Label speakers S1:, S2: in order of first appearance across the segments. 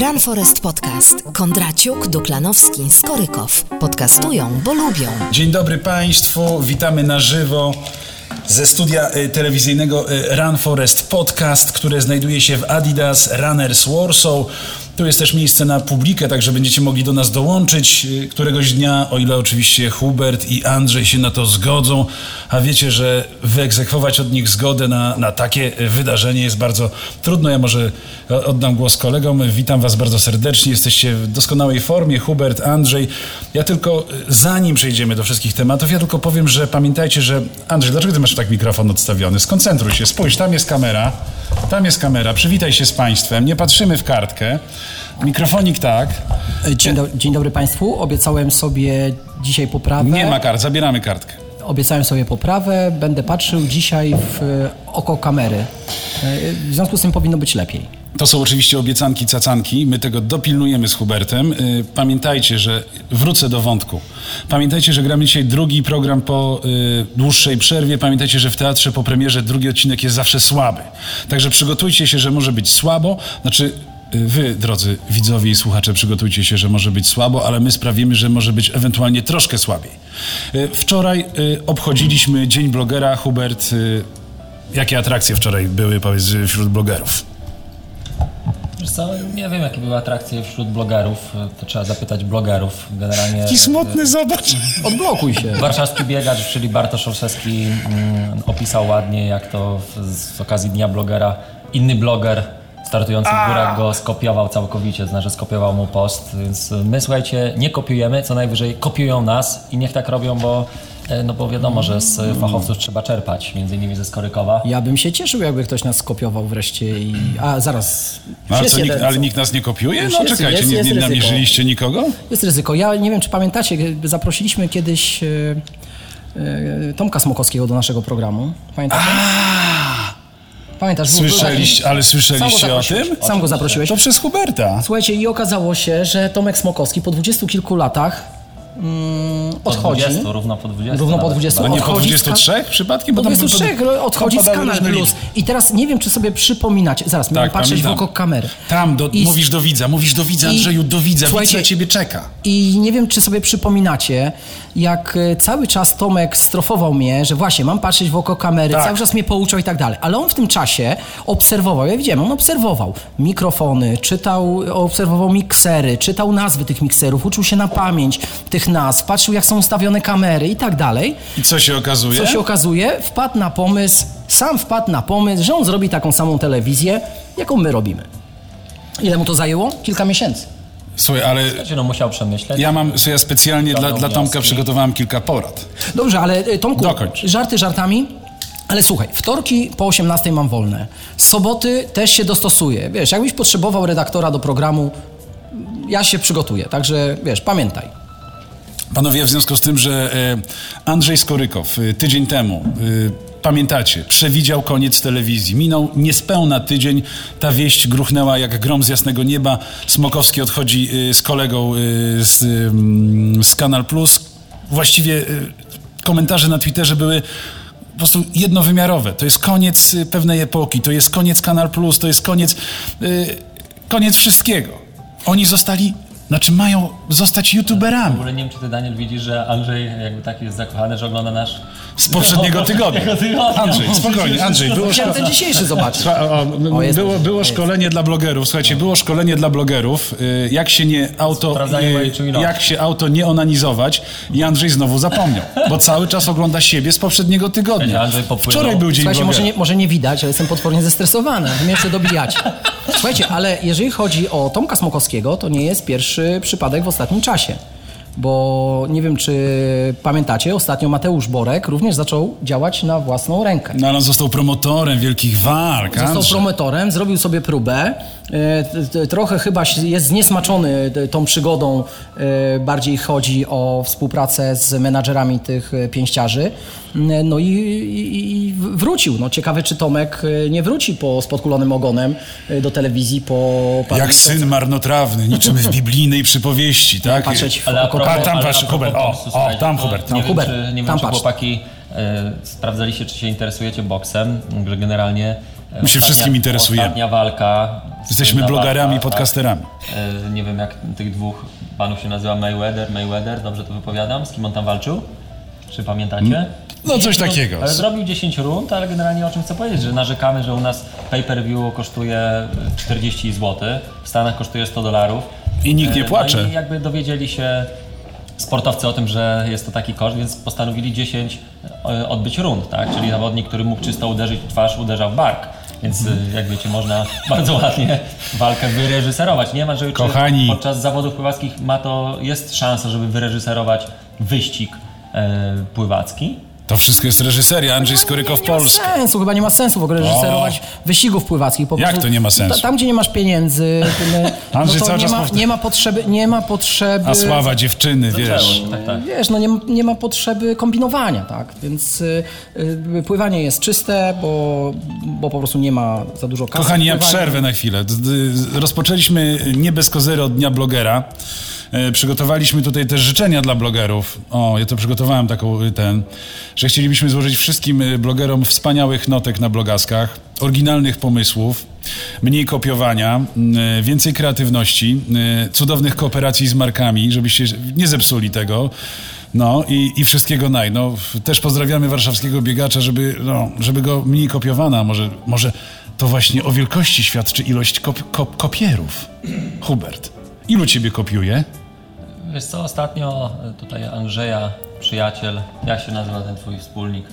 S1: Run Forest Podcast. Kondraciuk, Duklanowski, Skorykow. Podcastują, bo lubią.
S2: Dzień dobry Państwu, witamy na żywo ze studia y, telewizyjnego y, Run Forest Podcast, które znajduje się w Adidas Runners Warsaw. Tu jest też miejsce na publikę, także będziecie mogli do nas dołączyć y, któregoś dnia, o ile oczywiście Hubert i Andrzej się na to zgodzą. A wiecie, że wyegzekwować od nich zgodę na, na takie wydarzenie jest bardzo trudno. Ja może oddam głos kolegom. Witam Was bardzo serdecznie. Jesteście w doskonałej formie. Hubert, Andrzej. Ja tylko, zanim przejdziemy do wszystkich tematów, ja tylko powiem, że pamiętajcie, że Andrzej, dlaczego Ty masz tak mikrofon odstawiony? Skoncentruj się, spójrz, tam jest kamera. Tam jest kamera. Przywitaj się z Państwem. Nie patrzymy w kartkę. Mikrofonik tak.
S3: Dzień, do, dzień dobry Państwu. Obiecałem sobie dzisiaj poprawę.
S2: Nie ma kart, zabieramy kartkę.
S3: Obiecałem sobie poprawę. Będę patrzył dzisiaj w e, oko kamery. E, W związku z tym powinno być lepiej.
S2: To są oczywiście obiecanki, cacanki. My tego dopilnujemy z Hubertem. Pamiętajcie, że wrócę do wątku. Pamiętajcie, że gramy dzisiaj drugi program po dłuższej przerwie. Pamiętajcie, że w teatrze po premierze drugi odcinek jest zawsze słaby. Także przygotujcie się, że może być słabo. Znaczy, wy, drodzy widzowie i słuchacze, przygotujcie się, że może być słabo, ale my sprawimy, że może być ewentualnie troszkę słabiej. Y, Wczoraj y, obchodziliśmy Dzień Blogera. Hubert, y, jakie atrakcje wczoraj były, powiedz, wśród blogerów?
S4: Wiesz co, nie wiem jakie były atrakcje wśród blogerów, to trzeba zapytać blogerów. Generalnie
S2: Taki smutny, zobacz.
S3: Odblokuj się.
S4: warszawski biegacz, czyli Bartosz Olszewski mm, opisał ładnie jak to w, z okazji Dnia Blogera inny bloger startujący w górach go skopiował całkowicie, znaczy skopiował mu post, więc my słuchajcie, nie kopiujemy, co najwyżej kopiują nas i niech tak robią, bo e, no bo wiadomo, że z fachowców trzeba czerpać, między innymi ze Skorykowa.
S3: Ja bym się cieszył, jakby ktoś nas skopiował wreszcie i... A, zaraz.
S2: No, ale, co, nikt, ale nikt nas nie kopiuje?
S3: Już
S2: No
S3: jest-
S2: czekajcie,
S3: jest-
S2: nie,
S3: jest
S2: nie namierzyliście nikogo?
S3: Jest ryzyko. Ja nie wiem, czy pamiętacie, zaprosiliśmy kiedyś e, e, Tomka Smokowskiego do naszego programu. Pamiętacie? Pamiętasz?
S2: Słyszeliście, ale słyszeliście o tym?
S3: Sam go zaprosiłeś.
S2: To przez Huberta.
S3: Słuchajcie, i okazało się, że Tomek Smokowski po dwudziestu kilku latach mm,
S4: Po
S3: odchodzi.
S4: 20, równo po 20.
S3: Równo po
S4: nawet
S3: 20.
S2: A nie po
S3: odchodzi z
S2: 23 przypadkiem?
S3: Po
S2: Bo tam
S3: 23
S2: pod-
S3: odchodzi z Kanal Plus. I teraz nie wiem, czy sobie przypominacie. Zaraz, miałem patrzeć
S2: pamiętam.
S3: w oko kamery.
S2: Tam, do,
S3: I-
S2: mówisz do widza, mówisz do widza,
S3: I-
S2: Andrzeju, do widza, widz
S3: Słuchajcie,
S2: na ciebie czeka.
S3: I nie wiem, czy sobie przypominacie, jak e, cały czas Tomek strofował mnie, że właśnie mam patrzeć w oko kamery,
S2: Tak.
S3: cały czas mnie pouczał i tak dalej. Ale on w tym czasie obserwował, ja widziałem, on obserwował mikrofony, czytał, obserwował miksery, czytał nazwy tych mikserów, uczył się na pamięć tych nazw, patrzył jak są ustawione kamery i tak dalej.
S2: I co się okazuje?
S3: Co się okazuje, wpadł na pomysł, sam wpadł na pomysł, że on zrobi taką samą telewizję, jaką my robimy. Ile mu to zajęło? Kilka miesięcy.
S2: Słuchaj, ale
S4: no musiał przemyśleć.
S2: ja mam, słuchaj, ja specjalnie dla, dla Tomka
S4: wnioski.
S2: przygotowałem kilka porad.
S3: Dobrze, ale y, Tomku,
S2: Dokończ.
S3: żarty żartami, ale słuchaj, wtorki po 18 mam wolne. Soboty też się dostosuję. Wiesz, jakbyś potrzebował redaktora do programu, ja się przygotuję. Także, wiesz, pamiętaj.
S2: Panowie, w związku z tym, że e, Andrzej Skorykow e, tydzień temu, e, pamiętacie, przewidział koniec telewizji. Minął niespełna tydzień, ta wieść gruchnęła jak grom z jasnego nieba. Smokowski odchodzi z kolegą z, mm, z Kanal Plus. Właściwie komentarze na Twitterze były po prostu jednowymiarowe. To jest koniec pewnej epoki, to jest koniec Kanal Plus, to jest koniec, koniec wszystkiego. Oni zostali, znaczy mają zostać
S4: W
S2: youtuberami.
S4: ogóle nie wiem, czy ty, Daniel, widzisz, że Andrzej jakby tak jest zakochany, że ogląda nasz...
S2: Z poprzedniego tygodnia. Andrzej, spokojnie, Andrzej, było,
S3: Chciałem ten dzisiejszy zobaczyć.
S2: Słuchaj, o, o,
S3: O, jest
S2: było, było
S3: jest.
S2: szkolenie dla blogerów. Słuchajcie, było szkolenie dla blogerów, y, jak się nie auto,
S4: Sprawdzanie
S2: y,
S4: mojej czujności.
S2: jak się auto nie onanizować i Andrzej znowu zapomniał, bo cały czas ogląda siebie z poprzedniego tygodnia. Wczoraj był dzień
S3: Słuchajcie, może nie, może nie widać, ale jestem potwornie zestresowany. Wy mnie jeszcze dobijacie. Słuchajcie, ale jeżeli chodzi o Tomka Smokowskiego, to nie jest pierwszy przypadek w ostatnim czasie. Bo nie wiem, czy pamiętacie, ostatnio Mateusz Borek również zaczął działać na własną rękę.
S2: No, ale on został promotorem wielkich walk,
S3: Został
S2: Andrzej.
S3: promotorem, zrobił sobie próbę. E, Trochę chyba jest zniesmaczony t- tą przygodą. E, Bardziej chodzi o współpracę z menadżerami tych e, pięściarzy. No i, i, i wrócił. No, ciekawe, czy Tomek e, nie wróci po, z podkulonym ogonem e, do telewizji po paru
S2: Jak
S3: miesiącach.
S2: syn marnotrawny, niczym w biblijnej przypowieści, tak?
S3: Patrzeć w
S4: Ale a propos,
S2: A, tam patrz, Hubert, o, o, tam Hubert,
S4: Nie
S3: tam
S4: wiem,
S3: Hubert,
S4: czy, nie wiem, czy chłopaki e, sprawdzaliście, czy się interesujecie boksem, że generalnie
S2: My się wszystkim interesujemy.
S4: Ostatnia walka.
S2: Jesteśmy blogerami,
S4: walka,
S2: podcasterami.
S4: tak. E, Nie wiem jak tych dwóch panów się nazywa Mayweather, Mayweather, dobrze to wypowiadam? Z kim on tam walczył? Czy pamiętacie?
S2: No, coś takiego.
S4: Ale zrobił 10 rund, ale generalnie o czym chcę powiedzieć, że narzekamy, że u nas pay-per-view kosztuje 40 zł, w Stanach kosztuje 100 dolarów.
S2: I nikt nie
S4: E,
S2: płacze.
S4: No i jakby dowiedzieli się sportowcy o tym, że jest to taki koszt, więc postanowili 10 e, odbyć rund, tak? Czyli zawodnik, który mógł czysto uderzyć w twarz, uderzał w bark. Więc e, jak wiecie, można bardzo ładnie walkę wyreżyserować. Nie ma, że
S2: Kochani.
S4: podczas zawodów pływackich ma to, jest szansa, żeby wyreżyserować wyścig e, pływacki.
S2: To wszystko jest reżyseria, Andrzej Skorykow
S3: nie ma sensu, chyba nie ma sensu w ogóle reżyserować wyścigów pływackich. Po
S2: Jak
S3: prostu
S2: to nie ma sensu?
S3: ta- Tam, gdzie nie masz pieniędzy, no
S2: Andrzej
S3: to
S2: cały
S3: nie
S2: czas
S3: ma, nie ma potrzeby, nie ma potrzeby...
S2: A sława dziewczyny, wiesz.
S4: Tak, tak.
S3: Wiesz, no nie, ma- nie ma potrzeby kombinowania, tak? Więc y, y, pływanie jest czyste, bo, bo po prostu nie ma za dużo kasy.
S2: Kochani, ja przerwę na chwilę. Rozpoczęliśmy nie bez kozery od Dnia Blogera. E, Przygotowaliśmy tutaj też życzenia dla blogerów. O, ja to przygotowałem taką y, ten, że chcielibyśmy złożyć wszystkim y, blogerom wspaniałych notek na blogaskach, oryginalnych pomysłów, mniej kopiowania, y, więcej kreatywności, cudownych kooperacji z markami, żebyście nie zepsuli tego. No i, i wszystkiego naj. No, też pozdrawiamy warszawskiego biegacza, żeby, no, żeby go mniej kopiowano. Może, może to właśnie o wielkości świadczy ilość kop, kop, kopierów. Hubert, ilu ciebie kopiuje?
S4: Wiesz co, ostatnio e, tutaj Andrzeja, przyjaciel, jak się nazywa ten twój wspólnik?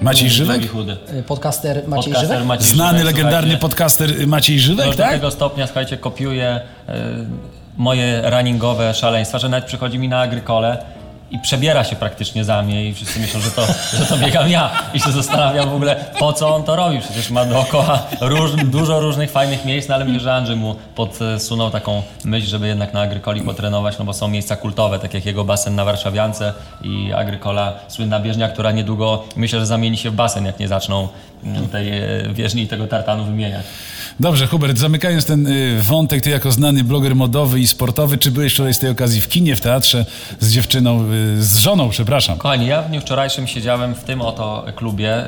S2: Maciej Żywek?
S4: chudy.
S3: Y, Podcaster Maciej
S4: Podcaster
S3: Żywek?
S4: Maciej
S2: Znany,
S4: Żywek,
S2: legendarny podcaster y, Maciej Żywek,
S4: Już do
S2: tak?
S4: tego stopnia, słuchajcie, kopiuje e, moje runningowe szaleństwa, że nawet przychodzi mi na agrykole i przebiera się praktycznie za mnie i wszyscy myślą, że to, że to biegam ja. I się zastanawiam w ogóle, po co on to robi. Przecież ma dookoła róż, dużo różnych fajnych miejsc, no ale myślę, że Andrzej mu podsunął taką myśl, żeby jednak na agrykoli potrenować, no bo są miejsca kultowe, tak jak jego basen na Warszawiance i agrykola, słynna bieżnia, która niedługo myślę, że zamieni się w basen, jak nie zaczną tej e, bieżni i tego tartanu wymieniać.
S2: Dobrze, Hubert, zamykając ten y, wątek, ty jako znany bloger modowy i sportowy, czy byłeś wczoraj z tej okazji w kinie, w teatrze z dziewczyną, y, z żoną, przepraszam?
S4: Kochani, ja w dniu wczorajszym siedziałem w tym oto klubie,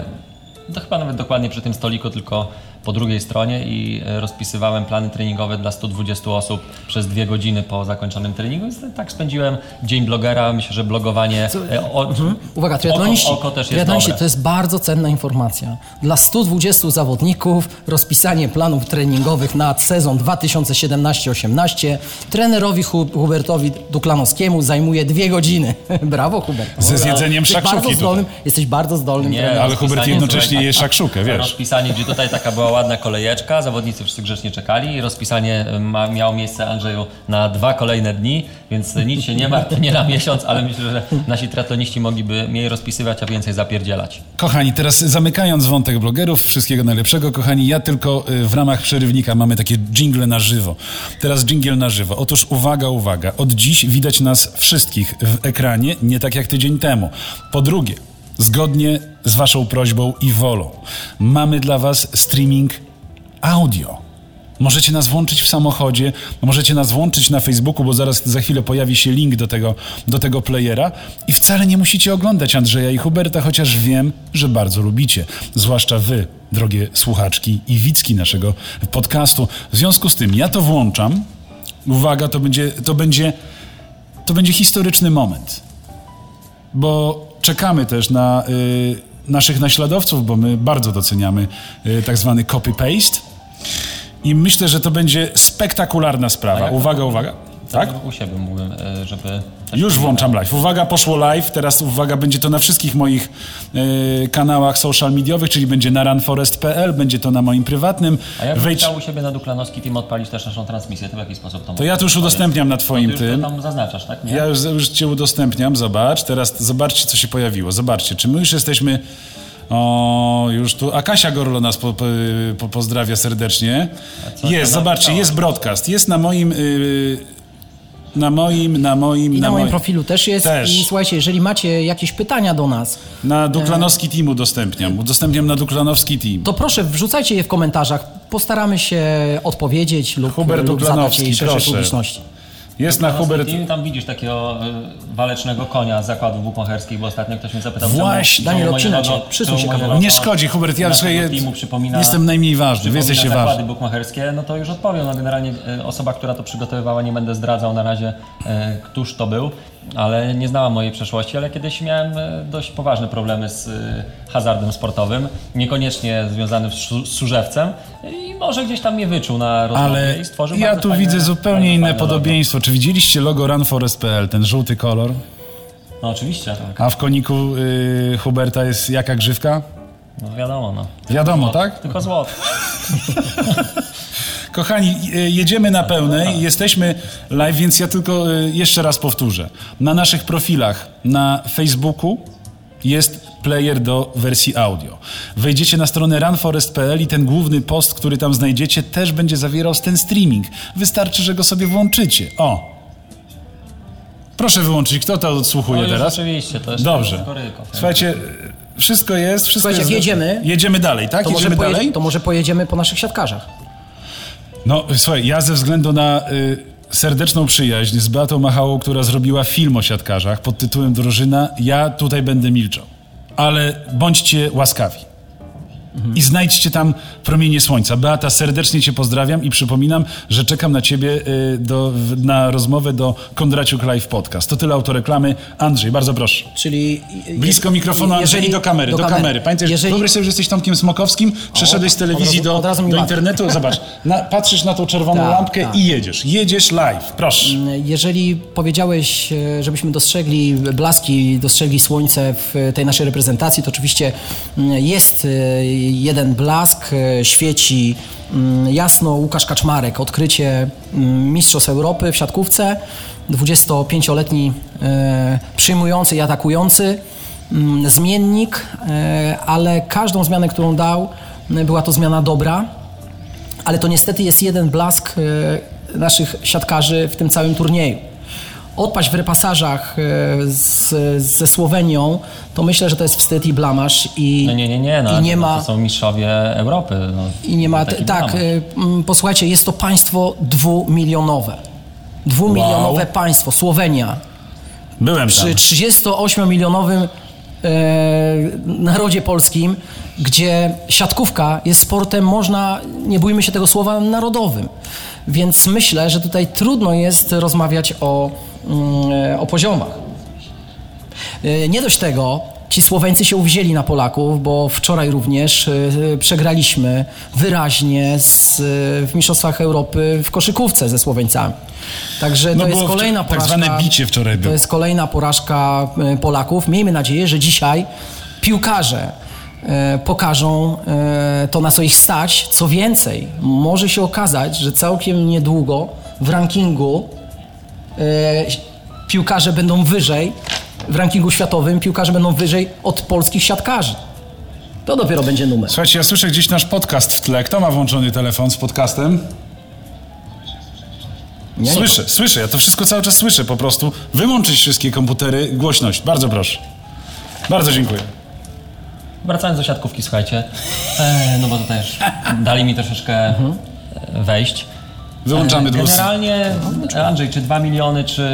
S4: to chyba nawet dokładnie przy tym stoliku, tylko po drugiej stronie i e, rozpisywałem plany treningowe dla 120 osób przez dwie godziny po zakończonym treningu. Więc tak spędziłem dzień blogera. Myślę, że blogowanie... e, o,
S3: Uwaga, triatloniści,
S4: Oko, oko też jest
S3: triatloniści
S4: dobre.
S3: to jest bardzo cenna informacja. Dla 120 zawodników rozpisanie planów treningowych na sezon 2017-18 trenerowi Hu- Hubertowi Duklanowskiemu zajmuje dwie godziny. Brawo, Hubert.
S2: Ze zjedzeniem szakszuki
S3: bardzo
S2: tutaj.
S3: zdolnym, Jesteś bardzo zdolnym trenerem.
S2: ale Hubert jednocześnie je szakszukę, wiesz.
S4: Rozpisanie, gdzie tutaj taka była ładna kolejeczka, zawodnicy wszyscy grzecznie czekali rozpisanie e, ma, miało miejsce Andrzeju na dwa kolejne dni, więc nic się nie martw, nie na miesiąc, ale myślę, że nasi triatloniści mogliby mniej rozpisywać, a więcej zapierdzielać.
S2: Kochani, teraz zamykając wątek blogerów, wszystkiego najlepszego. Kochani, ja tylko y, w ramach przerywnika mamy takie jingle na żywo. Teraz jingle na żywo. Otóż uwaga, uwaga. Od dziś widać nas wszystkich w ekranie, nie tak jak tydzień temu. Po drugie, zgodnie z waszą prośbą i wolą, mamy dla was streaming audio. Możecie nas włączyć w samochodzie, możecie nas włączyć na Facebooku, bo zaraz za chwilę pojawi się link do tego, do tego playera i wcale nie musicie oglądać Andrzeja i Huberta, chociaż wiem, że bardzo lubicie. Zwłaszcza wy, drogie słuchaczki i widzki naszego podcastu. W związku z tym ja to włączam. Uwaga, to będzie, to będzie, to będzie historyczny moment. Bo czekamy też na y, naszych naśladowców, bo my bardzo doceniamy y, tak zwany copy-paste. I myślę, że to będzie spektakularna sprawa.
S4: jak-
S2: Uwaga, uwaga. Tak?
S4: U siebie mógłbym, e, żeby...
S2: Już włączam live. Uwaga, poszło live. Teraz uwaga, będzie to na wszystkich moich y, kanałach social mediowych, czyli będzie na runforest.pl, będzie to na moim prywatnym.
S4: A ja
S2: Wejdź,
S4: chciał u siebie na Duklanowski Team odpalić też naszą transmisję. To w jaki sposób to
S2: to ja tu już udostępniam na twoim
S4: Ty
S2: tym.
S4: już tam zaznaczasz, tak? Nie?
S2: Ja już, już cię udostępniam, zobacz. Teraz zobaczcie, co się pojawiło. Zobaczcie, czy my już jesteśmy... O, już tu. A Kasia Gorlo nas po, po, po, pozdrawia serdecznie. Jest, zobaczcie, jest broadcast. Jest na moim. y, na moim, na moim,
S3: I na, moim
S2: moim-
S3: profilu też jest.
S2: Też.
S3: I słuchajcie, jeżeli macie jakieś pytania do nas,
S2: Na Duklanowski Team udostępniam. Udostępniam na Duklanowski Team.
S3: to proszę wrzucajcie je w komentarzach. Postaramy się odpowiedzieć lub,
S2: Hubert
S3: lub zadać jej szerszej
S2: proszę.
S3: publiczności.
S2: Jest na Hubert...
S4: Tam widzisz takiego y, walecznego konia z zakładów bukmacherskich, bo ostatnio ktoś mnie zapytał,
S2: Właśnie.
S4: czemu,
S3: Daniel, odcina cię. Przysuń się kawałek.
S2: Nie szkodzi, Hubert, ja
S4: teamu przypomina,
S2: jestem najmniej ważny, wy jesteście
S4: zakłady
S2: ważni.
S4: bukmacherskie, no to już odpowiem. No generalnie y, osoba, która to przygotowywała, nie będę zdradzał na razie, y, któż to był, ale nie znała mojej przeszłości, ale kiedyś miałem y, dość poważne problemy z y, hazardem sportowym, niekoniecznie związanym z, Su- z Surzewcem i może gdzieś tam mnie wyczuł na rozmowie
S2: Ale
S4: i stworzył
S2: ja tu
S4: fajne-
S2: widzę zupełnie inne
S4: fajne logo.
S2: podobieństwo. Czy widzieliście logo runforest.pl, ten żółty kolor?
S4: No oczywiście, tak.
S2: A w koniku y, Huberta jest jaka grzywka?
S4: No wiadomo, no.
S2: Wiadomo, tak?
S4: Tylko złoto.
S2: Kochani, jedziemy na pełnej, jesteśmy live, więc ja tylko y, jeszcze raz powtórzę. Na naszych profilach na Facebooku jest player do wersji audio. Wejdziecie na stronę runforest.pl i ten główny post, który tam znajdziecie, też będzie zawierał ten streaming. Wystarczy, że go sobie włączycie. O! Proszę wyłączyć, kto to odsłuchuje
S4: No
S2: teraz?
S4: oczywiście, to jest
S2: Dobrze.
S4: Koryko.
S2: Słuchajcie, wszystko jest, wszystko
S3: Słuchajcie,
S2: jest.
S3: jedziemy-
S2: Jedziemy dalej, tak?
S3: To
S2: Jedziemy dalej?
S3: to może pojedziemy po naszych siatkarzach.
S2: No, słuchaj, ja ze względu na y, serdeczną przyjaźń z Beatą Machałą, która zrobiła film o siatkarzach pod tytułem Drużyna, ja tutaj będę milczał. Ale bądźcie łaskawi. I znajdźcie tam promienie słońca. Beata, serdecznie Cię pozdrawiam i przypominam, że czekam na Ciebie y, do, na rozmowę do Kondraciuk Live Podcast. To tyle autoreklamy. Andrzej, bardzo proszę.
S3: Czyli
S2: Blisko mikrofonu Andrzej i do kamery, do, kamery. Pamiętaj,
S3: jeżeli,
S2: wyobraź sobie, że jesteś Tomkiem Smokowskim, przeszedłeś z telewizji do, do internetu, zobacz, na, patrzysz na tą czerwoną
S3: Tak,
S2: lampkę
S3: tak.
S2: i jedziesz. Jedziesz live, proszę.
S3: Jeżeli powiedziałeś, e, żebyśmy dostrzegli blaski, dostrzegli słońce w tej naszej reprezentacji, to oczywiście mm, jest e, jeden blask, e, świeci mm, jasno Łukasz Kaczmarek, odkrycie mm, Mistrzostw Europy w siatkówce, 25-letni e, przyjmujący i atakujący, mm, zmiennik, e, ale każdą zmianę, którą dał, była to zmiana dobra, ale to niestety jest jeden blask naszych siatkarzy w tym całym turnieju. Odpaść w repasażach e, z, ze Słowenią, to myślę, że to jest wstyd i blamaż i
S4: No nie, nie, nie, no,
S3: i nie
S4: no,
S3: ma
S4: to są mistrzowie Europy. No,
S3: i nie ma, tak,
S4: dramat.
S3: e, posłuchajcie, jest to państwo dwumilionowe. Dwumilionowe
S2: Wow.
S3: państwo, Słowenia.
S2: Byłem tam.
S3: Przy 38-milionowym e, narodzie polskim, gdzie siatkówka jest sportem, można, nie bójmy się tego słowa, narodowym. Więc myślę, że tutaj trudno jest rozmawiać o, o poziomach. E, Nie dość tego, ci Słoweńcy się uwzięli na Polaków, bo wczoraj również e, przegraliśmy wyraźnie z, e, w Mistrzostwach Europy w koszykówce ze Słoweńcami. Także
S2: No
S3: to jest
S2: było wczor-
S3: kolejna
S2: tak
S3: porażka.
S2: zwane bicie wczoraj
S3: To
S2: było.
S3: jest kolejna porażka e, Polaków. Miejmy nadzieję, że dzisiaj piłkarze e, pokażą e, to, na co ich stać. Co więcej, może się okazać, że całkiem niedługo w rankingu e, piłkarze będą wyżej, w rankingu światowym piłkarze będą wyżej od polskich siatkarzy. To dopiero będzie numer.
S2: Słuchajcie, ja słyszę gdzieś nasz podcast w tle. Kto ma włączony telefon z podcastem?
S3: Nie-
S2: Słyszę, słyszę, ja to wszystko cały czas słyszę po prostu. Wyłączyć wszystkie komputery, głośność. Bardzo proszę. Bardzo dziękuję.
S4: Wracając do siatkówki, słuchajcie, e, no bo to też dali mi troszeczkę e, wejść.
S2: Wyłączamy
S4: E,
S2: dwus.
S4: Generalnie, Andrzej, czy 2 miliony, czy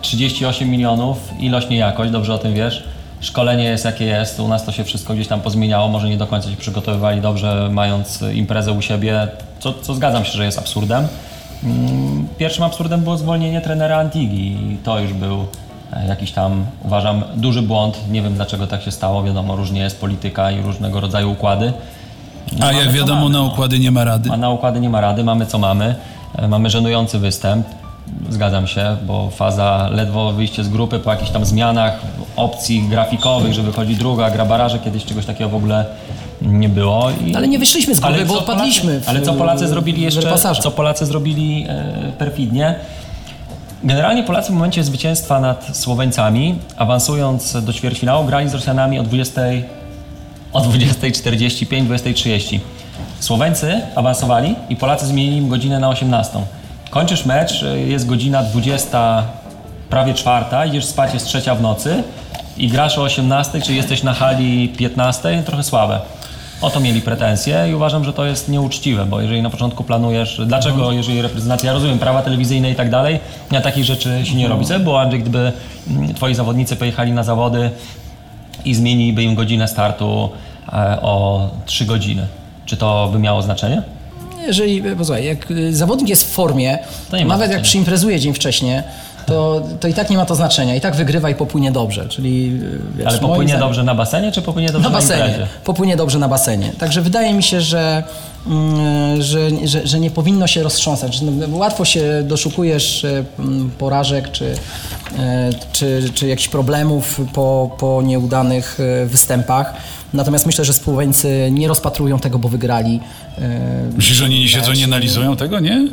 S4: 38 milionów, ilość nie jakość, dobrze o tym wiesz. Szkolenie jest jakie jest, u nas to się wszystko gdzieś tam pozmieniało, może nie do końca się przygotowywali dobrze, mając imprezę u siebie, co, co zgadzam się, że jest absurdem. Mm, Pierwszym absurdem było zwolnienie trenera Antigi i to już był e, jakiś tam, uważam, duży błąd. Nie wiem dlaczego tak się stało, wiadomo, różnie jest polityka i różnego rodzaju układy.
S2: A jak wiadomo,
S4: mamy,
S2: na
S4: no.
S2: układy nie ma rady.
S4: A na układy nie ma rady, mamy co mamy. E, Mamy żenujący występ. Zgadzam się, bo faza ledwo wyjście z grupy po jakichś tam zmianach opcji grafikowych, że wychodzi druga, gra baraże, kiedyś czegoś takiego w ogóle nie było. I...
S3: Ale nie wyszliśmy z grupy, bo odpadliśmy.
S4: Polacy,
S3: w-
S4: ale co Polacy zrobili jeszcze, co Polacy zrobili e, perfidnie? Generalnie Polacy w momencie zwycięstwa nad Słoweńcami, awansując do ćwierćfinału, grali z Rosjanami o 20, o 20.45, 20.30. Słoweńcy awansowali i Polacy zmienili im godzinę na 18. Kończysz mecz, e, jest godzina 20, prawie czwarta, idziesz spać, jest trzecia w nocy i grasz o 18, czy jesteś na hali 15, trochę słabe. O to mieli pretensje i uważam, że to jest nieuczciwe, bo jeżeli na początku planujesz, dlaczego
S2: Mhm.
S4: jeżeli reprezentacja, ja rozumiem prawa telewizyjne i tak dalej, a takich rzeczy się nie robi. Co by było Andrzej, gdyby mm, twoi zawodnicy pojechali na zawody i zmieniliby im godzinę startu o 3 godziny? Czy to by miało znaczenie?
S3: Jeżeli, posłuchaj, jak y, zawodnik jest w formie,
S4: To
S3: nawet jak
S4: znaczenia.
S3: przyimprezuje dzień wcześniej, to, to i tak nie ma to znaczenia. I tak wygrywa i popłynie dobrze. Czyli, wiesz,
S4: Ale popłynie
S3: zdaniem-
S4: dobrze na basenie, czy popłynie dobrze
S3: na
S4: na,
S3: basenie.
S4: imprezie?
S3: Popłynie dobrze na basenie. Także wydaje mi się, że, mm, że, że, że nie powinno się roztrząsać. Łatwo się doszukujesz e, mm, porażek czy, e, czy, czy jakichś problemów po, po nieudanych e, występach. Natomiast myślę, że spółweńcy nie rozpatrują tego, bo wygrali. e,
S2: Myślisz, że oni nie siedzą, nie analizują tego, nie?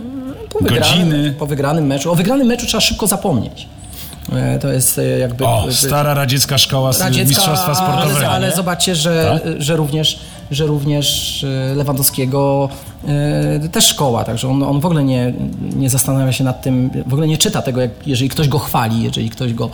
S3: po wygranym,
S2: Godziny.
S3: po wygranym meczu. O wygranym meczu trzeba szybko zapomnieć. E, To jest e, jakby...
S2: O, stara radziecka szkoła
S3: radziecka,
S2: mistrzostwa sportowego.
S3: Ale, ale zobaczcie, że,
S2: Tak?
S3: że również, że również Lewandowskiego też szkoła, także on, on w ogóle nie, nie zastanawia się nad tym, w ogóle nie czyta tego, jak, jeżeli ktoś go chwali, jeżeli ktoś go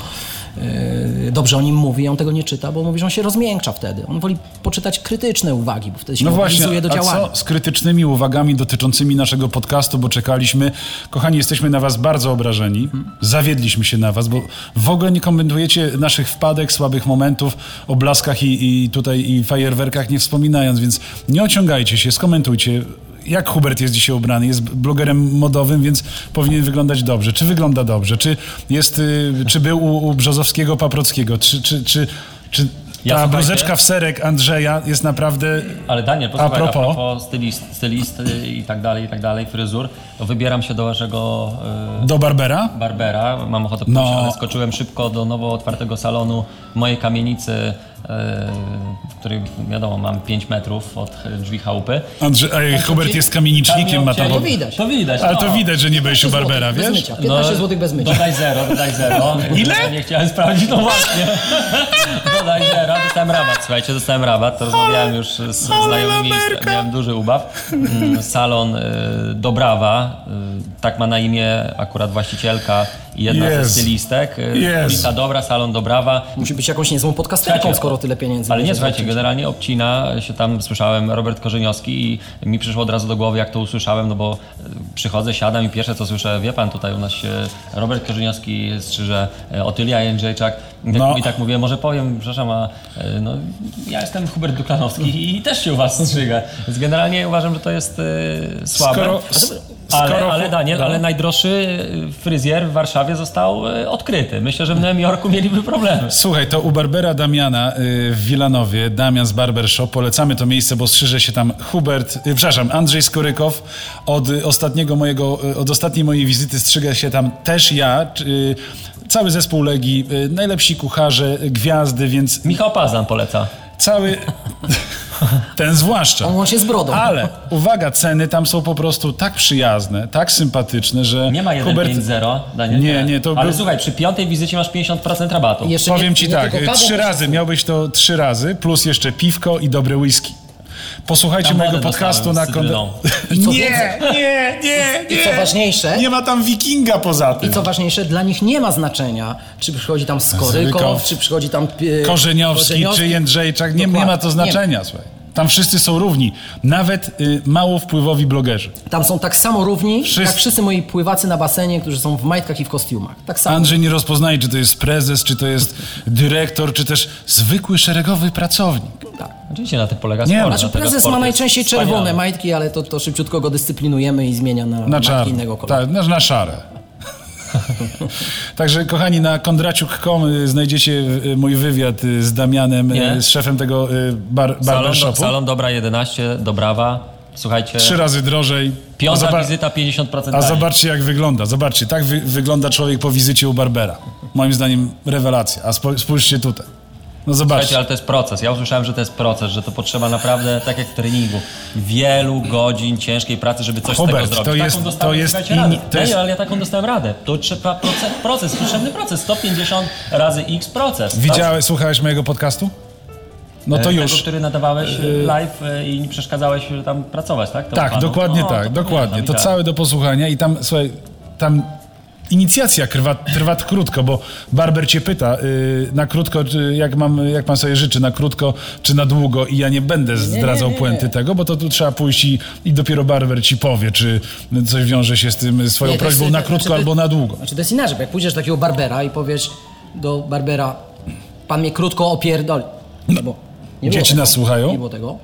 S3: dobrze o nim mówi, on tego nie czyta, bo mówi, że on się rozmiękcza wtedy. On woli poczytać krytyczne uwagi, bo wtedy się
S2: No właśnie,
S3: do
S2: a
S3: działania.
S2: co z krytycznymi uwagami dotyczącymi naszego podcastu, bo czekaliśmy. Kochani, jesteśmy na was bardzo obrażeni. Zawiedliśmy się na was, bo w ogóle nie komentujecie naszych wpadek, słabych momentów, o blaskach i, i tutaj i fajerwerkach nie wspominając, więc nie ociągajcie się, skomentujcie. Jak Hubert jest dzisiaj ubrany? Jest blogerem modowym, więc powinien wyglądać dobrze. Czy wygląda dobrze? Czy, jest, y, czy był u, u Brzozowskiego, Paprockiego? Czy, czy, czy, czy ta
S4: Ja,
S2: bluzeczka w serek Andrzeja jest naprawdę
S4: Ale Daniel, posłuchaj, a
S2: propos.
S4: a propos stylist, stylisty i tak dalej, i tak dalej, fryzur, to wybieram się do waszego e,
S2: Do Barbera?
S4: Barbera. Mam ochotę
S2: No.
S4: pójść, ale skoczyłem szybko do nowo otwartego salonu mojej kamienicy, e, w której wiadomo, mam 5 metrów od drzwi chałupy.
S2: Andrzej, ej, Hubert jest kamienicznikiem, ma tam...
S3: To widać.
S4: To widać.
S2: Ale
S4: no.
S2: to widać, że nie byłeś u
S3: 15
S2: Barbera, wiesz?
S3: mycia. 15 zł bez mycia.
S4: Dodaj zero, dodaj zero.
S2: Ile?
S4: Nie chciałem sprawdzić, no właśnie. dodaj zero, dostałem rabat, słuchajcie, dostałem rabat, to rozmawiałem już z znajomymi, miałem duży ubaw. Mm, Salon y, Dobrawa, y, tak ma na imię akurat właścicielka i jedna ze
S2: Jezu.
S4: stylistek. Y,
S2: Jezu.
S4: Ulica Dobra, Salon Dobrawa.
S3: Musi być jakąś niezłą podcasterką, skoro tyle pieniędzy
S4: Ale nie, słuchajcie, generalnie obcina się tam, słyszałem, Robert Korzeniowski i mi przyszło od razu do głowy, jak to usłyszałem, no bo e, przychodzę, siadam i pierwsze co słyszę, wie pan, tutaj u nas się Robert Korzeniowski strzyże, e, Otylia Jędrzejczak. I tak,
S2: No.
S4: I tak mówię, może powiem, przepraszam, a e, no, ja jestem Hubert Duklanowski i też się u was strzygę. Więc generalnie uważam, że to jest e, słabe.
S2: Skoro-
S4: ale,
S2: skoro-
S4: ale Daniel,
S2: no.
S4: ale najdroższy e, fryzjer w Warszawie został e, odkryty. Myślę, że w Nowym Jorku mieliby problemy.
S2: Słuchaj, to u Barbera Damiana y, w Wilanowie, Damian's Barber Shop, polecamy to miejsce, bo strzyże się tam Hubert, y, przepraszam, Andrzej Skorykow. Od y, ostatniego mojego, y, od ostatniej mojej wizyty strzyga się tam też ja, y, cały zespół Legii, y, najlepsi kucharze, y, gwiazdy, więc
S4: Michał Pazan poleca.
S2: Cały... Ten zwłaszcza.
S3: On łącznie z brodą.
S2: Ale uwaga, ceny tam są po prostu tak przyjazne, tak sympatyczne, że
S4: Nie ma 1,50, Daniel.
S2: Nie, nie, to
S4: Ale
S2: był-
S4: słuchaj, przy piątej wizycie masz 50% rabatu.
S3: Jeszcze
S2: Powiem
S3: nie,
S2: ci
S3: nie
S2: tak, trzy razy, miałbyś to trzy razy, plus jeszcze piwko i dobre whisky. Posłuchajcie mojego podcastu na Nie, nie, nie, nie.
S3: I co ważniejsze,
S2: Nie ma tam wikinga poza tym.
S3: I co ważniejsze, dla nich nie ma znaczenia, czy przychodzi tam Skorykow, czy przychodzi tam e,
S2: Korzeniowski, czy Jędrzejczak, nie, nie ma to znaczenia, słuchaj. Tam wszyscy są równi, nawet y, mało wpływowi blogerzy.
S3: Tam są tak samo równi,
S2: Wszyscy.
S3: jak wszyscy moi pływacy na basenie, którzy są w majtkach i w kostiumach. Tak samo.
S2: Andrzej nie rozpoznaje, czy to jest prezes, czy to jest dyrektor, czy też zwykły szeregowy pracownik.
S3: Tak.
S4: Oczywiście na tym polega
S2: Nie,
S4: sport.
S2: znaczy
S3: Znaczy prezes ma najczęściej
S4: wspaniały.
S3: czerwone majtki, ale to, to szybciutko go dyscyplinujemy i zmienia na,
S2: Na
S3: majtki innego koloru.
S2: Tak, na, na szare. Także kochani, na kondraciuk.com y, znajdziecie y, mój wywiad y, z Damianem, y,
S4: Nie.
S2: z szefem tego y, bar,
S4: Salon,
S2: barbershopu.
S4: salon Dobra 11, Dobrawa. Słuchajcie,
S2: Trzy razy drożej.
S4: piąta wizyta 50%
S2: A zobaczcie jak wygląda. Zobaczcie, tak wy, wygląda człowiek po wizycie u Barbera. Moim zdaniem rewelacja. A spójrzcie tutaj. No
S4: Słuchajcie,
S2: zobaczcie.
S4: ale to jest proces. Ja usłyszałem, że to jest proces, że to potrzeba naprawdę, tak jak w treningu, wielu godzin ciężkiej pracy, żeby coś
S2: Hubert,
S4: z tego zrobić.
S2: to
S4: taką
S2: jest-
S4: dostałem,
S2: to jest
S4: radę.
S2: to
S4: Daniel,
S2: jest-
S4: ale ja taką dostałem radę. To trzeba proces, proces potrzebny proces. 150 razy x proces.
S2: Widziałeś, słuchałeś mojego podcastu? No to
S4: E, Tego,
S2: już.
S4: który nadawałeś e, live e, i nie przeszkadzałeś tam pracować, tak?
S2: Tak,
S4: panu?
S2: dokładnie
S4: No,
S2: tak,
S4: to
S2: dokładnie. To całe do posłuchania i tam, słuchaj, tam inicjacja trwa, trwa krótko, bo barber cię pyta y, na krótko, jak, mam, jak pan sobie życzy, na krótko czy na długo i ja nie będę zdradzał
S3: nie, nie.
S2: puenty tego, bo to tu trzeba pójść i, i dopiero barber ci powie, czy coś wiąże się z tym, swoją prośbą
S3: jest-
S2: na krótko
S3: znaczy
S2: albo na długo.
S3: Znaczy to jest inaczej, bo jak pójdziesz do takiego barbera i powiesz do barbera, pan mnie krótko opierdoli, no, bo nie
S2: Dzieci
S3: tego,
S2: nas słuchają?
S3: Nie było tego.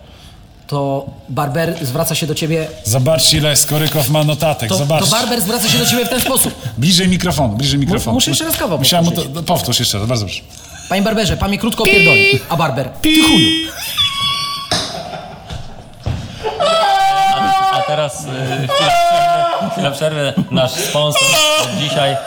S3: To barber zwraca się do ciebie,
S2: Zobaczcie, ile Skorykow ma notatek,
S3: to, to barber zwraca się do ciebie w ten sposób.
S2: Bliżej mikrofonu, bliżej mikrofonu.
S3: muszę jeszcze raz kawał
S2: Musiałem mu to,
S3: powtórzyć.
S2: powtórz jeszcze raz, bardzo proszę.
S3: Panie barberze, pan mnie krótko opierdoli. A barber, ty chuju.
S4: A teraz y, chwila przerwy, chwila przerwy. Nasz sponsor dzisiaj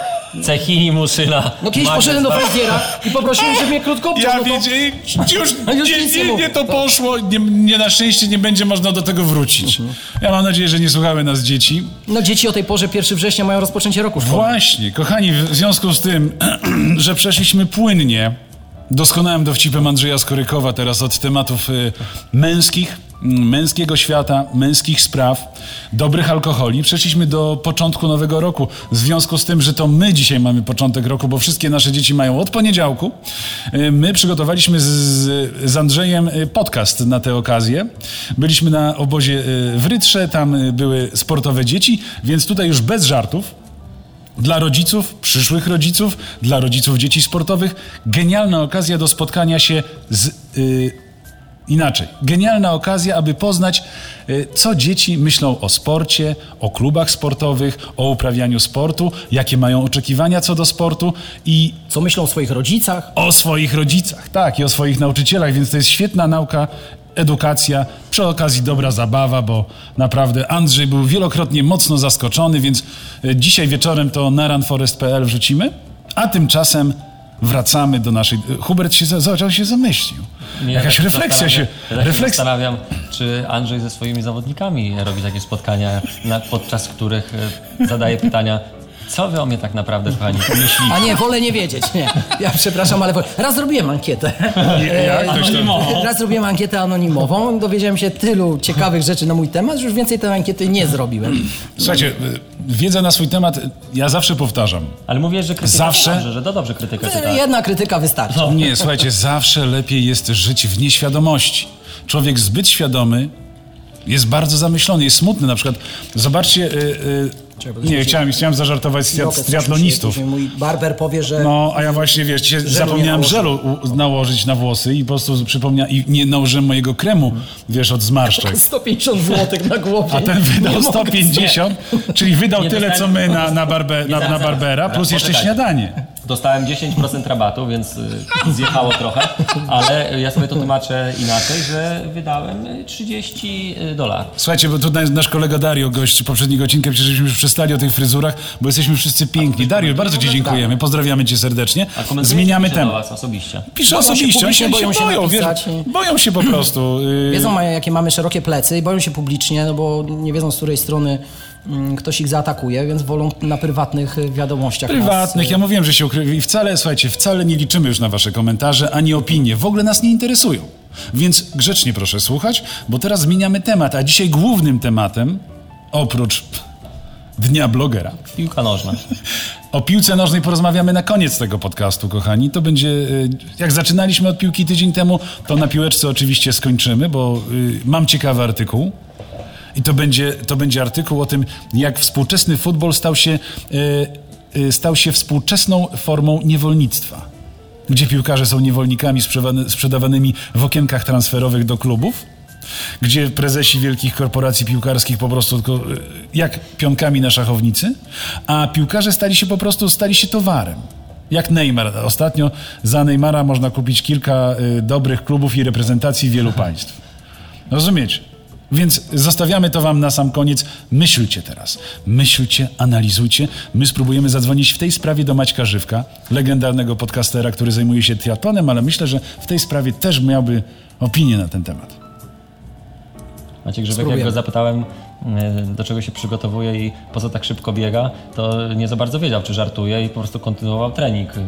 S4: Cechini Muszyna.
S3: No kiedyś
S4: Magnes
S3: poszedłem do fryzjera i poprosiłem, żeby mnie krótko obciął.
S2: Ja
S3: no to-
S2: wiedziałem, już,
S3: Już
S2: nie,
S3: nie
S2: nie, to poszło, nie, nie, na szczęście nie będzie można do tego wrócić. Ja mam nadzieję, że nie słuchały nas dzieci.
S3: No dzieci o tej porze 1 września mają rozpoczęcie roku szkolnego.
S2: Właśnie, kochani, w związku z tym, że przeszliśmy płynnie doskonałym dowcipem Andrzeja Skorykowa teraz od tematów y, męskich, męskiego świata, męskich spraw, dobrych alkoholi, przeszliśmy do początku nowego roku. W związku z tym, że to my dzisiaj mamy początek roku, bo wszystkie nasze dzieci mają od poniedziałku, y, my przygotowaliśmy z, z Andrzejem y, podcast na tę okazję. Byliśmy na obozie y, w Rytrze, tam były sportowe dzieci, więc tutaj już bez żartów, dla rodziców, przyszłych rodziców, dla rodziców dzieci sportowych, genialna okazja do spotkania się z. y, inaczej. Genialna okazja, aby poznać, y, co dzieci myślą o sporcie, o klubach sportowych, o uprawianiu sportu, jakie mają oczekiwania co do sportu i
S3: Co myślą o swoich rodzicach?
S2: o swoich rodzicach, tak, i o swoich nauczycielach, więc to jest świetna nauka, edukacja, przy okazji dobra zabawa, bo naprawdę Andrzej był wielokrotnie mocno zaskoczony, więc e, dzisiaj wieczorem to na runforest.pl wrzucimy, a tymczasem wracamy do naszej... Hubert się, zobacz, on się zamyślił.
S4: Nie,
S2: Jakaś
S4: tak
S2: refleksja się...
S4: Ja tak się zastanawiam, czy Andrzej ze swoimi zawodnikami robi takie spotkania, na, podczas których e, zadaje pytania, co wy o mnie tak naprawdę, kochani, myślicie?
S3: A nie, wolę nie wiedzieć. Nie. Ja przepraszam, ale wolę. raz zrobiłem ankietę.
S2: Jak
S4: Anonimowo.
S3: Raz zrobiłem ankietę anonimową. Dowiedziałem się tylu ciekawych rzeczy na mój temat, że już więcej tej ankiety nie zrobiłem.
S2: Słuchajcie, e, wiedza na swój temat, ja zawsze powtarzam,
S4: Ale mówię, że krytyka
S2: Zawsze-
S4: dobrze, że to dobrze krytykę czyta.
S3: Jedna krytyka wystarczy.
S2: Nie, słuchajcie, zawsze lepiej jest żyć w nieświadomości. Człowiek zbyt świadomy jest bardzo zamyślony, jest smutny. Na przykład, zobaczcie, y, y,
S3: Czekaj,
S2: nie, chciałem, chciałem zażartować z,
S3: coś
S2: triatlonistów.
S3: się- Mój barber powie, że
S2: No, a ja właśnie, wiesz, cię zapomniałem żelu nałożyć na włosy i po prostu przypomniałem, i nie nałożyłem mojego kremu, wiesz, od zmarszczek.
S3: 150 zł na głowie.
S2: A ten wydał
S3: mogę
S2: 150, czyli wydał tyle, co my na, na, barbe, na, na Barbera, plus jeszcze śniadanie.
S4: Dostałem 10% rabatu, więc y, zjechało trochę, ale ja sobie to tłumaczę inaczej, że wydałem y, 30 dolarów.
S2: Słuchajcie, bo tutaj nasz kolega Dario, gość poprzedniego odcinka, przecież żeśmy już przestali o tych fryzurach, bo jesteśmy wszyscy piękni. Dario, bardzo Ci dziękujemy, pozdrawiamy Cię serdecznie. Zmieniamy temat.
S4: was osobiście.
S2: Pisze
S3: Boją się
S2: osobiście, oni się, boją,
S3: boją się
S2: boją, wiesz, boją się po prostu. yy,
S3: Wiedzą, mają, jakie mamy szerokie plecy i boją się publicznie, no bo nie wiedzą, z której strony ktoś ich zaatakuje, więc wolą na prywatnych y, wiadomościach.
S2: prywatnych.
S3: Nas,
S2: Ja mówiłem, że się ukrywa i wcale, słuchajcie, wcale nie liczymy już na wasze komentarze, ani opinie. W ogóle nas nie interesują. Więc grzecznie proszę słuchać, bo teraz zmieniamy temat, a dzisiaj głównym tematem, oprócz Dnia Blogera,
S4: Piłka nożna.
S2: O piłce nożnej porozmawiamy na koniec tego podcastu, kochani. To będzie, y, jak zaczynaliśmy od piłki tydzień temu, to na piłeczce oczywiście skończymy, bo y, mam ciekawy artykuł. I to będzie, to będzie artykuł o tym, jak współczesny futbol stał się, y, y, stał się współczesną formą niewolnictwa. Gdzie piłkarze są niewolnikami sprzedawanymi w okienkach transferowych do klubów gdzie prezesi wielkich korporacji piłkarskich po prostu tylko y, jak pionkami na szachownicy, a piłkarze stali się po prostu stali się towarem. Jak Neymar. Ostatnio za Neymara można kupić kilka dobrych klubów i reprezentacji wielu państw. Rozumiecie? Więc zostawiamy to wam na sam koniec. Myślcie teraz. Myślcie, analizujcie. My spróbujemy zadzwonić w tej sprawie do Maćka Żywka, legendarnego podcastera, który zajmuje się triatlonem, ale myślę, że w tej sprawie też miałby opinię na ten temat.
S4: Maciek Grzybek, jak go zapytałem, y, do czego się przygotowuje i po co tak szybko biega, to nie za bardzo wiedział, czy żartuje i po prostu kontynuował trening. Y,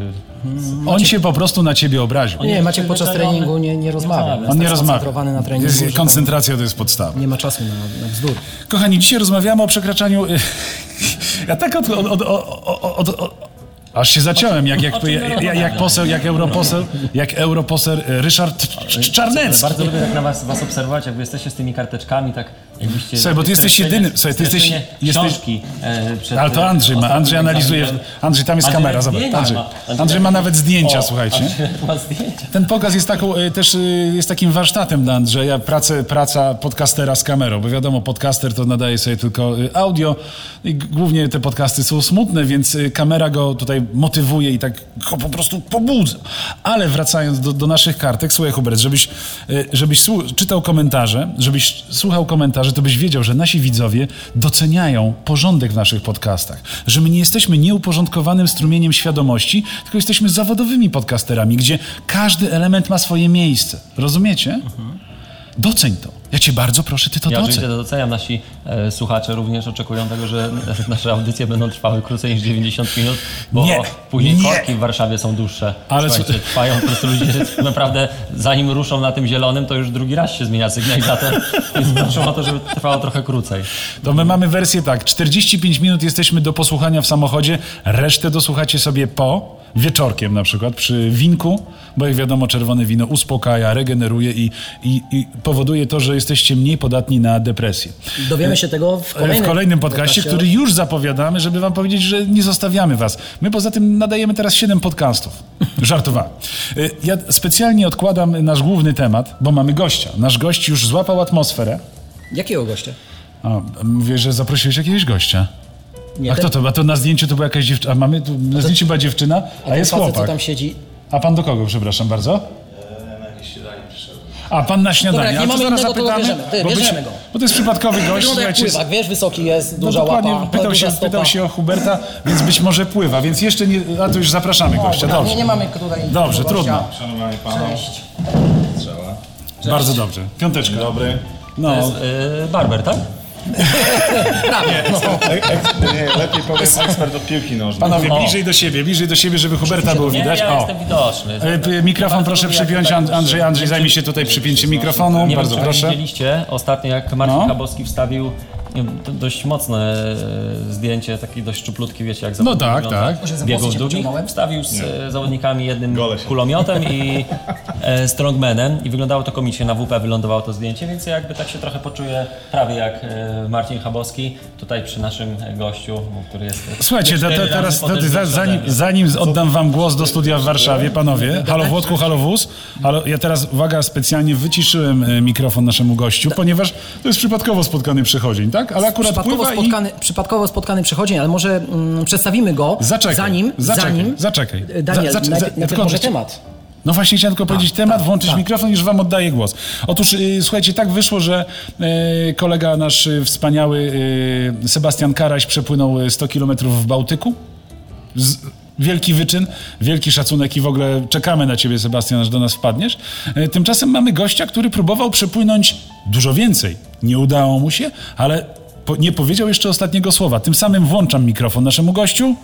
S2: On się po prostu na ciebie obraził.
S3: Nie, Maciek podczas
S4: przyzwyczajony.
S3: treningu nie, nie rozmawia.
S4: On
S2: nie
S3: tak
S2: rozmawia.
S3: na treningu,
S2: Jest-
S3: tam
S2: Koncentracja to jest podstawa.
S3: nie ma czasu na, na bzdur.
S2: Kochani, dzisiaj rozmawiamy o przekraczaniu. Ja tak od, od, od, od, od, od Aż się zaciąłem, jak, jak, jak, jak, poseł, jak europoseł, jak europoseł Ryszard Czarnecki.
S4: Bardzo lubię tak na was, was obserwować, jak wy jesteście z tymi karteczkami, tak jakbyście...
S2: Słuchaj, bo ty jesteś jedyny- słuchaj, ty jesteś- jesteś-
S4: Książki, e, przed,
S2: Ale to Andrzej ma, Andrzej analizuje. Andrzej, tam jest
S4: Andrzej
S2: kamera, zobacz. Andrzej,
S4: ma.
S2: Andrzej ma nawet zdjęcia,
S4: O,
S2: słuchajcie.
S4: Zdjęcia.
S2: Ten pokaz jest taką, y, też y, jest takim warsztatem dla Andrzeja, pracę, praca podcastera z kamerą, bo wiadomo, podcaster to nadaje sobie tylko audio i głównie te podcasty są smutne, więc kamera go tutaj motywuje i tak go po prostu pobudza. Ale wracając do, do naszych kartek, słuchaj Hubert, żebyś, żebyś czytał komentarze, żebyś słuchał komentarzy, to byś wiedział, że nasi widzowie doceniają porządek w naszych podcastach, że my nie jesteśmy nieuporządkowanym strumieniem świadomości, tylko jesteśmy zawodowymi podcasterami, gdzie każdy element ma swoje miejsce. Rozumiecie? Doceń to. Ja cię bardzo proszę, ty to
S4: Ja
S2: doceń.
S4: oczywiście to doceniam. Nasi e, słuchacze również oczekują tego, że nasze audycje będą trwały krócej niż 90 minut, bo
S2: Nie,
S4: później
S2: nie.
S4: korki w Warszawie są dłuższe.
S2: Ale
S4: Słuchajcie,
S2: co-
S4: trwają po prostu ludzie, naprawdę zanim ruszą na tym zielonym, to już drugi raz się zmienia sygnalizator, więc proszę o to, żeby trwało trochę krócej.
S2: To my mamy wersję tak, 45 minut jesteśmy do posłuchania w samochodzie, resztę dosłuchacie sobie po, wieczorkiem na przykład, przy winku, bo jak wiadomo czerwone wino uspokaja, regeneruje i, i, i powoduje to, że jesteście mniej podatni na depresję.
S3: Dowiemy się tego w kolejnym,
S2: w kolejnym podcaście, który już zapowiadamy, żeby wam powiedzieć, że nie zostawiamy was. My poza tym nadajemy teraz 7 podcastów. Żartowałem. Y, Ja specjalnie odkładam nasz główny temat, bo mamy gościa. Nasz gość już złapał atmosferę.
S3: Jakiego gościa?
S2: A, mówię, że zaprosiłeś jakiegoś gościa.
S3: Nie,
S2: A
S3: ten-
S2: kto to? A to na zdjęciu to była jakaś dziewczyna. A mamy tu na zdjęciu była dziewczyna, a,
S3: ten
S2: jest
S3: facet, co
S2: chłopak.
S3: tam siedzi.
S2: A pan do kogo, przepraszam bardzo? A pan na śniadanie.
S3: Dobra, jak
S2: A
S3: nie
S2: to
S3: mamy innego, to go
S2: zapytamy.
S3: bierzemy. Ty,
S2: bo,
S3: bierzemy go.
S2: bo to jest przypadkowy gość.
S3: Wygląda jak
S2: słuchajcie,
S3: pływak, wiesz, wysoki jest,
S2: No
S3: duża
S2: dokładnie,
S3: łapa,
S2: pytał się,
S3: stopa.
S2: pytał się o Huberta, więc być może pływa, więc jeszcze nie, a to już zapraszamy gościa,
S3: Dobra,
S2: dobrze.
S3: Nie, nie mamy tutaj
S2: Dobrze,
S3: gościa.
S2: trudno.
S5: Szanowani panowie,
S3: Cześć.
S5: strzała.
S2: Bardzo dobrze. Piąteczka.
S5: Dobry.
S2: No,
S4: To jest e, barber, tak?
S3: Prawie, no.
S5: Ek, nie, lepiej powiem ekspert od piłki nożnej.
S2: panowie,
S4: O.
S2: bliżej do siebie, bliżej do siebie, żeby Huberta było
S4: Nie,
S2: widać.
S4: ja
S2: O.
S4: jestem widoczny.
S2: E, Mikrofon proszę przypiąć,
S4: tak
S2: And- Andrzej, Andrzej zajmie się tutaj przypięciem mikrofonu,
S4: Nie
S2: bardzo
S4: wiem, czy
S2: proszę.
S4: widzieliście ostatnio, jak Marcin
S2: No.
S4: Chabowski wstawił nie dość mocne e, zdjęcie, takie dość szczuplutkie, wiecie, jak
S2: No
S4: zawodnik
S2: tak,
S4: wygląda
S2: tak.
S4: Biegów długich. Wstawił z e, zawodnikami jednym kulomiotem i e, strongmanem i wyglądało to komicznie. Na WP wylądowało to zdjęcie, więc ja jakby tak się trochę poczuję prawie jak e, Marcin Chabowski tutaj przy naszym gościu, który jest
S2: Słuchajcie, teraz za, zanim, zanim oddam wam głos do studia w Warszawie, panowie, halo Włodku, halo Wóz, halo, ja teraz, uwaga, specjalnie wyciszyłem mikrofon naszemu gościu, ponieważ to jest przypadkowo spotkany przychodzień, tak? Ale akurat
S3: Przypadkowo
S2: pływa i...
S3: spotkany, przypadkowo spotkany przychodzień, ale może mm, przedstawimy go
S2: Zaczekaj,
S3: zanim,
S2: zaczekaj,
S3: zanim
S2: zaczekaj.
S3: E, Daniel,
S2: Za- za-
S3: najpierw, najpierw
S2: tylko-
S3: może temat.
S2: No właśnie chciałem tylko powiedzieć temat, włączyć mikrofon, już wam oddaję głos. Otóż y, słuchajcie, tak wyszło, że y, kolega nasz y, wspaniały y, Sebastian Karaś przepłynął y, 100 kilometrów w Bałtyku. Z, wielki wyczyn, wielki szacunek i w ogóle czekamy na ciebie, Sebastian, aż do nas wpadniesz. Y, tymczasem mamy gościa, który próbował przepłynąć dużo więcej. Nie udało mu się, ale po, nie powiedział jeszcze ostatniego słowa. Tym samym włączam mikrofon naszemu gościu.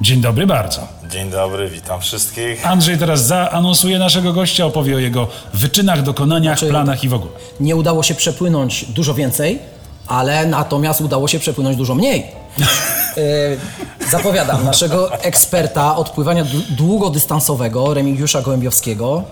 S2: Dzień dobry bardzo.
S6: Dzień dobry, witam wszystkich.
S2: Andrzej teraz zaanonsuje naszego gościa, opowie o jego wyczynach, dokonaniach,
S3: Znaczy-
S2: planach i w ogóle.
S3: Nie udało się przepłynąć dużo więcej, ale natomiast udało się przepłynąć dużo mniej. E, zapowiadam naszego eksperta od pływania dłu- długodystansowego, Remigiusza Gołębiowskiego.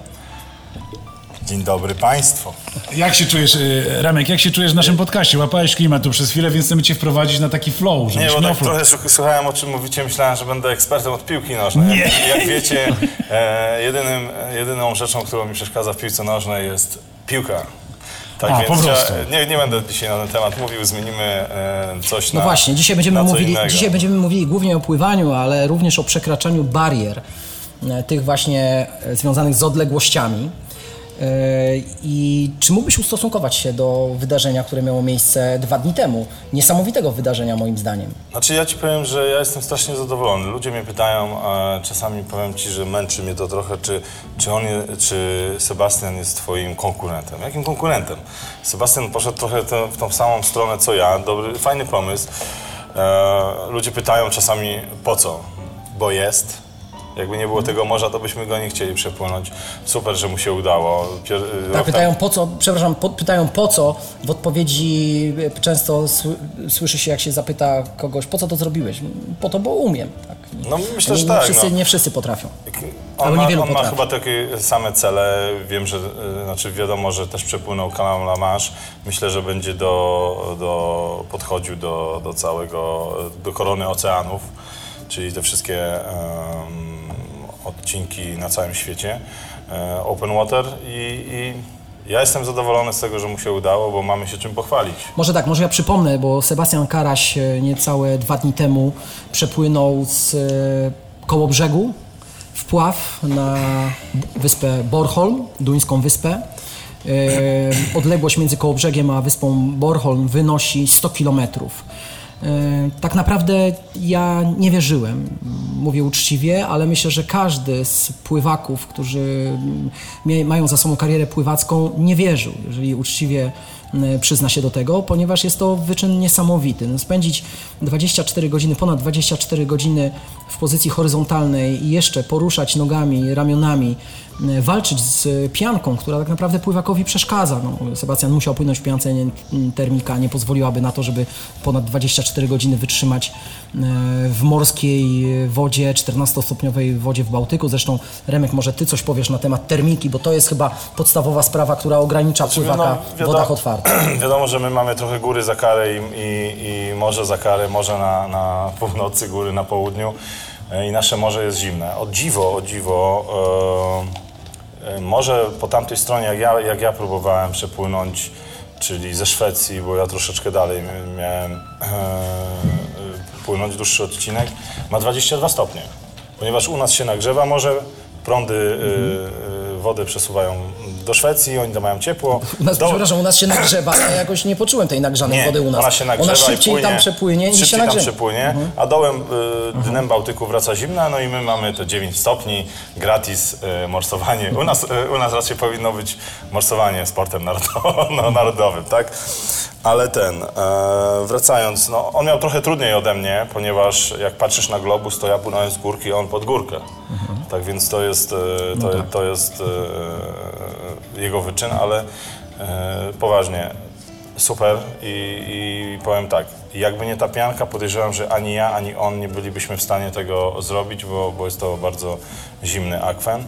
S6: Dzień dobry Państwu.
S2: Jak się czujesz, y, Remek, jak się czujesz w naszym podcaście? Łapałeś klimatu przez chwilę, więc chcemy cię wprowadzić na taki flow,
S6: Nie, bo tak
S2: flow.
S6: trochę słuch- słuchałem o czym mówicie, myślałem, że będę ekspertem od piłki nożnej.
S2: Nie.
S6: Jak, jak wiecie, e, jedynym, jedyną rzeczą, którą mi przeszkadza w piłce nożnej jest piłka. Tak
S2: A,
S6: więc
S2: po prostu.
S6: ja- nie, nie będę dzisiaj na ten temat mówił, zmienimy e, coś
S3: No
S6: na
S3: właśnie, dzisiaj będziemy, mówili,
S6: innego.
S3: dzisiaj będziemy mówili głównie o pływaniu, ale również o przekraczaniu barier, e, tych właśnie e, związanych z odległościami. E, I czy mógłbyś ustosunkować się do wydarzenia, które miało miejsce dwa dni temu? Niesamowitego wydarzenia moim zdaniem.
S6: Znaczy ja ci powiem, że ja jestem strasznie zadowolony. Ludzie mnie pytają, a czasami powiem ci, że męczy mnie to trochę, czy, czy on, czy Sebastian jest twoim konkurentem. Jakim konkurentem? Sebastian poszedł trochę w tą samą stronę co ja. Dobry, fajny pomysł. E, ludzie pytają czasami po co? Bo jest. Jakby nie było tego morza, to byśmy go nie chcieli przepłynąć. Super, że mu się udało. Pier-
S3: Tak, pytają po co, przepraszam, po, pytają po co, w odpowiedzi e, często sły, słyszy się, jak się zapyta kogoś, po co to zrobiłeś? Po to, bo umiem. Tak.
S6: No myślę, że
S3: nie,
S6: tak.
S3: wszyscy,
S6: no.
S3: nie wszyscy potrafią.
S6: On, ma, on ma chyba takie same cele. Wiem, że y, znaczy wiadomo, że też przepłynął kanał La Manche. Myślę, że będzie do, do, podchodził do, do całego, do korony oceanów, czyli te wszystkie em, odcinki na całym świecie. e, Open Water i, i ja jestem zadowolony z tego, że mu się udało, bo mamy się czym pochwalić.
S3: Może tak, może ja przypomnę, bo Sebastian Karaś e, niecałe dwa dni temu przepłynął z e, koło brzegu wpław na wyspę Bornholm, duńską wyspę. Odległość między Kołobrzegiem a wyspą Bornholm wynosi 100 kilometrów. E, Tak naprawdę ja nie wierzyłem, mówię uczciwie, ale myślę, że każdy z pływaków, którzy mają za sobą karierę pływacką, nie wierzył, jeżeli uczciwie m, przyzna się do tego, ponieważ jest to wyczyn niesamowity. No, spędzić 24 godziny, ponad 24 godziny w pozycji horyzontalnej i jeszcze poruszać nogami, ramionami, walczyć z pianką, która tak naprawdę pływakowi przeszkadza. No, Sebastian musiał płynąć w piance, nie, termika nie pozwoliłaby na to, żeby ponad 24 godziny wytrzymać e, w morskiej wodzie, 14-stopniowej wodzie w Bałtyku. Zresztą Remek, może Ty coś powiesz na temat termiki, bo to jest chyba podstawowa sprawa, która ogranicza pływaka w wodach otwartych.
S6: Wiadomo, że my mamy trochę góry za karę i, i, i morze za karę, morze na, na północy, góry na południu e, i nasze morze jest zimne. O dziwo, o dziwo, e, e, morze po tamtej stronie, jak ja, jak ja próbowałem przepłynąć, czyli ze Szwecji, bo ja troszeczkę dalej mi- miałem e, płynąć dłuższy odcinek, ma 22 stopnie. Ponieważ u nas się nagrzewa morze, prądy e, e, wody przesuwają do Szwecji, oni tam mają ciepło.
S3: U nas,
S6: Do-
S3: przepraszam, u nas się nagrzewa, ja jakoś nie poczułem tej nagrzanej
S6: nie,
S3: wody u nas.
S6: ona się nagrzewa
S3: Ona szybciej
S6: i płynie,
S3: tam przepłynie niż się
S6: szybciej tam
S3: nagrzewa. Mhm.
S6: przepłynie, a dołem y, dnem Bałtyku wraca zimna, no i my mamy te 9 stopni, gratis y, morsowanie. U nas, y, u nas raczej powinno być morsowanie sportem narodowym, no, narodowym tak? Ale ten, e, wracając, no, on miał trochę trudniej ode mnie, ponieważ jak patrzysz na globus, to ja płynąłem z górki, on pod górkę.
S3: Mhm.
S6: Tak więc to jest, e,
S3: No
S6: to,
S3: tak.
S6: to jest e, jego wyczyn, ale poważnie, super i, i powiem tak, jakby nie ta pianka, podejrzewam, że ani ja, ani on nie bylibyśmy w stanie tego zrobić, bo, bo jest to bardzo zimny akwen.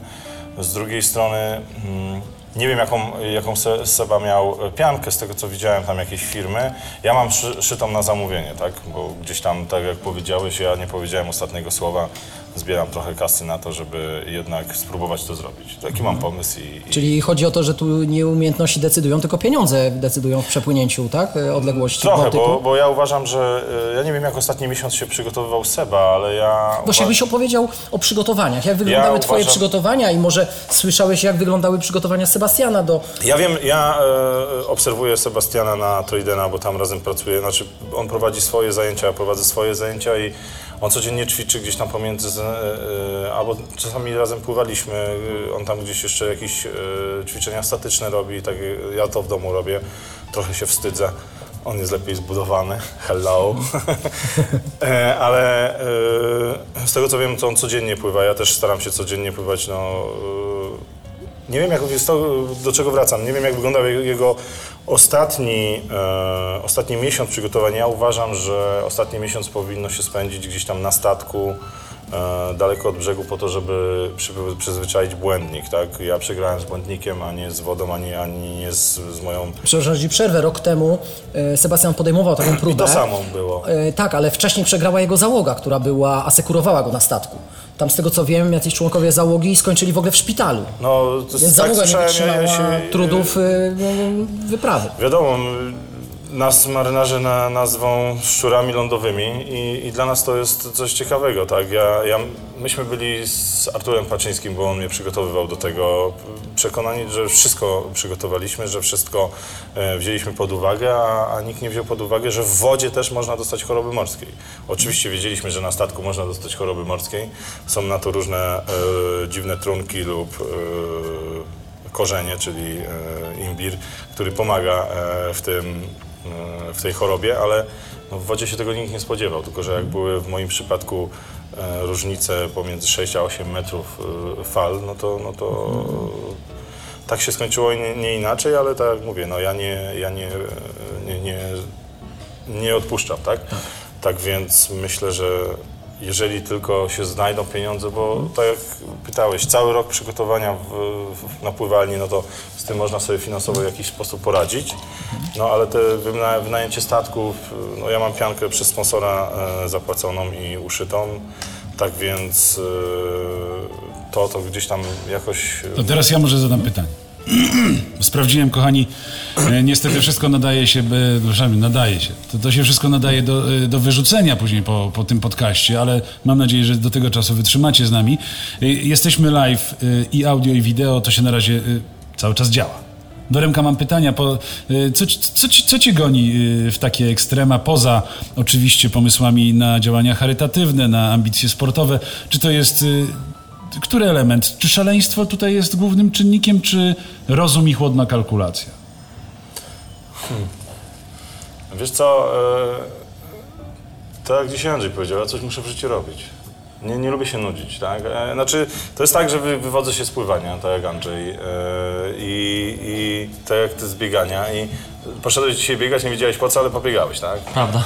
S6: Z drugiej strony mm, nie wiem, jaką, jaką Se- Seba miał piankę, z tego co widziałem tam jakieś firmy. Ja mam szy, szytą na zamówienie, tak? Bo gdzieś tam, tak jak powiedziałeś, ja nie powiedziałem ostatniego słowa, zbieram trochę kasy na to, żeby jednak spróbować to zrobić. Taki mam pomysł i, i
S3: Czyli chodzi o to, że tu nie umiejętności decydują, tylko pieniądze decydują w przepłynięciu, tak? E, Odległości
S6: Trochę, bo, bo ja uważam, że y, ja nie wiem jak ostatni miesiąc się przygotowywał Seba, ale ja.
S3: Właśnie
S6: uwa-
S3: jakbyś opowiedział o przygotowaniach. Jak wyglądały
S6: Ja
S3: Twoje
S6: uważam-
S3: przygotowania i może słyszałeś, jak wyglądały przygotowania Sebastiana do...
S6: Ja wiem, ja e, obserwuję Sebastiana na Tridena, bo tam razem pracuję. Znaczy, on prowadzi swoje zajęcia, ja prowadzę swoje zajęcia i on codziennie ćwiczy gdzieś tam pomiędzy, e, e, albo czasami razem pływaliśmy. e, On tam gdzieś jeszcze jakieś e, ćwiczenia statyczne robi, tak ja to w domu robię. Trochę się wstydzę. On jest lepiej zbudowany. Hello. Ale z tego co wiem, to on codziennie pływa. Ja też staram się codziennie pływać. No, e, nie wiem, jak do czego wracam. Nie wiem, jak wyglądał jego- jego ostatni, e, ostatni miesiąc przygotowania. Ja uważam, że ostatni miesiąc powinno się spędzić gdzieś tam na statku, e, daleko od brzegu, po to, żeby przy, przyzwyczaić błędnik. Tak? Ja przegrałem z błędnikiem, a nie z wodą, ani, ani nie z, z moją.
S3: Przepraszam, że ci przerwę. Rok temu e, Sebastian podejmował taką
S6: I
S3: próbę.
S6: to samo było.
S3: E, tak, ale wcześniej przegrała jego załoga, która była, asekurowała go na statku. Tam z tego co wiem, jacyś członkowie załogi skończyli w ogóle w szpitalu.
S6: No, to
S3: Więc
S6: tak
S3: załoga nie wytrzymała
S6: się-
S3: trudów e, wyprawy.
S6: Wiadomo, nas marynarze na, nazwą szczurami lądowymi i, i dla nas to jest coś ciekawego, tak? Ja, ja, myśmy byli z Arturem Paczyńskim, bo on mnie przygotowywał do tego, przekonani, że wszystko przygotowaliśmy, że wszystko e, wzięliśmy pod uwagę, a, a nikt nie wziął pod uwagę, że w wodzie też można dostać choroby morskiej. Oczywiście wiedzieliśmy, że na statku można dostać choroby morskiej. Są na to różne e, dziwne trunki lub e, korzenie, czyli e, imbir, który pomaga e, w, tym, w tej chorobie, ale no, w wodzie się tego nikt nie spodziewał, tylko że jak były w moim przypadku e, różnicę pomiędzy 6 a 8 metrów e, fal, no to, no to tak się skończyło nie, nie inaczej, ale tak jak mówię, no ja nie, ja nie, nie, nie, nie odpuszczam, tak? Tak więc myślę, że jeżeli tylko się znajdą pieniądze, bo tak jak pytałeś, cały rok przygotowania w, w, no to z tym można sobie finansowo w jakiś sposób poradzić. No ale te wyna, wynajęcie statków, no ja mam piankę przez sponsora e, zapłaconą i uszytą, tak więc e, to, to gdzieś tam jakoś...
S2: To teraz ja może zadam pytanie. Sprawdziłem, kochani, e, niestety wszystko nadaje się, by- nadaje się. To, to się wszystko nadaje do, e, do wyrzucenia później po, po tym podcaście, ale mam nadzieję, że do tego czasu wytrzymacie z nami. E, Jesteśmy live i audio i wideo, to się na razie cały czas działa. Do Remka mam pytania, po, co, co, co cię goni w takie ekstrema, poza oczywiście pomysłami na działania charytatywne, na ambicje sportowe? Czy to jest który element? Czy szaleństwo tutaj jest głównym czynnikiem, czy rozum i chłodna kalkulacja?
S6: Wiesz co, e, to jak dzisiaj Andrzej powiedział, ja coś muszę w życiu robić. Nie, nie lubię się nudzić, tak? E, Znaczy, to jest tak, że wy, wywodzę się z pływania, tak jak Andrzej, e, i, i tak jak ty z biegania i poszedłeś dzisiaj biegać, nie wiedziałeś po co, ale pobiegałeś, tak?
S4: Prawda.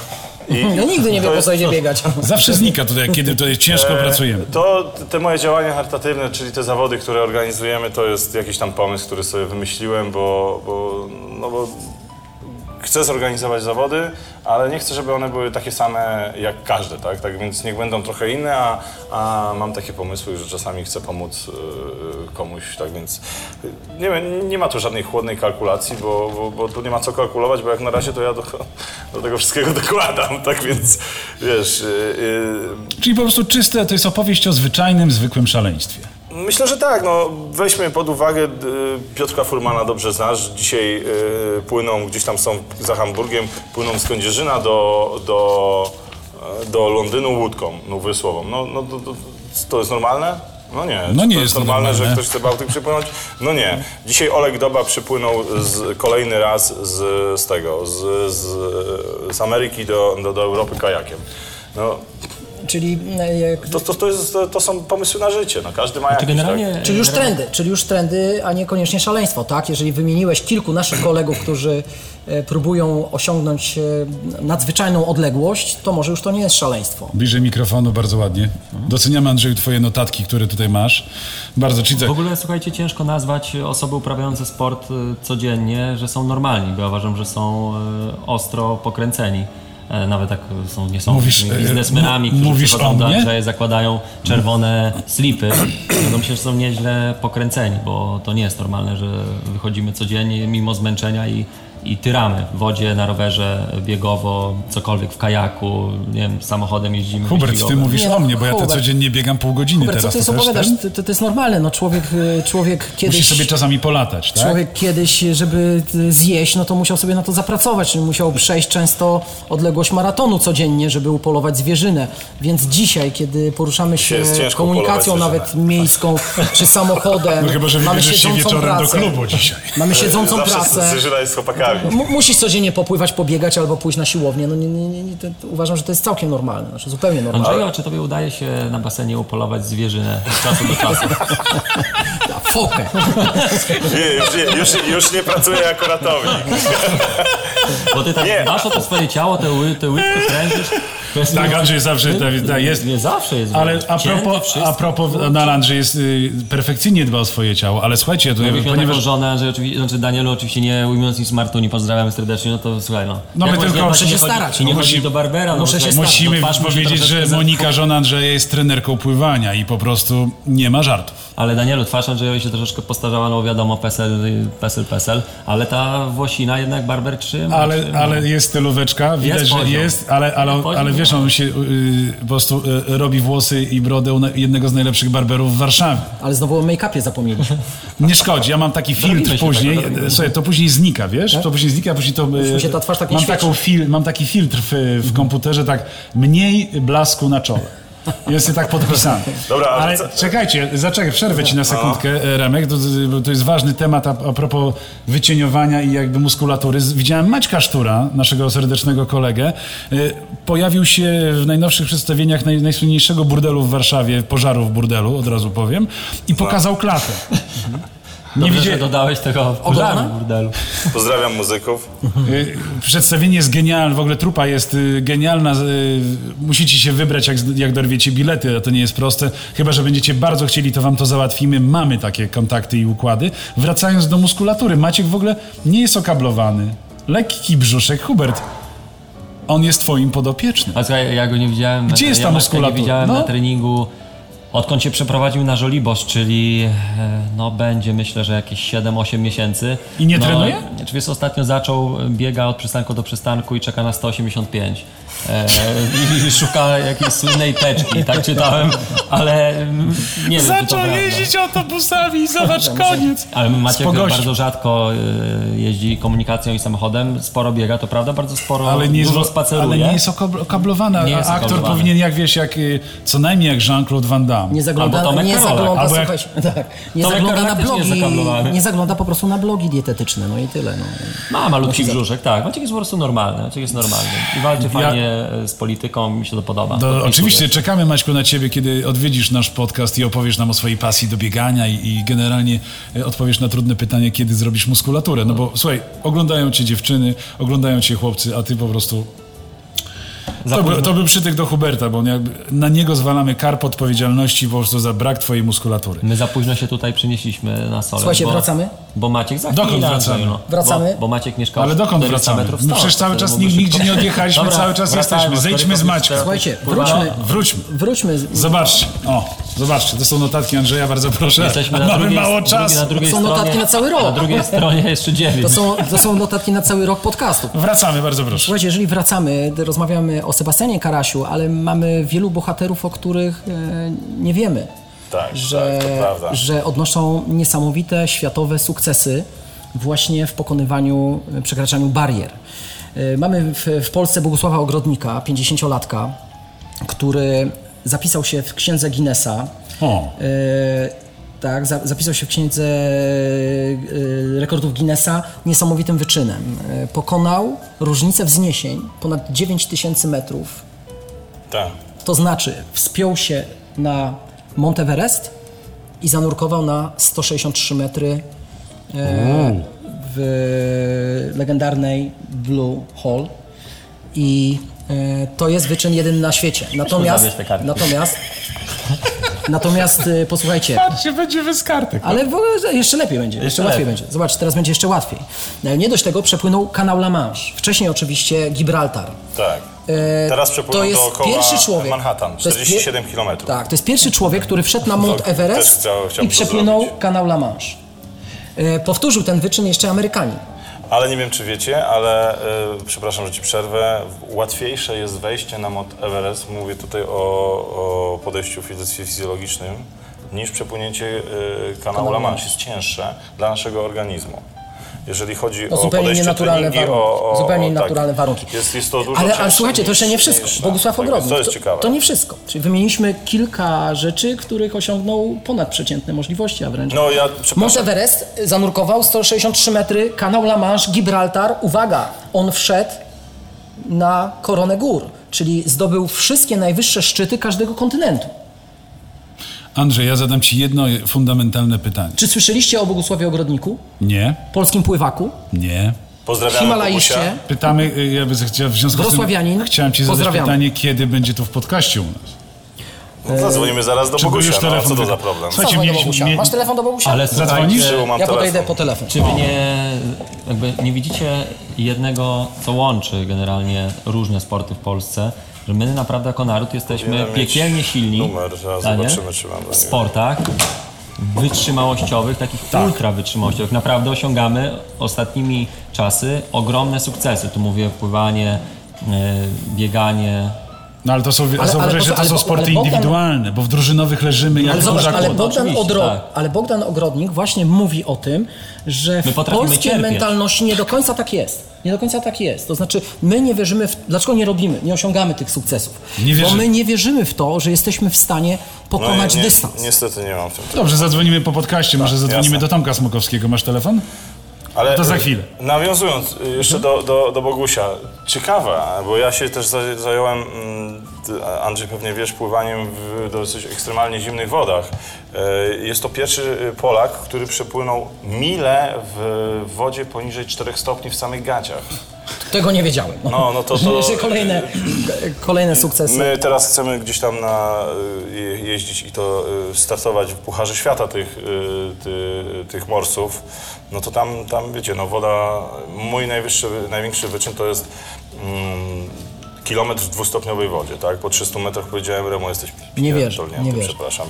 S6: I,
S3: No nigdy nie
S6: to
S3: wiem, po
S6: jest-
S3: co idzie biegać.
S2: Zawsze znika tutaj, kiedy tutaj ciężko
S6: E,
S2: pracujemy.
S6: To te moje działania charytatywne, czyli te zawody, które organizujemy, to jest jakiś tam pomysł, który sobie wymyśliłem, bo, bo, no bo chcę zorganizować zawody, ale nie chcę, żeby one były takie same jak każde, tak? Tak więc niech będą trochę inne, a, a mam takie pomysły, że czasami chcę pomóc e, komuś, tak więc e, nie, wiem, nie ma tu żadnej chłodnej kalkulacji, bo, bo, bo tu nie ma co kalkulować, bo jak na razie to ja do, do tego wszystkiego dokładam, tak więc wiesz... e, e,
S2: Czyli po prostu czyste, to jest opowieść o zwyczajnym, zwykłym szaleństwie.
S6: Myślę, że tak. No, weźmy pod uwagę, y, Piotrka Furmana dobrze znasz. Dzisiaj y, płyną, gdzieś tam są za Hamburgiem, płyną z Kędzierzyna do, do, e, do Londynu łódką no, wysłową. No, no to, to, jest normalne? No nie.
S2: No nie
S6: to
S2: jest to
S6: normalne, że
S2: normalne.
S6: ktoś chce Bałtyk przypłynąć? No nie. Dzisiaj Olek Doba przypłynął z, kolejny raz z, z tego, z, z, z Ameryki do, do, do Europy kajakiem. No,
S3: Czyli, e, jak,
S6: to, to, to, jest, to, to są pomysły na życie. No, każdy ma
S4: To
S6: jakieś,
S4: generalnie...
S6: tak?
S3: czyli już trendy, czyli już trendy, a niekoniecznie szaleństwo, tak? Jeżeli wymieniłeś kilku naszych kolegów, którzy e, próbują osiągnąć e, nadzwyczajną odległość, to może już to nie jest szaleństwo.
S2: Bliżej mikrofonu, bardzo ładnie. Doceniam, Andrzeju, twoje notatki, które tutaj masz. Bardzo ci
S4: W ogóle, słuchajcie, ciężko nazwać osoby uprawiające sport codziennie, że są normalni, bo ja uważam, że są ostro pokręceni. E, Nawet jak są, nie są
S2: Mówisz, e,
S4: biznesmenami, którzy
S2: mówisz
S4: przychodzą do? Andrzeja, zakładają czerwone slipy, to myślę, że są nieźle pokręceni, bo to nie jest normalne, że wychodzimy codziennie mimo zmęczenia i, i tyramy w wodzie, na rowerze, biegowo, cokolwiek w kajaku, nie wiem, samochodem jeździmy
S2: Hubert, ty mówisz
S3: Nie,
S2: o mnie, bo ja to
S3: Hubert.
S2: codziennie biegam pół godziny
S3: Hubert, co
S2: teraz.
S3: ty jest
S2: to
S3: opowiadasz? To, to, to jest normalne, no człowiek, e, człowiek kiedyś...
S2: Musisz sobie czasami polatać, tak?
S3: Człowiek kiedyś, żeby y, zjeść, no to musiał sobie na to zapracować, czyli musiał przejść często odległość maratonu codziennie, żeby upolować zwierzynę. Więc dzisiaj, kiedy poruszamy się komunikacją nawet miejską czy samochodem,
S2: No chyba, że
S3: mamy siedzącą
S2: wieczorem do
S3: pracę,
S2: klubu dzisiaj.
S3: mamy siedzącą
S6: Zawsze
S3: pracę,
S6: Zżyla jest z chłopakami.
S3: mu- musisz codziennie popływać, pobiegać albo pójść na siłownię. No nie, nie, nie, nie, to, to uważam, że to jest całkiem normalne, znaczy zupełnie normalne.
S4: Andrzeju, a czy tobie udaje się na basenie upolować zwierzynę od czasu do czasu?
S3: Fokę.
S6: Już, nie, już, już nie pracuję jako ratownik.
S4: Bo ty tak
S6: Nie.
S4: dbasz o to swoje ciało, te, ły, te łydki. To jest
S2: Tak, Andrzej zawsze tak, tak jest.
S4: Nie zawsze jest
S2: Ale a propos, a propos no, ale Andrzej jest y, perfekcyjnie dba o swoje ciało, ale słuchajcie,
S4: Jakbyś miał
S2: ponieważ
S4: taką żonę, że oczywiście, znaczy Danielu oczywiście nie ujmując nic Martuni, pozdrawiamy serdecznie, no to słuchaj no.
S2: No my tylko-
S4: nie,
S2: muszę
S4: nie
S3: się starać,
S4: I nie
S2: no
S4: chodzi do Barbera, no
S3: muszę się
S4: słuchaj,
S3: starać.
S2: musimy
S4: no,
S2: powiedzieć, że Monika, żona Andrzeja jest trenerką pływania i po prostu nie ma żartów.
S4: Ale Danielu, twarz Andrzejowi się troszeczkę postarzała, no wiadomo, PESEL, PESEL, PESEL, ale ta Włosina jednak Barber trzyma.
S2: Ale,
S4: trzyma.
S2: ale jest stylóweczka, widać,
S4: Jest
S2: że
S4: poziom.
S2: jest, ale, ale,
S4: Poziom
S2: ale wiesz, on się y, po prostu y, robi włosy i brodę u na- jednego z najlepszych barberów w Warszawie.
S3: Ale znowu o make-upie zapomnieliśmy.
S2: Nie szkodzi, ja mam taki filtr
S4: Zrobimy
S2: później, słuchaj, to później znika, wiesz, to później znika, później to...
S3: mi się ta twarz tak
S2: mam, taką fil, mam taki filtr w, w komputerze, tak mniej blasku na czole. Jest tak podpisany.
S6: Dobra, ale co-
S2: czekajcie, zaczekaj, przerwę ci na sekundkę, e, Remek, to, bo to jest ważny temat a, a propos wycieniowania i jakby muskulatury. Widziałem Maćka Sztura, naszego serdecznego kolegę. E, Pojawił się w najnowszych przedstawieniach naj, najsłynniejszego burdelu w Warszawie, pożaru w burdelu, od razu powiem, i pokazał klatę. Nie
S4: Dobrze,
S2: widzia...
S4: że dodałeś tego w burdelu.
S6: Pozdrawiam muzyków.
S2: Y, Przedstawienie jest genialne, w ogóle trupa jest y, genialna. y, Musicie się wybrać, jak, jak dorwiecie bilety, a to nie jest proste. Chyba, że będziecie bardzo chcieli, to wam to załatwimy. Mamy takie kontakty i układy. Wracając do muskulatury, Maciek w ogóle nie jest okablowany. Lekki brzuszek. Hubert, on jest twoim podopiecznym.
S4: A słuchaj, ja go nie widziałem.
S2: Gdzie jest
S4: ja
S2: ta
S4: Maćka
S2: muskulatura?
S4: Nie widziałem
S2: No.
S4: na treningu. Odkąd się przeprowadził na Żoliborz, czyli e, no będzie myślę, że jakieś 7-8 miesięcy.
S2: I nie
S4: no,
S2: trenuje?
S4: Czy wiesz, ostatnio zaczął, biega od przystanku do przystanku i czeka na 185. E, i, szuka jakiejś słynnej teczki, tak czytałem, ale nie wiem, to prawda.
S2: autobusami i zobacz, koniec.
S4: Ale Maciek
S2: Spogości.
S4: bardzo rzadko e, jeździ komunikacją i samochodem, sporo biega, to prawda, bardzo sporo,
S2: Ale nie, jest,
S4: dużo spaceruje.
S2: ale nie jest okab- okablowana.
S4: Nie
S2: a
S4: jest
S2: aktor
S4: okablowany.
S2: powinien, jak wiesz, jak, y, co najmniej jak Jean-Claude Van Damme.
S3: Nie zagląda,
S4: Albo Tomek
S3: nie
S4: Karolak.
S3: zagląda,
S2: Albo jak-
S3: słuchajcie, tak, nie
S4: Tomek
S3: zagląda na
S4: Karolak nie jest
S3: blogi,
S4: zakablowany.
S3: nie zagląda po prostu na blogi dietetyczne, no i tyle. No.
S4: Ma malutki brzuszek, tak. Maciek jest po prostu normalny. Maciek jest normalny. I walczy fajnie e, z polityką, mi się to podoba.
S2: Do,
S4: To
S2: oczywiście czekamy Maćku na Ciebie, kiedy odwiedzisz nasz podcast i opowiesz nam o swojej pasji do biegania i, i generalnie e, odpowiesz na trudne pytanie, kiedy zrobisz muskulaturę. No bo słuchaj, oglądają Cię dziewczyny, oglądają Cię chłopcy, a Ty po prostu... To, by, to był przytyk do Huberta, bo na niego zwalamy karp odpowiedzialności po prostu za brak Twojej muskulatury.
S4: My za późno się tutaj przenieśliśmy na solę.
S3: Słuchajcie,
S4: bo,
S3: wracamy?
S4: Bo Maciek za
S2: Dokąd
S4: chwilę,
S2: wracamy?
S4: Andrzeju, no.
S3: Wracamy?
S4: Bo, bo Maciek mieszka
S2: Ale dokąd
S4: 400
S2: wracamy?
S4: metrów
S2: My
S4: stąd.
S2: przecież cały czas nigdzie nie odjechaliśmy,
S4: Dobra,
S2: cały czas jesteśmy. Zejdźmy z Maćka.
S3: Słuchajcie, wróćmy,
S2: Wróćmy.
S3: wróćmy.
S2: Zobaczcie, o, zobaczcie, to są notatki Andrzeja, bardzo proszę.
S4: Jesteśmy na
S2: Mamy mało czasu.
S4: Na drugiej
S3: Są
S4: stronie,
S3: notatki na cały rok.
S4: Na drugiej stronie jeszcze dziewięć.
S3: To są, to są notatki na cały rok podcastu.
S2: Wracamy, bardzo proszę.
S3: Słuchajcie, jeżeli wracamy, to rozmawiamy o Sebastianie Karasiu, ale mamy wielu bohaterów, o których e, nie wiemy.
S6: Tak,
S3: Że,
S6: tak,
S3: że odnoszą niesamowite światowe sukcesy właśnie w pokonywaniu, e, przekraczaniu barier. E, Mamy w, w Polsce Bogusława Ogrodnika, 50-latka, który zapisał się w księdze Guinnessa.
S2: O,
S3: tak, za, zapisał się w księdze e, rekordów Guinnessa niesamowitym wyczynem. E, pokonał różnicę wzniesień ponad 9000 metrów.
S6: Tak.
S3: To znaczy, wspiął się na Mount Everest i zanurkował na 163 metry e, w legendarnej Blue Hole. I e, to jest wyczyn jeden na świecie. Natomiast, natomiast, natomiast e, posłuchajcie,
S2: patrzcie, będzie bez kartek.
S3: ale w ogóle jeszcze lepiej będzie, jeszcze,
S4: Jeszcze
S3: łatwiej
S4: lepiej.
S3: będzie. Zobacz, teraz będzie jeszcze łatwiej. E, Nie dość tego, przepłynął kanał La Manche. Wcześniej oczywiście Gibraltar.
S6: Tak.
S3: E,
S6: Teraz przepłynął
S3: to jest
S6: dookoła
S3: pierwszy człowiek.
S6: Manhattan,
S3: to jest pie-
S6: 47 kilometrów.
S3: Tak, to jest pierwszy człowiek, który wszedł na Mount
S6: To
S3: Everest
S6: chciał-
S3: i przepłynął kanał La Manche. E, Powtórzył ten wyczyn jeszcze Amerykanin.
S6: Ale nie wiem, czy wiecie, ale y, przepraszam, że ci przerwę. Łatwiejsze jest wejście na Mount Everest, mówię tutaj o, o podejściu fizjologicznym, niż przepłynięcie y, kanału La Manche. Jest cięższe dla naszego organizmu. Jeżeli chodzi
S3: To
S6: o
S3: zupełnie nienaturalne
S6: treningi,
S3: warunki.
S6: o, o,
S3: zupełnie
S6: o,
S3: nienaturalne
S6: tak.
S3: warunki.
S6: Jest, jest to dużo
S3: ale, ale słuchajcie, to jeszcze nie wszystko.
S6: niż-
S3: Bogusław
S6: tak,
S3: Ogrodnik.
S6: To jest ciekawe.
S3: to nie wszystko. Czyli wymieniliśmy kilka rzeczy, których osiągnął ponadprzeciętne możliwości, a wręcz
S6: No ja, przepraszam,
S3: Everest zanurkował 163 metry, kanał La Manche, Gibraltar. Uwaga, on wszedł na koronę gór, czyli zdobył wszystkie najwyższe szczyty każdego kontynentu.
S2: Andrzej, ja zadam Ci jedno fundamentalne pytanie.
S3: Czy słyszeliście o Bogusławie Ogrodniku,
S2: Nie,
S3: polskim pływaku,
S2: nie.
S6: pozdrawiamy
S3: Himalaiście?
S6: Bogusia.
S2: Pytamy, y, ja bym chciał w związku z tym... Chciałem Ci zadać pytanie, kiedy będzie tu w podcaście u nas.
S6: No, zadzwonimy zaraz do Bogusia,
S2: już
S6: no,
S2: telefon
S6: co to za problem?
S2: Słuchajcie,
S3: Zadzwoń do Bogusia. Masz telefon do Bogusia?
S4: Ale
S2: Zadzwonisz?
S6: Mam
S3: ja
S6: telefon.
S3: podejdę po telefon.
S4: Czy wy nie, jakby nie widzicie jednego, co łączy generalnie różne sporty w Polsce? Że my naprawdę jako naród jesteśmy piekielnie silni
S6: numer, zobaczymy, czy mam
S4: w sportach wytrzymałościowych, takich
S6: Tak.
S4: ultra wytrzymałościowych. Naprawdę osiągamy ostatnimi czasy ogromne sukcesy. Tu mówię pływanie, bieganie,
S2: No ale to są,
S3: Ale-
S2: zauważyłeś,
S3: ale
S2: że to
S3: ale
S2: są sporty
S3: Bogdan-
S2: indywidualne, bo w drużynowych leżymy jak
S3: Ale zobacz, ale. Bogdan, Odro,
S4: tak.
S3: ale Bogdan Ogrodnik właśnie mówi o tym, że w polskiej
S4: cierpieć.
S3: mentalności nie do końca tak jest. Nie do końca tak jest. To znaczy, my nie wierzymy w... Dlaczego nie robimy, nie osiągamy tych sukcesów?
S2: Nie
S3: Bo my nie wierzymy w to, że jesteśmy w stanie pokonać
S6: nie,
S3: dystans.
S6: Niestety nie mam w tym.
S2: Dobrze, zadzwonimy po podcaście, może zadzwonimy
S6: jasne.
S2: do Tomka Smokowskiego. Masz telefon?
S6: Ale
S2: To za chwilę.
S6: Nawiązując y, jeszcze do, do, do Bogusia, ciekawe, bo ja się też za- zająłem, mm, Andrzej pewnie wiesz, pływaniem w dosyć ekstremalnie zimnych wodach. Y, Jest to pierwszy y, Polak, który przepłynął milę w wodzie poniżej 4 stopni w samych gaciach.
S3: Tego nie wiedziałem.
S6: No, no to- to-
S3: kolejne, kolejne sukcesy.
S6: My teraz chcemy gdzieś tam na, y, je- jeździć i to y, startować w Pucharze Świata tych, y, ty, tych morsów. No to tam, tam wiecie, no woda, mój najwyższy, największy wyczyn to jest mm, kilometr w dwustopniowej wodzie, tak? Po 300 metrach powiedziałem, Remo, jesteś
S3: Nie
S6: pierdolnięty,
S3: nie wierzę.
S6: przepraszam.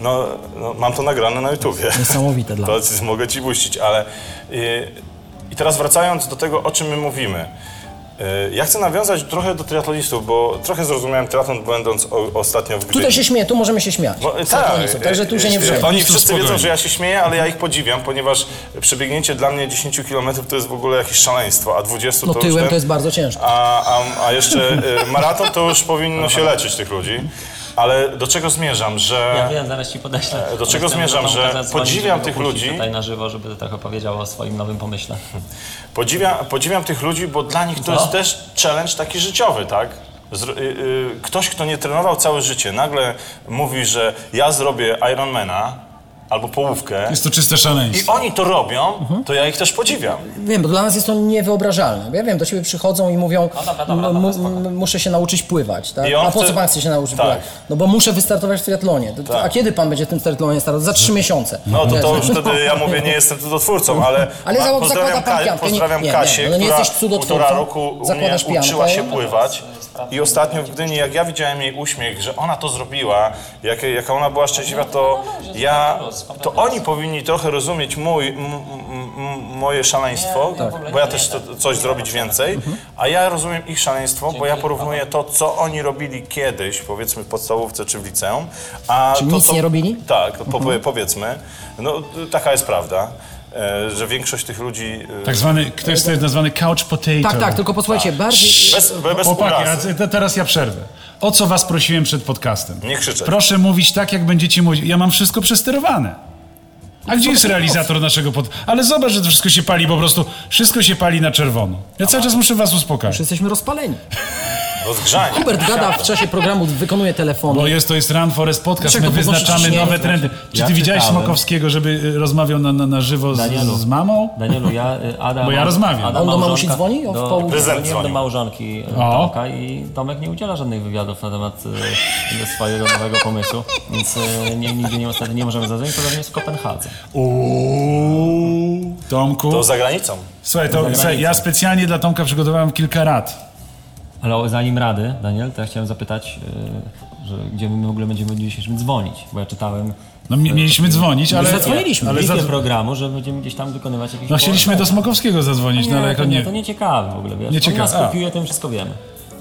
S6: No, no, mam to nagrane na YouTubie.
S3: Niesamowite dla
S6: To
S3: mnie.
S6: mogę ci puścić, ale y, i teraz wracając do tego, o czym my mówimy. Y, Ja chcę nawiązać trochę do triatlonistów, bo trochę zrozumiałem triatlon będąc o, ostatnio w Gdyni.
S3: Tutaj się śmieje, tu możemy się śmiać.
S6: Bo, tak,
S3: Także tu się nie
S6: e,
S3: przejmuj.
S6: Oni wszyscy
S2: spokojnie.
S6: wiedzą, że ja się śmieję, ale ja ich podziwiam, ponieważ przebiegnięcie dla mnie 10 km to jest w ogóle jakieś szaleństwo, a 20
S3: No
S6: to już
S3: tyłem
S6: ten,
S3: to jest bardzo ciężko.
S6: a, a, a jeszcze maraton to już powinno się leczyć tych ludzi. Ale do czego zmierzam, że...
S4: Ja wiem, zaraz ci podeślę.
S6: E, do czego zmierzam, że podziwiam tych ludzi.
S4: tutaj na żywo, żeby trochę powiedział o swoim nowym pomyśle.
S6: Podziwiam, podziwiam tych ludzi, bo dla nich to
S4: Co?
S6: jest też challenge taki życiowy, tak? Y, y, ktoś, kto nie trenował całe życie, nagle mówi, że ja zrobię Ironmana albo połówkę
S2: Jest to czyste
S6: i
S2: szaleństwo.
S6: oni to robią, to ja ich też podziwiam.
S3: Wiem, bo dla nas jest to niewyobrażalne. Ja wiem, do ciebie przychodzą i mówią,
S4: dobra, dobra,
S3: "M-
S4: dobra,
S3: m- muszę się nauczyć pływać. Tak?
S6: I
S3: A po
S6: chce-
S3: co pan chce się nauczyć
S6: Tak.
S3: pływać? No bo muszę wystartować w triatlonie. To- to-
S6: Tak.
S3: A kiedy pan będzie w tym triatlonie startował? Za trzy miesiące.
S6: No to, to już wtedy ja mówię, nie jestem cudotwórcą, ale,
S3: Ale
S6: ma- pozdrawiam,
S3: pan
S6: Ka-.
S3: Nie-
S6: pozdrawiam
S3: nie, nie,
S6: Kasię,
S3: no nie
S6: która
S3: jesteś
S6: półtora roku u mnie uczyła się pływać i ostatnio w Gdyni, jak ja widziałem jej uśmiech, że ona to zrobiła, jak, jaka ona była szczęśliwa, to ja, to oni powinni trochę rozumieć mój, m, m, m, moje szaleństwo, bo ja też chcę coś zrobić więcej, a ja rozumiem ich szaleństwo, bo ja porównuję to, co oni robili kiedyś, powiedzmy w podstawówce czy w liceum, a to,
S3: nic
S6: co,
S3: nie robili?
S6: tak, po, powiedzmy. No, taka jest prawda, że większość tych ludzi... e,
S2: Tak zwany, ktoś to jest nazwany couch potato.
S3: Tak, tak, tylko posłuchajcie, bardziej...
S6: Bez, be- bez
S2: Chłopaki, teraz ja przerwę. O co was prosiłem przed podcastem?
S6: Nie krzyczeć.
S2: Proszę mówić tak, jak będziecie mówić. Ja mam wszystko przesterowane. A gdzie jest realizator naszego pod... Ale zobacz, że to wszystko się pali po prostu. Wszystko się pali na czerwono. Ja cały czas muszę was uspokajać.
S3: Jesteśmy rozpaleni.
S6: Rozgrzanie.
S3: Hubert gada w czasie programu, wykonuje telefony.
S2: Bo jest, to jest Run Forest Podcast,
S3: Dlaczego
S2: my wyznaczamy nowe trendy. Czy
S4: Ja
S2: ty widziałeś
S4: czytałem.
S2: Smokowskiego, żeby y, rozmawiał na, na, na żywo z,
S4: Danielu.
S2: z mamą?
S4: Danielu, ja, y, Ada...
S2: Bo ja rozmawiam.
S4: Ada
S3: On do mamusi dzwoni? O, w
S4: Do, dzwoniłem do małżonki y. Tomka i Tomek nie udziela żadnych wywiadów na temat y, swojego nowego pomysłu, więc y, nie, nigdy nie, ostatnio nie możemy zadzwonić, podobnie jest w Kopenhadze.
S2: Uuu, Tomku.
S6: To za granicą.
S2: Słuchaj, to, słuchaj, ja specjalnie dla Tomka przygotowałem kilka rad.
S4: Ale zanim rady, Daniel, to ja chciałem zapytać, y, że gdzie my w ogóle będziemy dzisiejszym dzwonić, bo ja czytałem
S2: No mi- mieliśmy dzwonić, ale...
S3: zadzwoniliśmy.
S2: Ale
S4: ale
S2: za,
S4: programu, że będziemy gdzieś tam wykonywać jakieś...
S2: no chcieliśmy do Smokowskiego zadzwonić, no ale
S4: Nie,
S2: jako
S4: to nie,
S2: nie...
S4: to nie ciekawe w ogóle, wiesz.
S2: Nie
S4: On
S2: ciekawe,
S4: nas
S2: a.
S4: kopiuje, to my wszystko wiemy.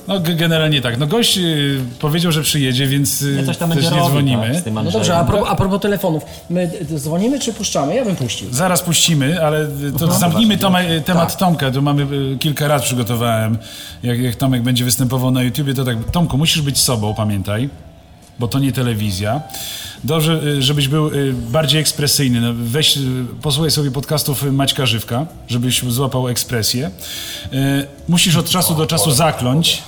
S2: No generalnie tak. No gość y, powiedział, że przyjedzie, więc y,
S4: tam
S2: też
S4: będzie
S2: nie
S4: robił,
S2: dzwonimy.
S4: tak,
S3: No dobrze, a propos, a propos telefonów. My dzwonimy czy puszczamy? Ja bym puścił.
S2: Zaraz puścimy, ale to zamknijmy toma, y, temat Tomka. Tu mamy kilka rad przygotowałem. Jak, jak Tomek będzie występował na YouTubie, to tak, Tomku, musisz być sobą, pamiętaj, bo to nie telewizja. Dobrze, żebyś był bardziej ekspresyjny. No, weź, posłuchaj sobie podcastów Maćka Żywka, żebyś złapał ekspresję. Musisz od czasu do czasu zakląć,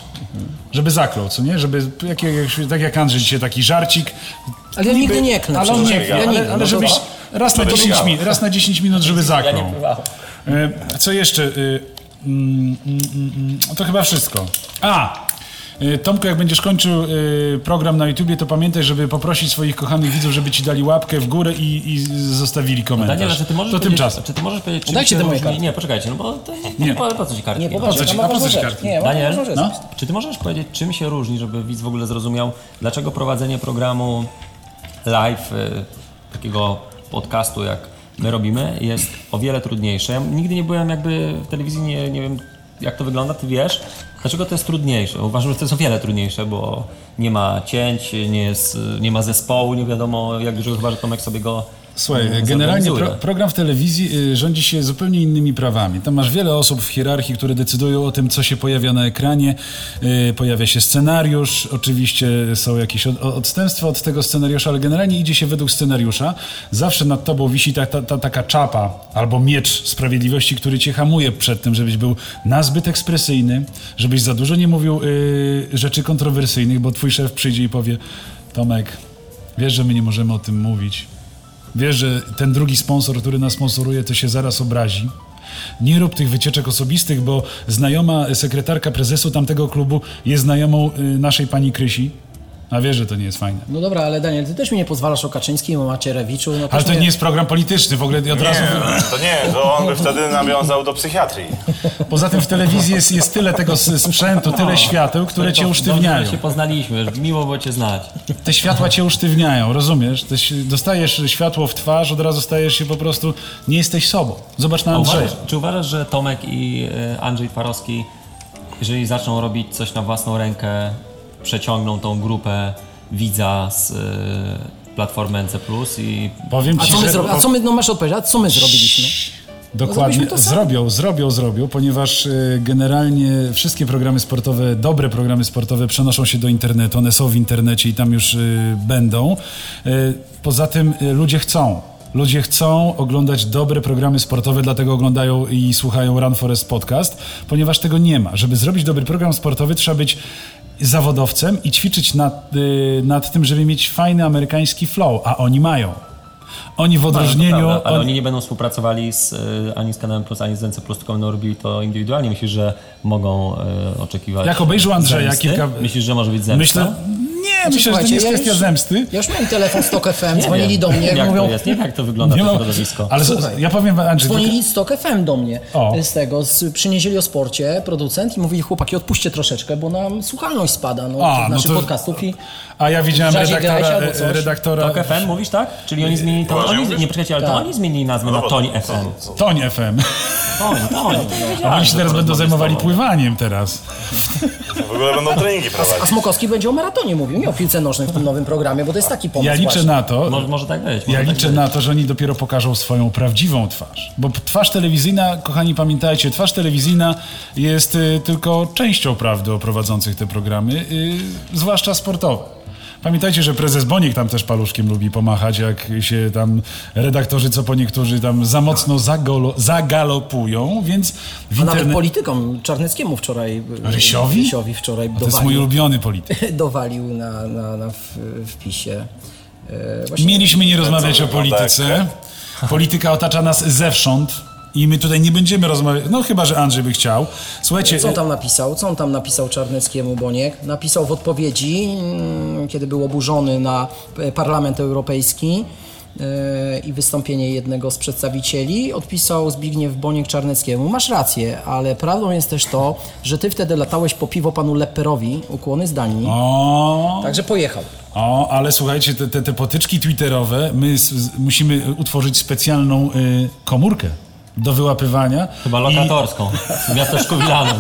S2: żeby zaklął, co nie? Żeby, jak, jak, tak jak Andrzej dzisiaj, taki żarcik.
S3: Ale ja nigdy nie klnę
S2: Ale, on nie,
S3: Ja
S2: ale, ale żebyś raz na, 10 minut, raz na 10 minut, żeby zaklął. E, Co jeszcze? E, mm, mm, mm, To chyba wszystko. A! E, Tomku, jak będziesz kończył e, program na YouTubie, to pamiętaj, żeby poprosić swoich kochanych widzów, żeby ci dali łapkę w górę i, i zostawili komentarz.
S4: Daniel, czy ty możesz
S2: to
S4: powiedzieć,
S2: tymczasem.
S4: czy ty możesz powiedzieć, czym
S3: Dajcie
S4: się
S3: te moje
S4: różni...
S3: kartki.
S4: Nie, poczekajcie, no bo to nie,
S2: Nie.
S4: Po, po co ci kartki?
S3: Nie,
S4: Po
S3: popatrz,
S2: co ci- po co ci kartki?
S3: Nie,
S4: Daniel?
S2: No?
S4: Czy ty możesz powiedzieć, czym się różni, żeby widz w ogóle zrozumiał, dlaczego prowadzenie programu live, y, takiego podcastu jak my robimy, jest o wiele trudniejsze? Ja nigdy nie byłem jakby w telewizji, nie, nie wiem jak to wygląda, ty wiesz, Dlaczego to jest trudniejsze? Uważam, że to jest o wiele trudniejsze, bo nie ma cięć, nie, jest, nie ma zespołu, nie wiadomo jak dużo, chyba że Tomek sobie go
S2: Słuchaj,
S4: mm,
S2: generalnie pro, program w telewizji y, rządzi się zupełnie innymi prawami. Tam masz wiele osób w hierarchii, które decydują o tym, co się pojawia na ekranie. Y, Pojawia się scenariusz, oczywiście są jakieś od, odstępstwa od tego scenariusza, ale generalnie idzie się według scenariusza. Zawsze nad tobą wisi ta, ta, ta, taka czapa albo miecz sprawiedliwości, który cię hamuje przed tym, żebyś był nazbyt ekspresyjny, żebyś za dużo nie mówił y, rzeczy kontrowersyjnych, bo twój szef przyjdzie i powie Tomek, wiesz, że my nie możemy o tym mówić. Wiesz, że ten drugi sponsor, który nas sponsoruje, to się zaraz obrazi. Nie rób tych wycieczek osobistych, bo znajoma sekretarka prezesu tamtego klubu jest znajomą y, naszej pani Krysi. A wiesz, że to nie jest fajne.
S3: No dobra, ale Daniel, ty też mi nie pozwalasz o Kaczyńskim, o Macierewiczu. No
S2: Ale to
S3: mnie-
S2: nie jest program polityczny, w ogóle od razu...
S6: Nie, to nie, to on by wtedy nawiązał do psychiatrii.
S2: Poza tym w telewizji jest, jest tyle tego sprzętu, tyle świateł, które cię usztywniają.
S4: się poznaliśmy, miło było cię znać.
S2: Te światła cię usztywniają, rozumiesz? Te, ś- dostajesz światło w twarz, od razu stajesz się po prostu... Nie jesteś sobą. Zobacz na Andrzeja.
S4: uważasz, czy uważasz, że Tomek i e, Andrzej Twarowski, jeżeli zaczną robić coś na własną rękę, przeciągną tą grupę widza z e, platformy NC+, i
S2: Powiem
S3: A
S2: ci,
S3: co my
S2: że...
S3: zrobiliśmy? A co my, no masz odpowiedzieć, a co my zrobiliśmy?
S2: Dokładnie. Zrobią, zrobią, zrobią, ponieważ y, generalnie wszystkie programy sportowe, dobre programy sportowe przenoszą się do internetu, one są w internecie i tam już y, będą. Y, Poza tym y, ludzie chcą. Ludzie chcą oglądać dobre programy sportowe, dlatego oglądają i słuchają Run Forest Podcast, ponieważ tego nie ma. Żeby zrobić dobry program sportowy, trzeba być zawodowcem i ćwiczyć nad, y, nad tym, żeby mieć fajny amerykański flow, a oni mają. Oni w odróżnieniu...
S4: No, prawda, ale
S2: on-
S4: oni nie będą współpracowali z, e, ani z kanałem Plus, ani z NC+, tylko będą robili to indywidualnie. Myślisz, że mogą e, oczekiwać
S2: Jak obejrzą Andrzeja
S4: zemsty?
S2: kilka-
S4: Myślisz, że może być zemsta?
S2: Myślę, nie, myślę, że to nie jest
S3: ja
S2: kwestia
S3: już-
S2: zemsty.
S3: Ja już miałem telefon Stok FM,
S4: Nie
S3: dzwonili
S4: wiem,
S3: do mnie,
S4: jak
S3: mówią...
S4: to jest, nie wiem jak to wygląda
S2: Nie
S4: to środowisko.
S2: ale s- ja powiem wam, Andrzej,
S3: Dzwonili Stok FM do mnie
S2: O.
S3: z tego, z, przynieśli o sporcie producent i mówili chłopaki odpuśćcie troszeczkę, bo nam słuchalność spada no,
S2: A,
S3: tych
S2: no
S3: naszych
S2: to-
S3: podcastów i
S2: a ja widziałem redaktora, redaktora
S4: Tok FM mówisz, tak? Czyli oni zmienili to. Oni, nie poczekajcie, ale to
S3: Tak.
S4: oni zmienili nazwę na Toń FM.
S2: Toń FM.
S4: Toń, Toń.
S2: A oni się teraz będą zajmowali pływaniem teraz.
S6: W ogóle będą treningi
S3: a
S6: prowadzić.
S3: Smokowski będzie o maratonie mówił, nie o piłce nożnej w tym nowym programie, bo to jest taki pomysł
S2: Ja liczę
S3: właśnie.
S2: na to,
S4: Może, może tak być.
S2: Ja
S4: tak
S2: liczę
S4: być.
S2: na to, że oni dopiero pokażą swoją prawdziwą twarz. Bo twarz telewizyjna, kochani pamiętajcie, twarz telewizyjna jest y, tylko częścią prawdy o prowadzących te programy, y, zwłaszcza sportowe. Pamiętajcie, że prezes Boniek tam też paluszkiem lubi pomachać, jak się tam redaktorzy, co po niektórzy tam za mocno zagolo, zagalopują, więc w
S3: A nawet politykom Czarneckiemu wczoraj...
S2: Rysiowi?
S3: Rysiowi wczoraj
S2: To jest mój
S3: dowalił,
S2: ulubiony polityk.
S3: dowalił na, na, na w, wpisie. E, właśnie
S2: Mieliśmy nie rozmawiać o
S6: wygląda
S2: polityce. Polityka otacza nas zewsząd i my tutaj nie będziemy rozmawiać, no chyba, że Andrzej by chciał. Słuchajcie,
S3: Co on tam napisał? Co on tam napisał Czarneckiemu Boniek? Napisał w odpowiedzi, mm, kiedy był oburzony na e, Parlament Europejski e, i wystąpienie jednego z przedstawicieli, odpisał Zbigniew Boniek Czarneckiemu. Masz rację, ale prawdą jest też to, że ty wtedy latałeś po piwo panu Lepperowi, ukłony z Danii,
S2: o,
S3: także pojechał.
S2: o, ale słuchajcie, te, te, te potyczki twitterowe, my s, musimy utworzyć specjalną y, komórkę do wyłapywania.
S4: Chyba lokatorską. Miasteczko Wilano.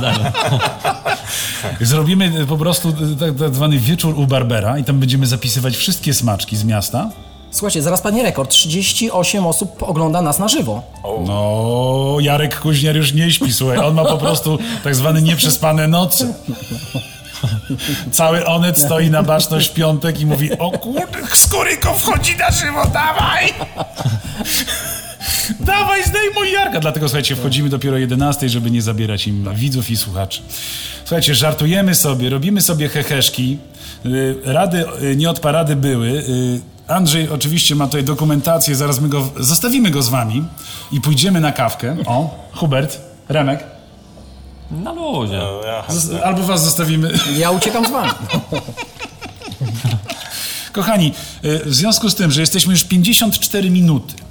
S2: I zrobimy po prostu tak, tak zwany wieczór u Barbera i tam będziemy zapisywać wszystkie smaczki z miasta.
S3: Słuchajcie, zaraz padnie rekord. 38 osób ogląda nas na żywo.
S2: No, Jarek Kuźniar już nie śpi, słuchaj, on ma po prostu tak zwane nieprzespane noce. Cały Onet stoi na baczność w piątek i mówi o kurde, Skóryko wchodzi na żywo, dawaj! Dawaj, zdejmuj Jarka! Dlatego, słuchajcie, wchodzimy dopiero o 11, żeby nie zabierać im widzów i słuchaczy. Słuchajcie, żartujemy sobie, robimy sobie heheszki. Y, Rady y, nie od parady były. Y, Andrzej oczywiście ma tutaj dokumentację, zaraz my go, zostawimy go z wami i pójdziemy na kawkę. O, Hubert, Remek.
S4: Na luzie.
S6: No,
S2: Albo was zostawimy.
S3: Ja uciekam z wami.
S2: Kochani, w związku z tym, że jesteśmy już 54 minuty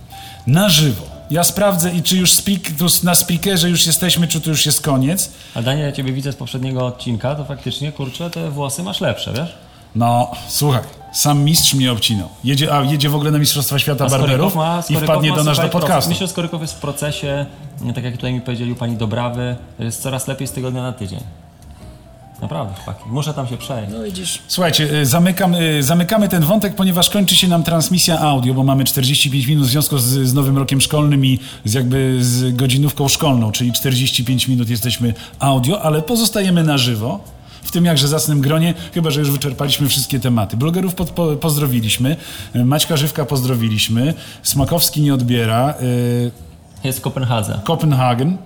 S2: na żywo, ja sprawdzę i czy już speak, na speakerze już jesteśmy, czy to już jest koniec.
S4: A Daniel, ja ciebie widzę z poprzedniego odcinka, to faktycznie, kurczę, te włosy masz lepsze, wiesz?
S2: No, słuchaj, sam mistrz mnie obcinał. Jedzie, a jedzie w ogóle na Mistrzostwa Świata Barberów
S4: ma-
S2: i wpadnie do nas do podcastu.
S4: Myślę, że Skorykow jest w procesie, tak jak tutaj mi powiedzieli pani Dobrawy, jest coraz lepiej z tygodnia na tydzień. Naprawdę, chłopaki. Muszę tam się przejść.
S3: No widzisz,
S2: Słuchajcie, y, zamykam, y, zamykamy ten wątek, ponieważ kończy się nam transmisja audio, bo mamy 45 minut w związku z, z nowym rokiem szkolnym i z jakby z godzinówką szkolną, czyli 45 minut jesteśmy audio, ale pozostajemy na żywo. W tym jakże zacnym gronie, chyba że już wyczerpaliśmy wszystkie tematy. Blogerów pod, po, pozdrowiliśmy, y, Maćka Żywka pozdrowiliśmy, Smakowski nie odbiera, y,
S4: Jest w Kopenhadze.
S2: Kopenhagen.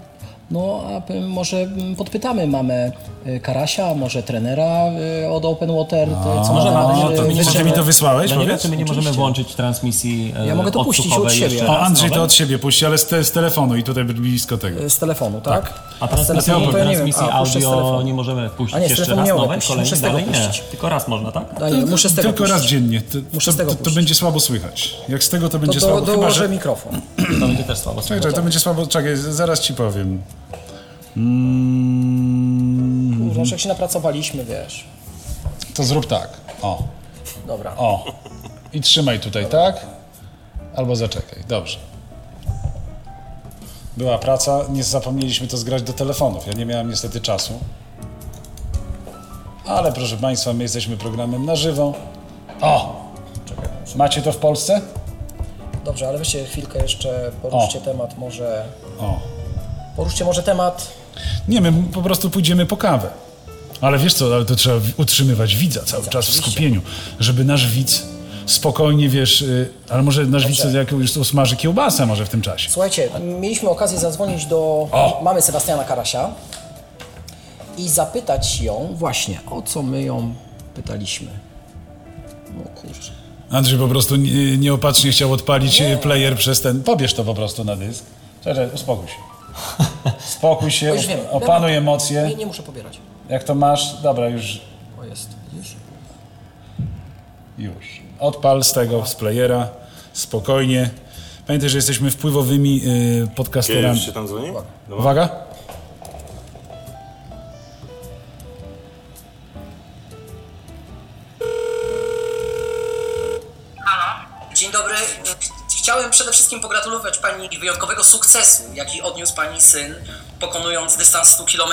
S3: No a może podpytamy mamę y, Karasia, może trenera y, od Open Water, to, co
S4: Może
S3: ma
S4: mamy, no to nie
S2: Czy ty
S3: wyciągnąć.
S2: mi to wysłałeś?
S4: Ja nie wiem,
S2: powiedz?
S4: czy my nie możemy włączyć transmisji e,
S3: Ja mogę to puścić od siebie.
S2: O,
S4: raz,
S2: Andrzej to od siebie puści, ale z, te, z telefonu i tutaj blisko tego.
S3: Z telefonu, tak?
S4: A
S3: z
S4: transmisji,
S3: telefonu to ja nie wiem.
S4: transmisji
S3: A, z
S4: audio
S3: telefonu.
S4: nie możemy puścić
S3: A nie, z
S4: jeszcze
S3: telefonu
S4: raz
S3: nie
S4: nowej,
S3: puścić,
S4: kolejnej
S3: muszę
S4: dalej nie. Tylko raz można, tak?
S3: Daniel, muszę z tego
S2: Tylko raz
S3: puścić.
S2: dziennie. To,
S3: Muszę z
S2: to,
S3: tego
S2: to, to będzie słabo słychać. Jak z tego to będzie
S3: To
S2: słabo. Chyba,
S3: dołożę
S2: że...
S3: mikrofon.
S4: To będzie też słabo.
S2: Czekaj, to będzie słabo. Czekaj, zaraz ci powiem. Mm,
S3: Znaczy, jak się napracowaliśmy, wiesz.
S2: to zrób tak. O,
S3: Dobra.
S2: o. I trzymaj tutaj, tak? Albo zaczekaj. Dobrze. Była praca, nie zapomnieliśmy to zgrać do telefonów. Ja nie miałem niestety czasu. Ale proszę Państwa, my jesteśmy programem na żywo. O! Macie to w Polsce?
S3: Dobrze, ale weźcie chwilkę jeszcze, poruszcie temat może...
S2: O.
S3: Poruszcie może temat...
S2: Nie, my po prostu pójdziemy po kawę. Ale wiesz co, ale to trzeba utrzymywać widza cały czas w skupieniu, żeby nasz widz spokojnie, wiesz, y, ale może nasz widz jak już usmaży kiełbasę może w tym czasie.
S3: Słuchajcie, mieliśmy okazję zadzwonić do
S2: O!
S3: mamy Sebastiana Karasia i zapytać ją właśnie, o co my ją pytaliśmy. No kurczę.
S2: Andrzej po prostu nie- nieopatrznie chciał odpalić y, player przez ten... Pobierz to po prostu na dysk. Czekaj, uspokój się. Spokój się,
S3: już wiem.
S2: opanuj
S3: Nie,
S2: emocje.
S3: nie muszę pobierać.
S2: Jak to masz? Dobra, już,
S3: O jest, widzisz?
S2: już. Odpal z tego, z playera, spokojnie. Pamiętaj, że jesteśmy wpływowymi y,
S6: Kiedy
S2: podcasterami.
S6: już się tam dzwoni?
S2: Uwaga.
S3: Przede wszystkim pogratulować Pani wyjątkowego sukcesu, jaki odniósł Pani syn, pokonując dystans 100 km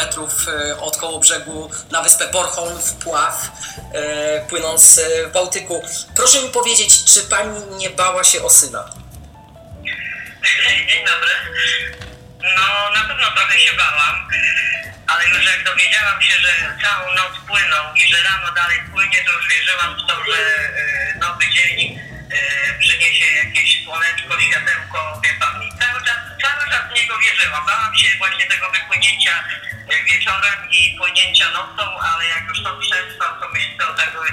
S3: od koło brzegu na wyspę Bornholm w Pław, e, płynąc e, w Bałtyku. Proszę mi powiedzieć, czy Pani nie bała się o syna?
S7: Dzień dobry. No, na pewno trochę się bałam, ale już jak dowiedziałam się, że całą noc płyną i że rano dalej płynie, to już wierzyłam w to, że e, nowy dzień e, przyniesie jakieś słoneczko, światełko, wie pan. I cały czas, cały czas w niego wierzyłam. Bałam się właśnie tego wypłynięcia e, wieczorem i płynięcia nocą, ale jak już to przestał, to myślę o tego,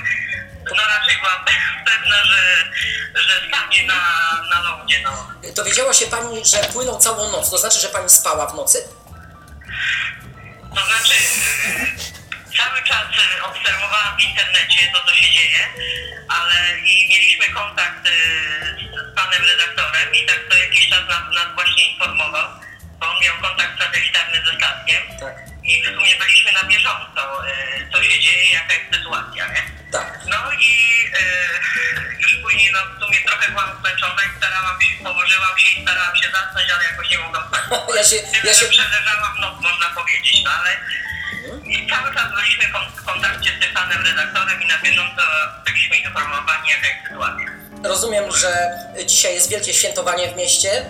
S7: no raczej byłam pewna, że, że stanie na, na lądzie, no.
S3: Dowiedziała się Pani, że płyną całą noc, to znaczy, że Pani spała w nocy?
S7: To znaczy, cały czas e, obserwowałam w internecie to, co się dzieje, ale i mieliśmy kontakt e, z, panem redaktorem i tak co jakiś czas nas, nas właśnie informował, bo on miał kontakt satelitarny ze statkiem
S3: Tak.
S7: i w sumie byliśmy na bieżąco, e, co się dzieje, jaka jest sytuacja, nie?
S3: Tak.
S7: No i e, już później, no w sumie trochę byłam zmęczona i starałam się, położyłam się i starałam się zasnąć, ale jakoś nie mogłam spać.
S3: Ja się, ja się,
S7: Przeleżałam, no można powiedzieć, no ale i cały czas byliśmy w kontakcie z tym panem redaktorem i na bieżąco byliśmy informowani, jaka jest sytuacja.
S3: Rozumiem, że dzisiaj jest wielkie świętowanie w mieście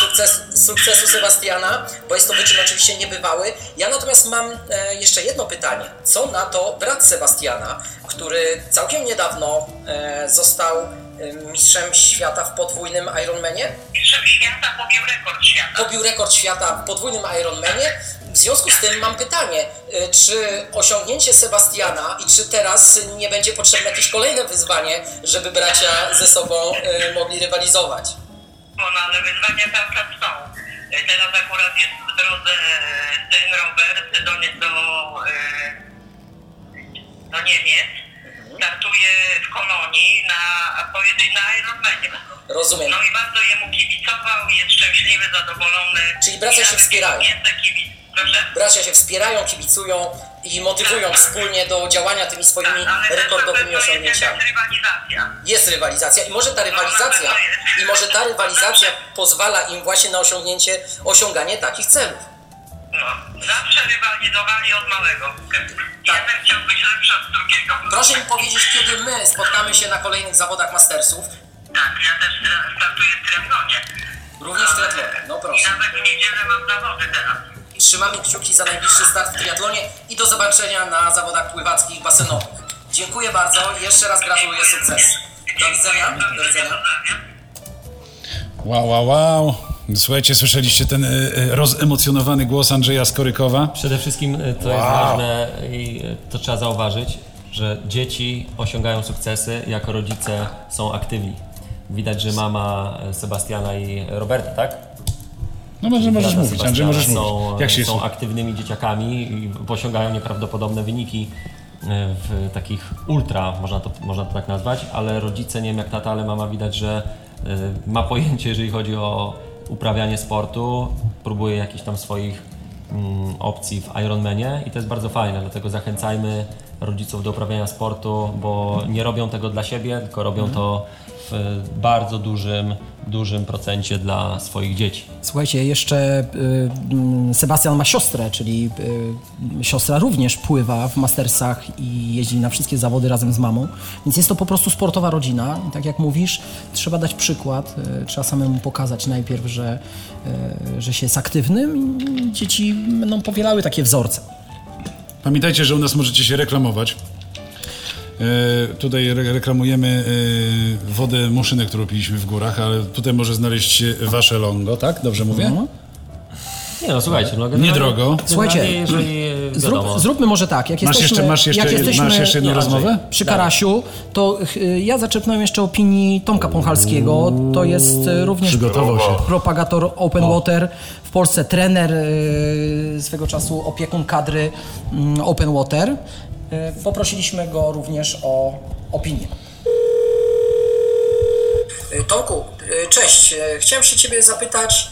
S3: sukces, sukcesu Sebastiana, bo jest to wyczyn oczywiście niebywały. Ja natomiast mam e, jeszcze jedno pytanie. Co na to brat Sebastiana, który całkiem niedawno e, został mistrzem świata w podwójnym Ironmanie?
S7: Mistrzem świata pobił rekord świata.
S3: Pobił rekord świata w podwójnym Ironmanie. W związku z tym mam pytanie, e, czy osiągnięcie Sebastiana i czy teraz nie będzie potrzebne jakieś kolejne wyzwanie, żeby bracia ze sobą e, mogli rywalizować?
S7: No, no ale wyzwania cały czas są. E, Teraz akurat jest w drodze syn Robert do, do, do Niemiec. Startuje w Kolonii na pojedynek na Ironmanie.
S3: Rozumiem.
S7: No i bardzo jemu kibicował, jest szczęśliwy, zadowolony.
S3: Czyli bracia się wspierają.
S7: Jest?
S3: Bracia się wspierają, kibicują i motywują wspólnie do działania tymi swoimi
S7: Tak,
S3: rekordowymi
S7: jest
S3: osiągnięciami.
S7: jakaś rywalizacja.
S3: Jest rywalizacja i może ta rywalizacja i może ta rywalizacja pozwala im właśnie na osiągnięcie, osiąganie takich celów.
S8: No, zawsze rywalizowali od małego. Jeden chciał być lepszy od drugiego.
S3: Proszę mi powiedzieć, kiedy my spotkamy się na kolejnych zawodach Mastersów?
S8: Tak, ja też tra- startuję w triatlonie.
S3: Również w triatlonie, no
S8: I
S3: proszę.
S8: nawet w niedzielę mam zawody teraz.
S3: Trzymamy kciuki za najbliższy start w triatlonie i do zobaczenia na zawodach pływackich basenowych. Dziękuję bardzo i jeszcze raz gratuluję sukcesu. Do widzenia. Do widzenia.
S2: Wow, wow, wow. Słuchajcie, słyszeliście ten y, y, rozemocjonowany głos Andrzeja Skorykowa?
S4: Przede wszystkim y, to jest ważne i to trzeba zauważyć, że dzieci osiągają sukcesy, jako rodzice są aktywni. Widać, że mama Sebastiana i Roberta, tak?
S2: No może możesz mówić, Andrzej, możesz
S4: Sebastiana
S2: mówić.
S4: są,
S2: Jak się
S4: są
S2: słucha?
S4: aktywnymi dzieciakami i osiągają nieprawdopodobne wyniki w takich ultra, można to, można to tak nazwać, ale rodzice, nie wiem jak tata, ale mama widać, że ma pojęcie, jeżeli chodzi o uprawianie sportu, próbuje jakichś tam swoich mm, opcji w Ironmanie i to jest bardzo fajne, dlatego zachęcajmy rodziców do uprawiania sportu, bo nie robią tego dla siebie, tylko robią to w bardzo dużym, dużym procencie dla swoich dzieci.
S3: Słuchajcie, jeszcze y, mm, Sebastian ma siostrę, czyli y, siostra również pływa w Mastersach i jeździ na wszystkie zawody razem z mamą, więc jest to po prostu sportowa rodzina i tak jak mówisz, trzeba dać przykład, y, trzeba samemu pokazać najpierw, że, y, że się jest aktywnym i dzieci będą powielały takie wzorce.
S2: Pamiętajcie, że u nas możecie się reklamować. E, tutaj re reklamujemy e, wodę muszynę, którą piliśmy w górach, ale tutaj może znaleźć wasze longo, tak? Dobrze mówię?
S4: Nie no, słuchajcie, no generalnie-
S2: Niedrogo.
S3: Słuchajcie,
S4: generalnie, jeżeli e, wiadomo,
S3: Zrób, zróbmy może tak, jak
S2: Masz
S3: jesteśmy,
S2: jeszcze- masz jeszcze-
S3: jak jesteśmy
S2: masz jeszcze jedną
S3: nie,
S2: rozmowę?
S3: Przy Karasiu, to y, ja zaczepnąłem jeszcze opinii Tomka Pąchalskiego, to jest y, również
S2: Przygotował się.
S3: propagator Open Water, w Polsce trener y, swego czasu opiekun kadry mm, Open Water. Y, Poprosiliśmy go również o opinię. Y, Tomku, y, cześć. Chciałem się Ciebie zapytać,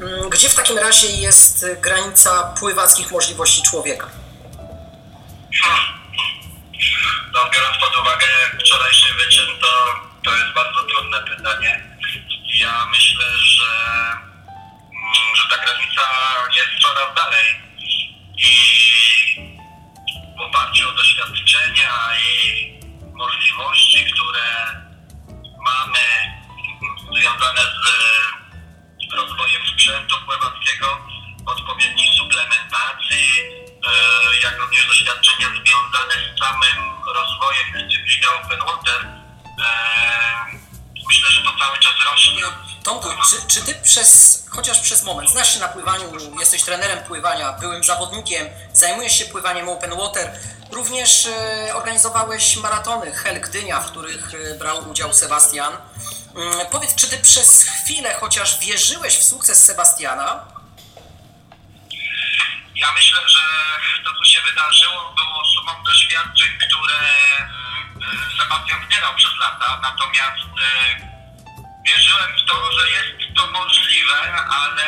S3: mm, gdzie w takim razie jest granica pływackich możliwości człowieka?
S8: No, biorąc pod uwagę wczorajszy wyczyn, to, to jest bardzo trudne pytanie. Ja myślę, że, mm, że ta granica jest coraz dalej i w oparciu o doświadczenia i możliwości, które mamy związane z rozwojem sprzętu pływackiego, odpowiedniej suplementacji, e, jak również doświadczenia związane z samym rozwojem dyscypliny Open Water. Myślę, że to cały czas rośnie.
S3: Tomku, czy, czy ty przez, chociaż przez moment, znasz się na pływaniu, jesteś trenerem pływania, byłym zawodnikiem, zajmujesz się pływaniem open water, również e, organizowałeś maratony Hel Gdynia, w których e, brał udział Sebastian. Mm, powiedz, czy ty przez chwilę chociaż wierzyłeś w sukces Sebastiana?
S8: Ja myślę, że to, co się wydarzyło, było sumą doświadczeń, które Sebastian zbierał przez lata. Natomiast e, wierzyłem w to, że jest to możliwe, ale,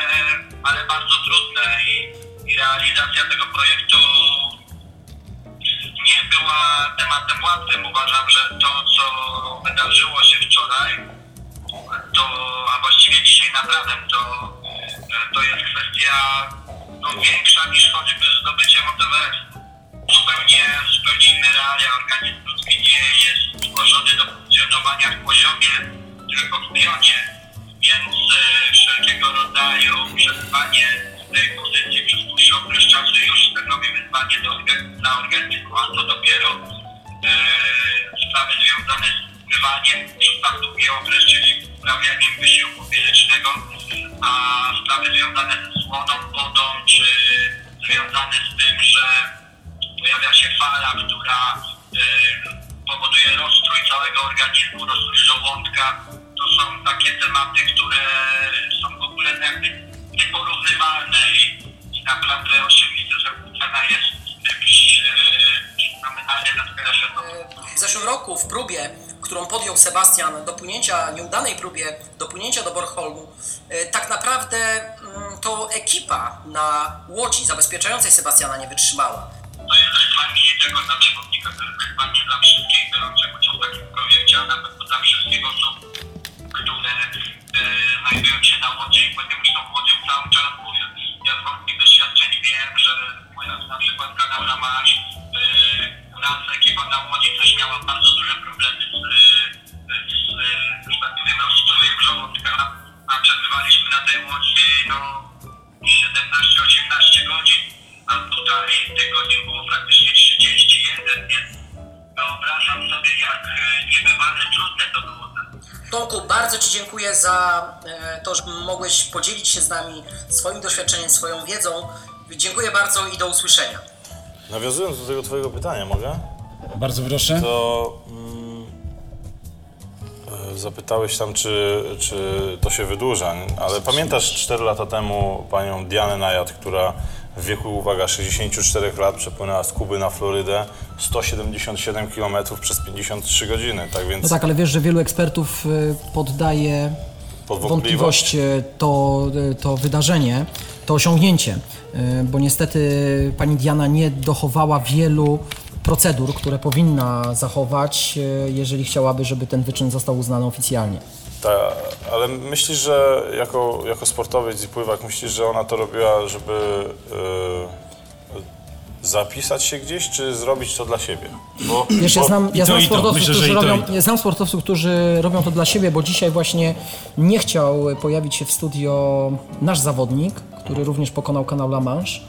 S8: ale bardzo trudne i, i realizacja tego projektu nie była tematem łatwym. Uważam, że to, co wydarzyło się wczoraj, to, a właściwie dzisiaj nad ranem, to, e, to jest kwestia no, większa niż choćby zdobycie Monteverestu. Zupełnie, zupełnie inne realia. Organizm ludzki nie jest stworzony do funkcjonowania w poziomie, tylko w pionie. Więc e, wszelkiego rodzaju przetrwanie w tej pozycji przez dłuższy okres czasu już stanowi wyzwanie do, dla organizmu, a to dopiero e, sprawy związane z pływaniem w przypadku drugi okres, czyli uprawianiem wysiłku fizycznego, a sprawy związane ze słoną wodą, czy związane z tym, że pojawia się fala, która powoduje rozstrój całego organizmu, rozstrój żołądka. To są takie tematy, które są w ogóle jakby nieporównywalne i, i naprawdę oczywiste, że cena jest czymś fenomenalnie na skalę światową.
S3: W zeszłym roku w próbie, którą podjął Sebastian do płynięcia, nieudanej próbie do płynięcia do Bornholmu, e, tak naprawdę mm, to ekipa na łodzi zabezpieczającej Sebastiana nie wytrzymała.
S8: To jest wyzwanie nie tylko dla przewodnika, to jest wyzwanie dla wszystkich biorących udział w takim projekcie, a nawet dla wszystkich osób, które e, znajdują się na łodzi, ponieważ tą łodzią cały czas mówię. Ja z własnych doświadczeń wiem,
S7: kanał La Manche. Yy, u nas ekipa na Łodzi też miała bardzo duże problemy
S3: Tomku, bardzo Ci dziękuję za e, to, że mogłeś podzielić się z nami swoim doświadczeniem, swoją wiedzą. Dziękuję bardzo i do usłyszenia.
S6: Nawiązując do tego twojego pytania, mogę?
S2: Bardzo proszę.
S6: To mm, e, zapytałeś tam, czy, czy to się wydłuża, ale pamiętasz 4 lata temu panią Dianę Najad, która w wieku, uwaga, 64 lat przepłynęła z Kuby na Florydę 177 km przez 53 godziny, tak więc
S3: No tak, ale wiesz, że wielu ekspertów e, poddaje
S6: pod
S3: wątpliwość e, to, e, to wydarzenie, to osiągnięcie, bo niestety pani Diana nie dochowała wielu procedur, które powinna zachować, jeżeli chciałaby, żeby ten wyczyn został uznany oficjalnie.
S6: Ta, ale myślisz, że jako, jako sportowiec i pływak, myślisz, że ona to robiła, żeby e, zapisać się gdzieś, czy zrobić to dla siebie? Bo,
S3: Wiesz, ja znam, ja
S2: to.
S3: sportowców,
S2: Myślę,
S3: którzy robią,
S2: i to.
S3: ja znam sportowców, którzy robią to dla siebie, bo dzisiaj właśnie nie chciał pojawić się w studio nasz zawodnik, który również pokonał kanał La Manche.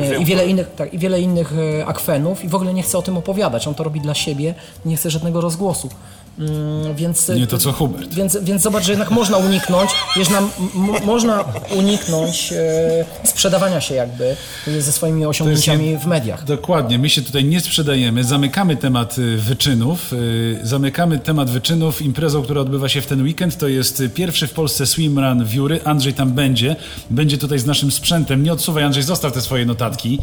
S3: E, I wiele, innych, tak, I wiele innych e, akwenów i w ogóle nie chce o tym opowiadać. On to robi dla siebie, nie chce żadnego rozgłosu. Mm, Więc,
S2: Nie to co Hubert.
S3: Więc, więc zobacz, że jednak można uniknąć, m- można uniknąć e, sprzedawania się jakby e, ze swoimi osiągnięciami w mediach.
S2: Dokładnie, my się tutaj nie sprzedajemy, zamykamy temat y, wyczynów, y, zamykamy temat wyczynów. Imprezą, która odbywa się w ten weekend, to jest pierwszy w Polsce swimrun Wióry, Andrzej tam będzie, będzie tutaj z naszym sprzętem, nie odsuwaj Andrzej, zostaw te swoje notatki,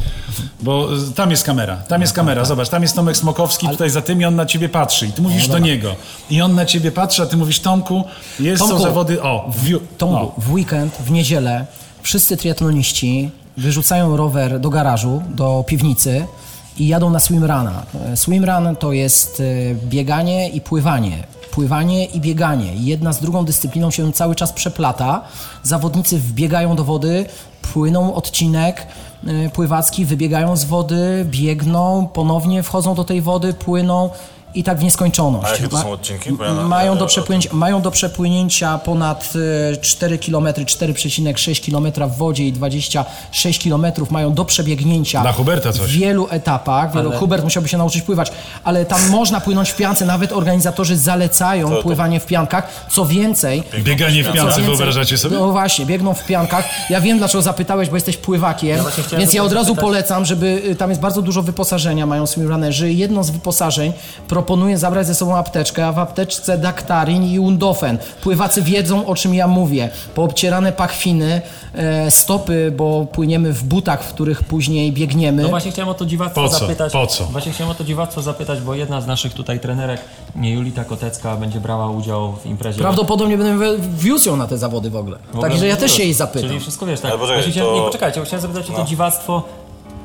S2: bo y, tam jest kamera, tam jest kamera, zobacz, tam jest Tomek Smokowski, tutaj za tym i on na ciebie patrzy i ty mówisz do niego i on na ciebie patrzy, a ty mówisz Tomku, jest są
S3: Tomku,
S2: zawody, o, w,
S3: Tomku,
S2: o.
S3: w weekend, w niedzielę wszyscy triatloniści wyrzucają rower do garażu, do piwnicy i jadą na swimruna. E, Swimrun to jest e, bieganie i pływanie. Pływanie i bieganie. Jedna z drugą dyscypliną się cały czas przeplata. Zawodnicy wbiegają do wody, płyną odcinek e, pływacki, wybiegają z wody, biegną, ponownie wchodzą do tej wody, płyną i tak w nieskończoność.
S6: A jakie to są odcinki? Ja na-
S3: Mają
S6: ja-
S3: do
S6: ja-
S3: przepłynięcia, mają do przepłynięcia ponad e, 4 km, 4,6 km w wodzie i 26 km mają do przebiegnięcia
S2: Dla Huberta coś.
S3: w wielu etapach. Wielu, Hubert musiałby się nauczyć pływać, ale tam można płynąć w piance, nawet organizatorzy zalecają
S6: to-
S3: pływanie w piankach. Co więcej,
S2: Bieganie w
S3: co
S2: piance,
S3: więcej-
S2: wyobrażacie sobie?
S3: No właśnie, biegną w piankach. Ja wiem, dlaczego zapytałeś, bo jesteś pływakiem,
S4: chciałem
S3: więc ja od razu
S4: zapytać-
S3: polecam, żeby y, tam jest bardzo dużo wyposażenia, mają swimrunnerzy. Jedno z wyposażeń proponuję zabrać ze sobą apteczkę, a w apteczce daktarin i undofen. Pływacy wiedzą, o czym ja mówię. Poobcierane pachwiny, e, stopy, bo płyniemy w butach, w których później biegniemy.
S4: No właśnie chciałem o to dziwactwo
S2: Po co?
S4: zapytać.
S2: Po co?
S4: Właśnie chciałem o to dziwactwo zapytać, bo jedna z naszych tutaj trenerek, nie Julita Kotecka, będzie brała udział w imprezie.
S3: Prawdopodobnie będę wiózł ją na te zawody w ogóle.
S4: W ogóle
S3: Także ja też się jej zapytam.
S4: Czyli wszystko wiesz, tak.
S6: Ale poczekaj, to-
S4: Nie, poczekajcie, chciałem zapytać o to
S6: No.
S4: dziwactwo.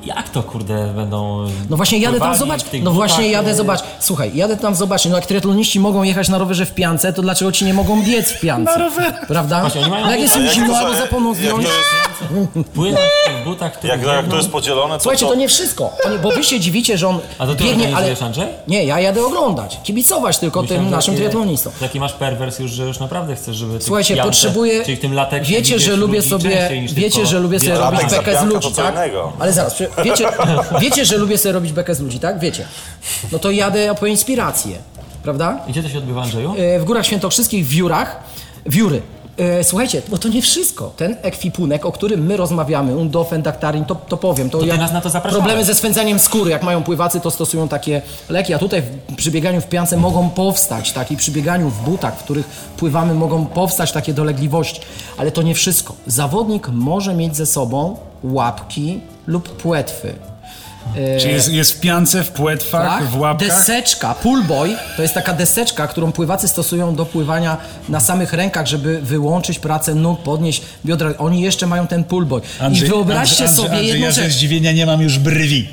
S4: Jak to kurde będą.
S3: No właśnie jadę tam zobacz. No właśnie
S4: butach,
S3: jadę
S4: e,
S3: zobacz. Słuchaj, jadę tam zobaczyć. No jak triatloniści mogą jechać na rowerze w piance, to dlaczego ci nie mogą biec w piance? Na rowerze. Prawda?
S4: Właśnie, oni mają
S3: no jak jest im zimno albo zapomną zdjąć.
S4: Płyną w tych butach,
S6: Jak, jak to jest podzielone, to
S3: Słuchajcie, to nie wszystko. Bo wy się dziwicie, że on
S4: A to ty
S3: biegnie, ale...
S4: Andrzej?
S3: Nie, ja jadę oglądać, kibicować tylko
S4: Myślałem,
S3: tym naszym triatlonistom.
S4: Taki masz perwers już, że już naprawdę chcesz, żeby.
S3: Słuchajcie,
S4: piance,
S3: potrzebuję.
S4: Czyli w tym lateksie
S3: Wiecie, że lubię
S4: ludzi
S3: sobie. Wiecie, że lubię sobie robić bekę z ludzi, tak? Ale zaraz, wiecie, wiecie, że lubię sobie robić bekę z ludzi, tak? Wiecie. No to jadę po inspirację, prawda?
S4: I Gdzie to się odbywa, Andrzeju?
S3: E, w Górach Świętokrzyskich, w Wiórach. Wióry. E, Słuchajcie, bo to nie wszystko. Ten ekwipunek, o którym my rozmawiamy, undofen, daktarin, to, to powiem. To, jak
S4: nas na to zapraszałeś.
S3: Problemy ze swędzeniem skóry, jak mają pływacy, to stosują takie leki. A tutaj przy bieganiu w piance mogą powstać, tak, i przy bieganiu w butach, w których pływamy, mogą powstać takie dolegliwości. Ale to nie wszystko. Zawodnik może mieć ze sobą łapki lub płetwy.
S2: Czy jest, jest w piance, w płetwach, w łapkach?
S3: Tak? Deseczka, pullboy, to jest taka deseczka, którą pływacy stosują do pływania na samych rękach, żeby wyłączyć pracę nóg, podnieść biodra. Oni jeszcze mają ten pullboy. I wyobraźcie
S2: Andrzej,
S3: sobie
S2: Andrzej,
S3: jedną
S2: ja ze zdziwienia nie mam już brwi.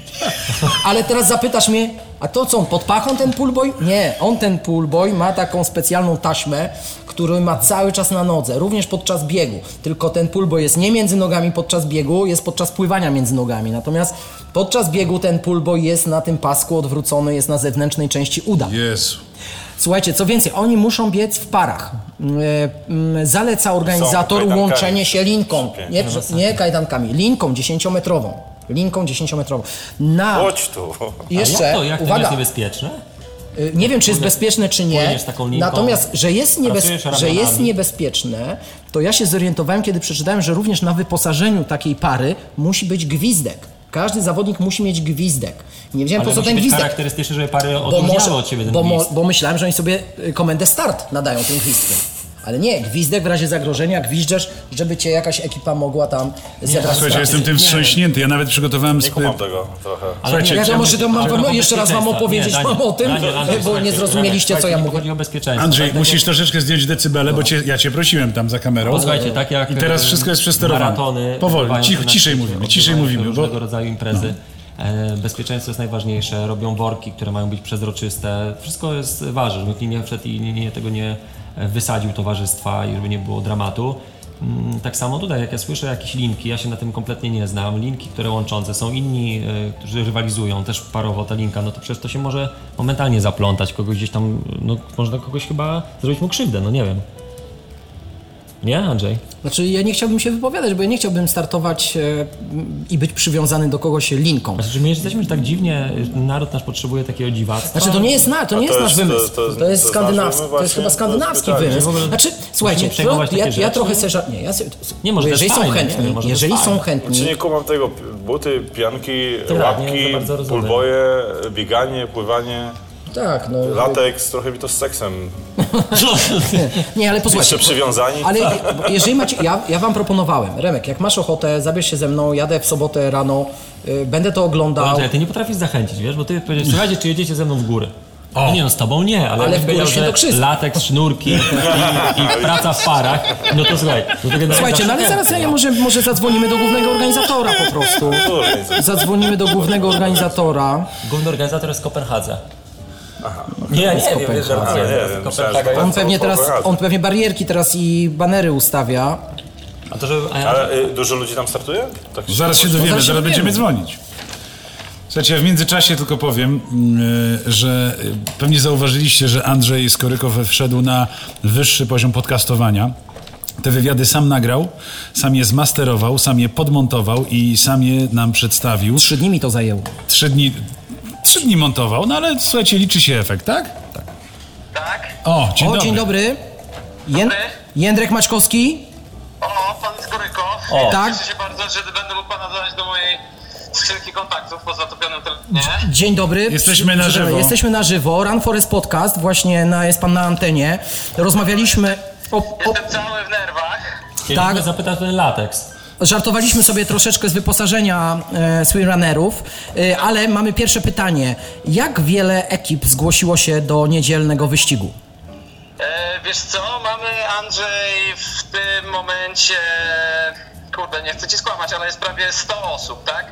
S3: Ale teraz zapytasz mnie, a to co, on pod pachą ten pullboy? Nie, on ten pullboy ma taką specjalną taśmę, którą ma cały czas na nodze, również podczas biegu. Tylko ten pullboy jest nie między nogami podczas biegu, jest podczas pływania między nogami. Natomiast podczas biegu ten pullboy jest na tym pasku odwrócony, jest na zewnętrznej części uda.
S2: Jezu.
S3: Słuchajcie, co więcej, oni muszą biec w parach. Mm, mm, Zaleca organizator łączenie się linką, nie, nie kajdankami, linką 10-metrową. Linką 10-metrową. Na
S6: Chodź tu.
S3: jeszcze,
S4: jak to, jak to nie
S3: uwaga,
S4: jest niebezpieczne?
S3: y, nie wiem czy jest bezpieczne czy nie, natomiast, że jest, niebez, że jest niebezpieczne, to ja się zorientowałem, kiedy przeczytałem, że również na wyposażeniu takiej pary musi być gwizdek. Każdy zawodnik musi mieć gwizdek. Nie wiedziałem
S4: Ale
S3: po co
S4: musi
S3: ten
S4: być
S3: gwizdek.
S4: charakterystyczne, żeby pary odróżniały od siebie ten
S3: bo, mo, bo myślałem, że oni sobie y, komendę start nadają tym gwizdkiem. Ale nie, gwizdek w razie zagrożenia, gwizdżesz, żeby cię jakaś ekipa mogła tam zebrać
S2: Słuchajcie, jestem tym wstrząśnięty. Ja nawet przygotowałem...
S6: Nie kumam tego trochę.
S2: Słuchajcie,
S3: Ja może to mam, jeszcze raz wam opowiedzieć
S4: Nie,
S3: mam
S4: Daniel,
S3: o tym,
S4: Andrzej,
S3: bo nie zrozumieliście, co ja mówię.
S4: Chodzi o bezpieczeństwo.
S2: Andrzej, musisz troszeczkę zdjąć decybele, bo cię, ja cię prosiłem tam za kamerą.
S4: Posłuchajcie, tak jak
S2: I teraz
S4: e,
S2: wszystko jest przesterowane.
S4: Maratony
S2: Powoli,
S4: na
S2: ciszej mówimy, ciszej mówimy, bo-
S4: Różnego rodzaju imprezy. E, Bezpieczeństwo jest najważniejsze, robią worki, które mają być przezroczyste. Wszystko jest ważne, żeby nikt nie wszedł i nie, nie, tego nie wysadził towarzystwa i żeby nie było dramatu. Mm, Tak samo tutaj, jak ja słyszę jakieś linki, ja się na tym kompletnie nie znam, linki, które łączące, są inni, e, którzy rywalizują, też parowo ta linka, no to przecież to się może momentalnie zaplątać, kogoś gdzieś tam, no można kogoś chyba zrobić mu krzywdę, no nie wiem. Nie, Andrzej?
S3: Znaczy ja nie chciałbym się wypowiadać, bo ja nie chciałbym startować e, i być przywiązany do kogoś linką.
S4: Znaczy, my jesteśmy tak dziwnie, naród nasz potrzebuje takiego dziwactwa.
S3: Znaczy to nie jest, na, to nie
S6: to
S3: jest nasz
S6: jest-
S3: wymysł,
S6: to-
S3: to,
S6: to-
S3: jest
S6: to jest
S3: skandynawski,
S6: nasz
S3: to jest chyba skandynawski
S6: to jest
S3: wymysł. Znaczy, słuchajcie, ja, ja trochę se ża- nie, ja se,
S4: Nie, może
S3: jeżeli
S4: jest
S3: są chętni,
S4: nie, jest
S3: jeżeli są
S4: fajne.
S6: Czy
S3: chętni,
S6: nie kumam tego? Buty, pianki,
S4: Tak,
S6: łapki, pulboje, bieganie, pływanie,
S3: tak, no,
S6: lateks, trochę mi to z seksem.
S3: nie, ale posłuchajcie,
S6: Jeszcze przywiązani.
S3: Ale jeżeli macie, ja, ja wam proponowałem, Remek, jak masz ochotę, zabierz się ze mną, jadę w sobotę rano, y, będę to oglądał.
S4: Andrzej, ty nie potrafisz zachęcić, wiesz, bo ty powiedziałeś, słuchajcie, czy jedziecie ze mną w góry? No nie no, z tobą nie, ale,
S3: Ale
S4: powiedział,
S3: się
S4: że latek, sznurki i, i praca w parach, no to słuchaj. No to
S3: Słuchajcie, no ale zaraz ja może, może zadzwonimy do głównego organizatora po prostu. Zadzwonimy do głównego organizatora.
S4: Główny organizator jest w Kopenhadze. Nie, nie, nie, wiesz,
S6: nie, nie,
S3: On pewnie teraz, on pewnie barierki teraz i banery ustawia.
S4: A to, że... A ja,
S6: Ale y, dużo ludzi tam startuje? Tak
S2: Zaraz się dowiemy,
S3: zaraz się
S2: zaraz będziemy dzwonić. Słuchajcie, w międzyczasie tylko powiem, yy, że yy, pewnie zauważyliście, że Andrzej Skorykow wszedł na wyższy poziom podcastowania. Te wywiady sam nagrał, sam je zmasterował, sam je podmontował i sam je nam przedstawił.
S3: Trzy dni mi to zajęło.
S2: Trzy dni, trzy dni montował, no ale słuchajcie, liczy się efekt, tak?
S8: Tak?
S2: O, dzień
S3: o,
S2: dobry.
S3: dzień dobry. Jen. Jędrek Maćkowski.
S8: O, pan Skorykow.
S4: O.
S3: Tak.
S8: Cieszę się bardzo, że będę mógł pana dodać do mojej skrzynki kontaktów po zatopionym telefonie.
S3: Dzień dobry.
S2: Jesteśmy na żywo.
S3: Jesteśmy na żywo. Run Forest Podcast. Właśnie na, jest pan na antenie. Rozmawialiśmy o, o,
S8: Jestem cały w nerwach.
S4: chcieliśmy
S3: tak.
S4: zapytać o ten lateks.
S3: Żartowaliśmy sobie troszeczkę z wyposażenia e, swimrunnerów, e, ale mamy pierwsze pytanie. Jak wiele ekip zgłosiło się do niedzielnego wyścigu?
S8: E, wiesz co, mamy Andrzej w tym momencie, kurde, nie chcę ci skłamać, ale jest prawie 100 osób, tak?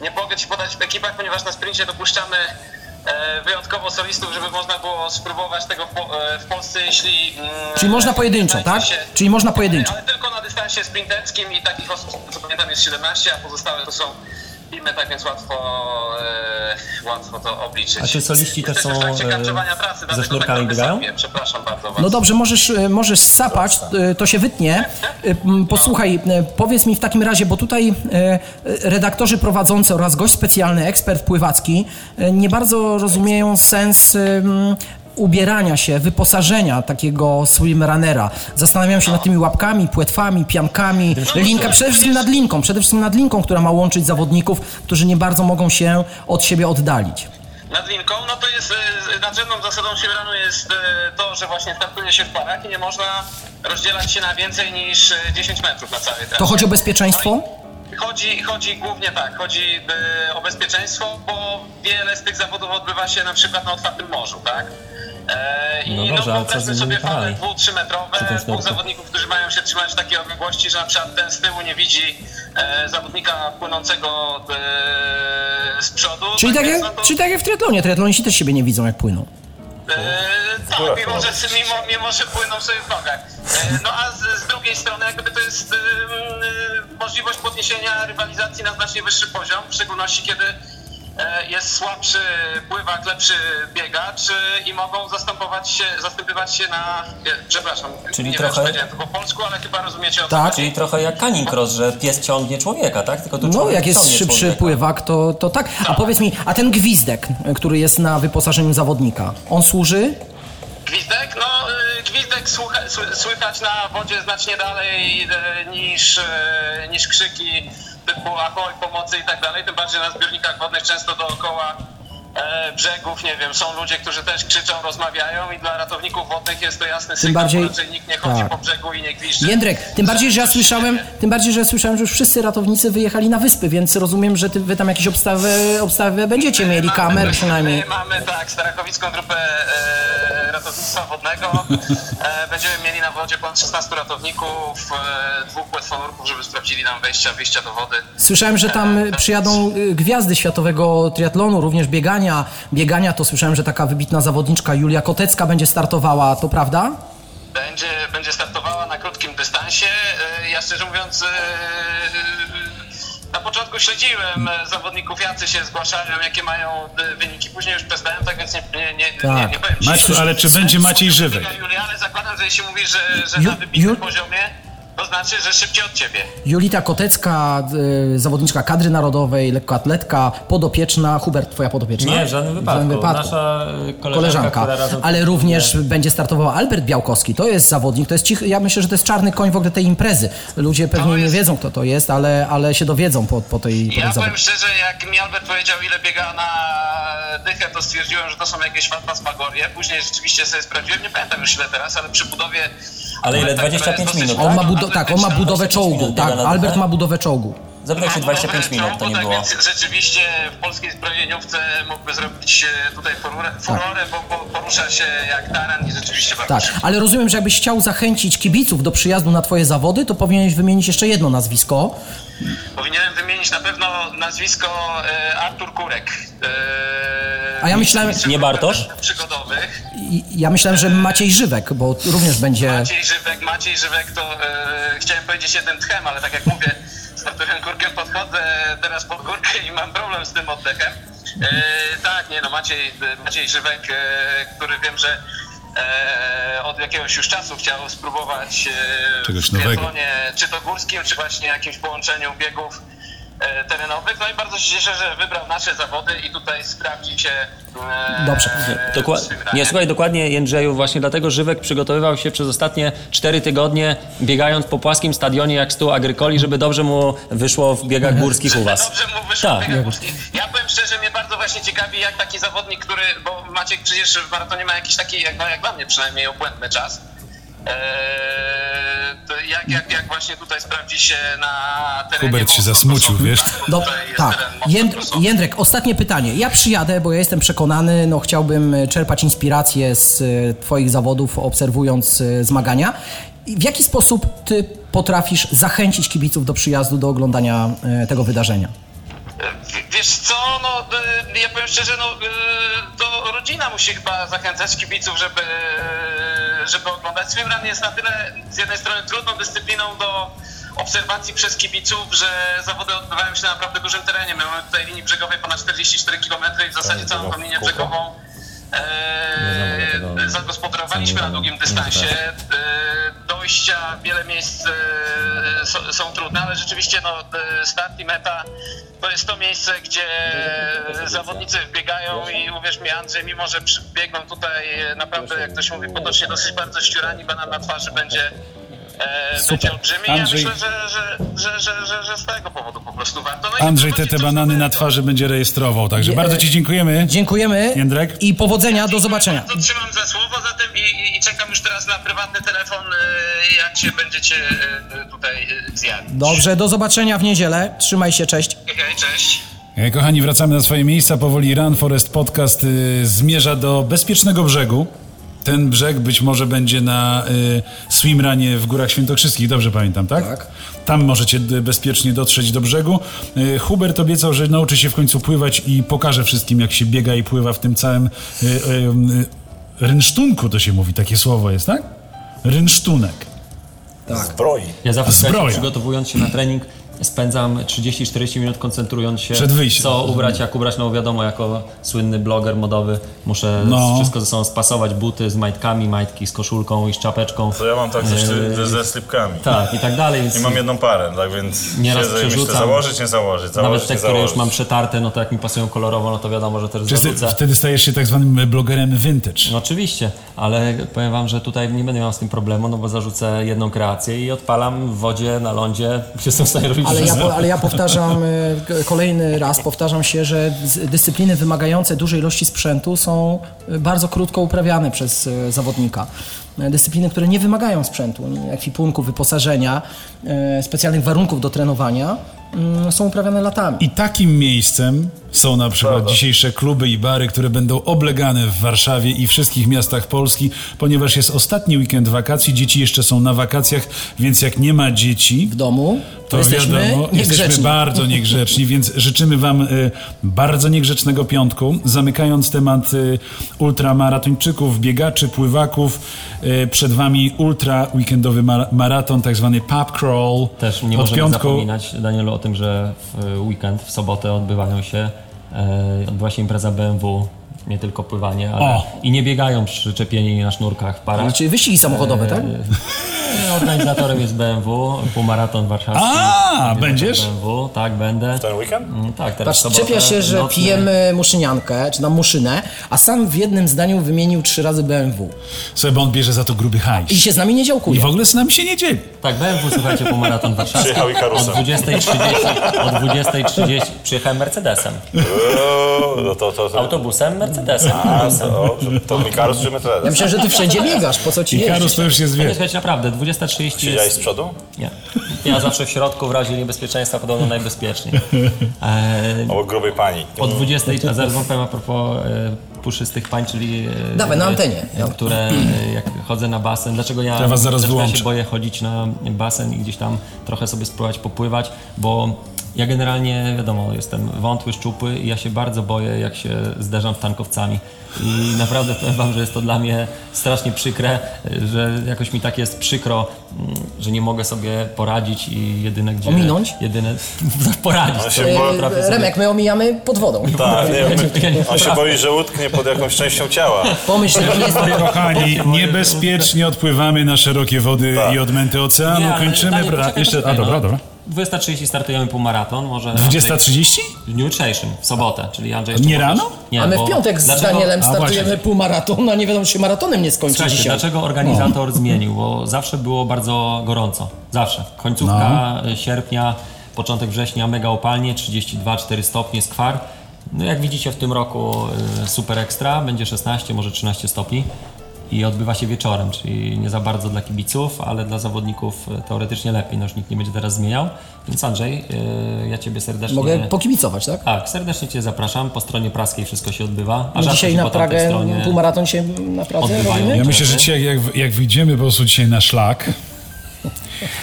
S8: Nie mogę ci podać w ekipach, ponieważ na sprincie dopuszczamy wyjątkowo solistów, żeby można było spróbować tego w, e, Polsce, jeśli... mm,
S3: Czyli można pojedynczo, tak?
S8: się-
S3: Czyli można pojedynczo.
S8: Ale tylko na dystansie sprinterskim i takich osób, co pamiętam, jest 17, a pozostałe to są filmy, tak więc łatwo, e, łatwo to obliczyć.
S4: A czy soliści też są, e,
S8: pracy,
S4: ze
S8: dlatego
S4: sznurkami
S8: tak
S4: biegają?
S8: Przepraszam bardzo was.
S3: No dobrze, możesz, e, możesz sapać, e, to się wytnie. Posłuchaj, powiedz mi w takim razie, bo tutaj redaktorzy prowadzący oraz gość specjalny, ekspert pływacki, nie bardzo rozumieją sens ubierania się, wyposażenia takiego swimrunnera. Zastanawiam się nad tymi łapkami, płetwami, piankami, linka, przede wszystkim nad linką, przede wszystkim nad linką, która ma łączyć zawodników, którzy nie bardzo mogą się od siebie oddalić.
S8: Nad linką, no to jest e, nadrzędną zasadą Silverunu jest e, to, że właśnie startuje się w parach i nie można rozdzielać się na więcej niż e, 10 metrów na całej trasie.
S3: To chodzi o bezpieczeństwo?
S8: Chodzi, chodzi głównie tak, chodzi e, o bezpieczeństwo, bo wiele z tych zawodów odbywa się na przykład na otwartym morzu, tak? E, I
S4: No
S8: no,
S4: dobrze, ale co
S8: wyobraźmy
S4: z
S8: sobie fale
S4: parami?
S8: 2-3 metrowe, dwóch zawodników, którzy mają się trzymać w takiej odległości, że na przykład ten z tyłu nie widzi e, zawodnika płynącego e, z przodu.
S3: Czyli tak,
S8: więc,
S3: jak,
S8: no to-
S3: czyli tak jak w triatlonie. Triatloniści też siebie nie widzą, jak płyną.
S8: Tak, mimo że, mimo, mimo że płyną sobie w nogach. E, no a z, z drugiej strony jakby to jest możliwość podniesienia rywalizacji na znacznie wyższy poziom, w szczególności kiedy jest słabszy pływak, lepszy biegacz e, i mogą zastępować się, zastępywać się na... e, Przepraszam,
S4: Czyli
S8: nie
S4: trochę-
S8: wiem, czy po polsku, ale chyba rozumiecie o
S3: Tak.
S4: Czyli trochę jak Canning Cross, że pies ciągnie człowieka, tak? Tylko tu
S3: No, jak jest szybszy
S4: człowieka.
S3: pływak, to, to tak. A powiedz mi, a ten gwizdek, który jest na wyposażeniu zawodnika, on służy?
S8: Gwizdek? No, y, gwizdek słucha, słychać na wodzie znacznie dalej niż, niż krzyki typu ahoj, pomocy i tak dalej. Tym bardziej na zbiornikach wodnych często dookoła brzegów, nie wiem, są ludzie, którzy też krzyczą, rozmawiają i dla ratowników wodnych jest to jasny sygnał,
S3: bardziej-
S8: raczej nikt nie chodzi
S3: tak.
S8: po brzegu i nie gwizdże.
S3: Jędrek, tym bardziej, że ja słyszałem, tym bardziej, że ja słyszałem, że już wszyscy ratownicy wyjechali na wyspy, więc rozumiem, że ty, wy tam jakieś obstawę, obstawę będziecie mieli,
S8: Mamy-
S3: kamer przynajmniej.
S8: My mamy tak, Starachowicką grupę e, ratownictwa wodnego. E, będziemy mieli na wodzie ponad 16 ratowników, e, dwóch płetwonurków, żeby sprawdzili nam wejścia, wyjścia do wody.
S3: Słyszałem, że tam y, przyjadą y, gwiazdy światowego triatlonu, również biegania. Biegania to słyszałem, że taka wybitna zawodniczka Julia Kotecka będzie startowała, to prawda?
S8: Będzie, będzie startowała na krótkim dystansie. E, Ja szczerze mówiąc e, na początku śledziłem e, zawodników, jacy się zgłaszają, jakie mają e, wyniki. Później już przestałem, tak więc nie, nie, nie, nie,
S3: Tak.
S8: nie powiem ci.
S2: Maciu, ale czy będzie Maciej Żywych?
S8: Julia, ale zakładam, że jeśli mówisz, że, że na wybitnym poziomie, to znaczy, że szybciej od ciebie.
S3: Julita Kotecka, y, zawodniczka kadry narodowej, lekkoatletka, podopieczna. Hubert, twoja podopieczna?
S4: Nie, w żadnym wypadku. Nasza y, koleżanka,
S3: koleżanka,
S4: która razem...
S3: ale również będzie startował Albert Białkowski. To jest zawodnik, to jest cichy, ja myślę, że to jest czarny koń w ogóle tej imprezy. Ludzie pewnie nie
S8: jest-
S3: wiedzą, kto to jest, ale, ale się dowiedzą po, po tej, po
S8: Ja powiem szczerze, jak mi Albert powiedział, ile biega na dychę, to stwierdziłem, że to są jakieś fantasmagorie. Później rzeczywiście sobie sprawdziłem, nie pamiętam już ile teraz, ale przy budowie...
S4: Ale ile?
S8: tak, jest
S4: 25
S8: dosyć
S4: minut,
S3: On ma,
S4: tak?
S3: budo- tak, on ma budowę czołgu, tak, Albert ma budowę czołgu.
S4: Zapytaj się
S8: Ma
S4: 25
S8: budowę
S4: minut, to nie było.
S8: Tak, więc rzeczywiście w polskiej zbrojeniówce mógłby zrobić e, tutaj furorę, furorę bo po- porusza się jak taran i rzeczywiście bardzo
S3: Tak,
S8: szybko.
S3: ale rozumiem, że jakbyś chciał zachęcić kibiców do przyjazdu na twoje zawody, to powinieneś wymienić jeszcze jedno nazwisko.
S8: Powinienem wymienić na pewno nazwisko e, Artur Kurek. E,
S3: A ja myślałem-
S4: Nie Bartosz?
S8: Przygodowych.
S3: Ja myślałem, że Maciej Żywek, bo również będzie...
S8: Maciej Żywek, Maciej Żywek to chciałem powiedzieć jednym tchem, ale tak jak mówię, z Arturem Kurkiem podchodzę teraz pod górkę i mam problem z tym oddechem. E, tak, nie no, Maciej, Maciej Żywek, e, który wiem, że e, od jakiegoś już czasu chciał spróbować e,
S2: Czegoś
S8: w czy to górskim, czy właśnie jakimś połączeniu biegów terenowych. No i bardzo się cieszę, że wybrał nasze zawody i tutaj sprawdzi się e,
S3: Dobrze.
S4: Dokła-
S8: z tym
S4: nie, słuchaj, dokładnie Jędrzeju, właśnie dlatego Żywek przygotowywał się przez ostatnie 4 tygodnie, biegając po płaskim stadionie jak stół agrykoli, żeby dobrze mu wyszło w biegach górskich u was.
S8: Dobrze mu wyszło
S4: Tak.
S8: w biegach górskich. Ja powiem szczerze, mnie bardzo właśnie ciekawi, jak taki zawodnik, który, bo Maciek przecież w maratonie ma jakiś taki, jak, no, jak dla mnie przynajmniej, obłędny czas. Eee, to jak, jak, jak właśnie tutaj sprawdzi się na terenie.
S2: Hubert się zasmucił, wiesz?
S3: Do, tak, Jęd. Jędrek, ostatnie pytanie. Ja przyjadę, bo ja jestem przekonany, no chciałbym e, czerpać inspirację z e, Twoich zawodów, obserwując e, zmagania. W jaki sposób Ty potrafisz zachęcić kibiców do przyjazdu, do oglądania tego wydarzenia?
S8: W- Wiesz co, no y, ja powiem szczerze, no y, to rodzina musi chyba zachęcać kibiców, żeby, żeby oglądać. Swimrun jest na tyle z jednej strony trudną dyscypliną do obserwacji przez kibiców, że zawody odbywają się na naprawdę dużym terenie. My mamy tutaj linii brzegowej ponad 44 km i w zasadzie całą tą linię brzegową e, zagospodarowaliśmy na długim dystansie. E, dojścia, wiele miejsc e, są, są trudne, ale rzeczywiście no, e, start i meta to jest to miejsce, gdzie zawodnicy biegają i uwierz mi Andrzej, mimo że biegną tutaj e, naprawdę, jak to się mówi potocznie, dosyć bardzo ściurani, banan na twarzy będzie e, będzie olbrzymi.
S2: Andrzej-
S8: Ja myślę, że, że, że, że, że, że z tego powodu po prostu warto. No
S2: Andrzej te, te banany na twarzy będzie rejestrował, także bardzo Ci dziękujemy.
S3: Dziękujemy
S2: Jędrek?
S3: i powodzenia, do zobaczenia.
S8: Bardzo trzymam za słowo zatem i, i, czekam już na prywatny telefon, e, jak się będziecie e, tutaj e, zjawić.
S3: Dobrze, do zobaczenia w niedzielę. Trzymaj się, cześć.
S8: Okej, cześć.
S2: E, Kochani, wracamy na swoje miejsca. Powoli Run Forest Podcast y, zmierza do bezpiecznego brzegu. ten brzeg być może będzie na y, swimranie w Górach Świętokrzyskich, dobrze pamiętam, tak?
S3: Tak.
S2: Tam możecie bezpiecznie dotrzeć do brzegu. Y, Hubert obiecał, że nauczy się w końcu pływać i pokaże wszystkim, jak się biega i pływa w tym całym y, y, y, rynsztunku, to się mówi, takie słowo jest, tak? Rynsztunek.
S6: Zbroi.
S4: Ja zawsze
S2: Zbroja.
S4: przygotowując się na trening spędzam 30-40 minut koncentrując się,
S2: Przed wyjściem.
S4: co ubrać, jak ubrać, no wiadomo, jako słynny bloger modowy muszę
S2: No.
S4: wszystko ze sobą spasować, buty z majtkami, majtki z koszulką i z czapeczką.
S6: To ja mam tak ze,
S4: Eee,
S6: ze, ze slipkami.
S4: Tak, i tak dalej, więc
S6: I mam jedną parę, tak więc
S4: Nieraz
S6: siedzę i myślę,
S4: przerzucam.
S6: założyć, nie założyć, założyć,
S4: nawet te, które już mam przetarte, no to jak mi pasują kolorowo, no to wiadomo, że też
S2: Czy
S4: zarzucę.
S2: wtedy stajesz się tak zwanym blogerem vintage.
S4: No oczywiście, ale powiem wam, że tutaj nie będę miał z tym problemu, no bo zarzucę jedną kreację i odpalam w wodzie, na lądzie, jestem w stanie robić
S3: Ale ja, ale ja powtarzam, e, kolejny raz powtarzam się, że dyscypliny wymagające dużej ilości sprzętu są e, bardzo krótko uprawiane przez e, zawodnika. Dyscypliny, które nie wymagają sprzętu, ekwipunku, wyposażenia, specjalnych warunków do trenowania, są uprawiane latami.
S2: I takim miejscem są na przykład dzisiejsze kluby i bary, które będą oblegane w Warszawie i wszystkich miastach Polski, ponieważ jest ostatni weekend wakacji, dzieci jeszcze są na wakacjach, więc jak nie ma dzieci,
S3: W domu to,
S2: to
S3: jesteśmy
S2: wiadomo, jesteśmy bardzo niegrzeczni, więc życzymy Wam y, bardzo niegrzecznego piątku. Zamykając temat y, ultramaratończyków, biegaczy, pływaków, y, przed Wami ultra weekendowy ma- maraton, tak zwany pub crawl.
S4: Też nie
S2: Od
S4: możemy
S2: piątku
S4: zapominać, Danielu, o tym, że w weekend, w sobotę odbywają się, e, odbywa się impreza BMW, nie tylko pływanie, ale
S2: O!
S4: i nie biegają przyczepieni na sznurkach w parach.
S3: Znaczy wyścigi samochodowe, tak?
S4: E, Organizatorem jest BMW, półmaraton warszawski.
S2: A, będziesz?
S4: BMW, tak, będę.
S6: Ten weekend?
S4: Mm, Tak, teraz
S3: Patrz,
S4: w sobotę,
S3: czepia się, że
S4: nocny.
S3: pijemy muszyniankę, czy tam muszynę, a sam w jednym zdaniu wymienił trzy razy BMW.
S2: sobie, bo on bierze za to gruby hajs.
S3: I się z nami nie
S2: I
S3: działkuje.
S2: w ogóle z nami się nie dzieli.
S4: Tak, BMW, słuchajcie, półmaraton warszawski.
S6: Przyjechał.
S4: Od 20.30, od 20.30 przyjechałem Mercedesem.
S6: Eee, No to, to, to.
S4: Autobusem, Mercedesem.
S6: A, to, to Mikarus czy
S3: Ja
S6: Mercedes?
S3: myślę, że ty wszędzie biegasz, po co ci
S2: I
S3: jeździć?
S2: Karus to już jest,
S4: Nie,
S2: wie,
S4: słuchajcie, naprawdę, 20.30
S6: Siedziałeś z
S4: jest...
S6: przodu?
S4: Nie. Ja zawsze w środku, w razie niebezpieczeństwa, podobno najbezpieczniej. E,
S6: Obok grubej pani.
S4: o 20, a zaraz wam powiem a propos e, puszystych pań, czyli... E,
S3: Dawaj, na antenie.
S4: E, które, e, jak chodzę na basen, dlaczego ja,
S2: Ja was zaraz
S4: dlaczego ja
S2: wyłączę.
S4: się boję chodzić na basen i gdzieś tam trochę sobie spróbować popływać, bo ja generalnie, wiadomo, jestem wątły, szczupły i ja się bardzo boję, jak się zderzam z tankowcami. I naprawdę powiem wam, że jest to dla mnie strasznie przykre, że jakoś mi tak jest przykro, mm, że nie mogę sobie poradzić i jedyne gdzie...
S3: Ominąć?
S4: Jedyne... poradzić.
S6: się bo-
S4: sobie-
S3: E, Remek, my omijamy pod wodą.
S6: Tak, nie,
S4: Ja nie
S6: on się boi, że utknie pod jakąś częścią ciała.
S3: Pomyśl, że jest
S2: Kochani, niebezpiecznie odpływamy na szerokie wody
S6: Tak.
S2: i odmęty oceanu. Kończymy.
S4: Poczekaj,
S2: jeszcze, a dobra,
S4: no.
S2: dobra.
S4: 20.30 startujemy półmaraton, może...
S2: 20.30?
S4: W dniu jutrzejszym, w sobotę, czyli Andrzej
S2: Nie
S4: możesz-
S2: rano?
S4: Nie,
S3: A my
S4: bo
S3: w piątek z
S4: dlaczego-
S3: Danielem startujemy półmaraton, a nie wiadomo, czy się maratonem nie skończy
S4: Słuchajcie,
S3: dzisiaj.
S4: dlaczego organizator zmienił? Bo zawsze było bardzo gorąco. Zawsze. Końcówka
S2: No.
S4: sierpnia, początek września mega upalnie, 32-4 stopnie skwar. No jak widzicie w tym roku y, super ekstra, będzie 16, może 13 stopni. I odbywa się wieczorem, czyli nie za bardzo dla kibiców, ale dla zawodników y, teoretycznie lepiej, no już nikt nie będzie teraz zmieniał. Więc Andrzej, y, ja Ciebie serdecznie...
S3: Mogę pokibicować, tak?
S4: Tak, serdecznie Cię zapraszam. Po stronie praskiej wszystko się odbywa. A rzadko
S3: dzisiaj
S4: się
S3: na Pragę
S4: stronie
S3: półmaraton się na Pradze
S4: odbywają.
S2: Ja myślę, że dzisiaj jak, jak wyjdziemy po prostu dzisiaj na szlak.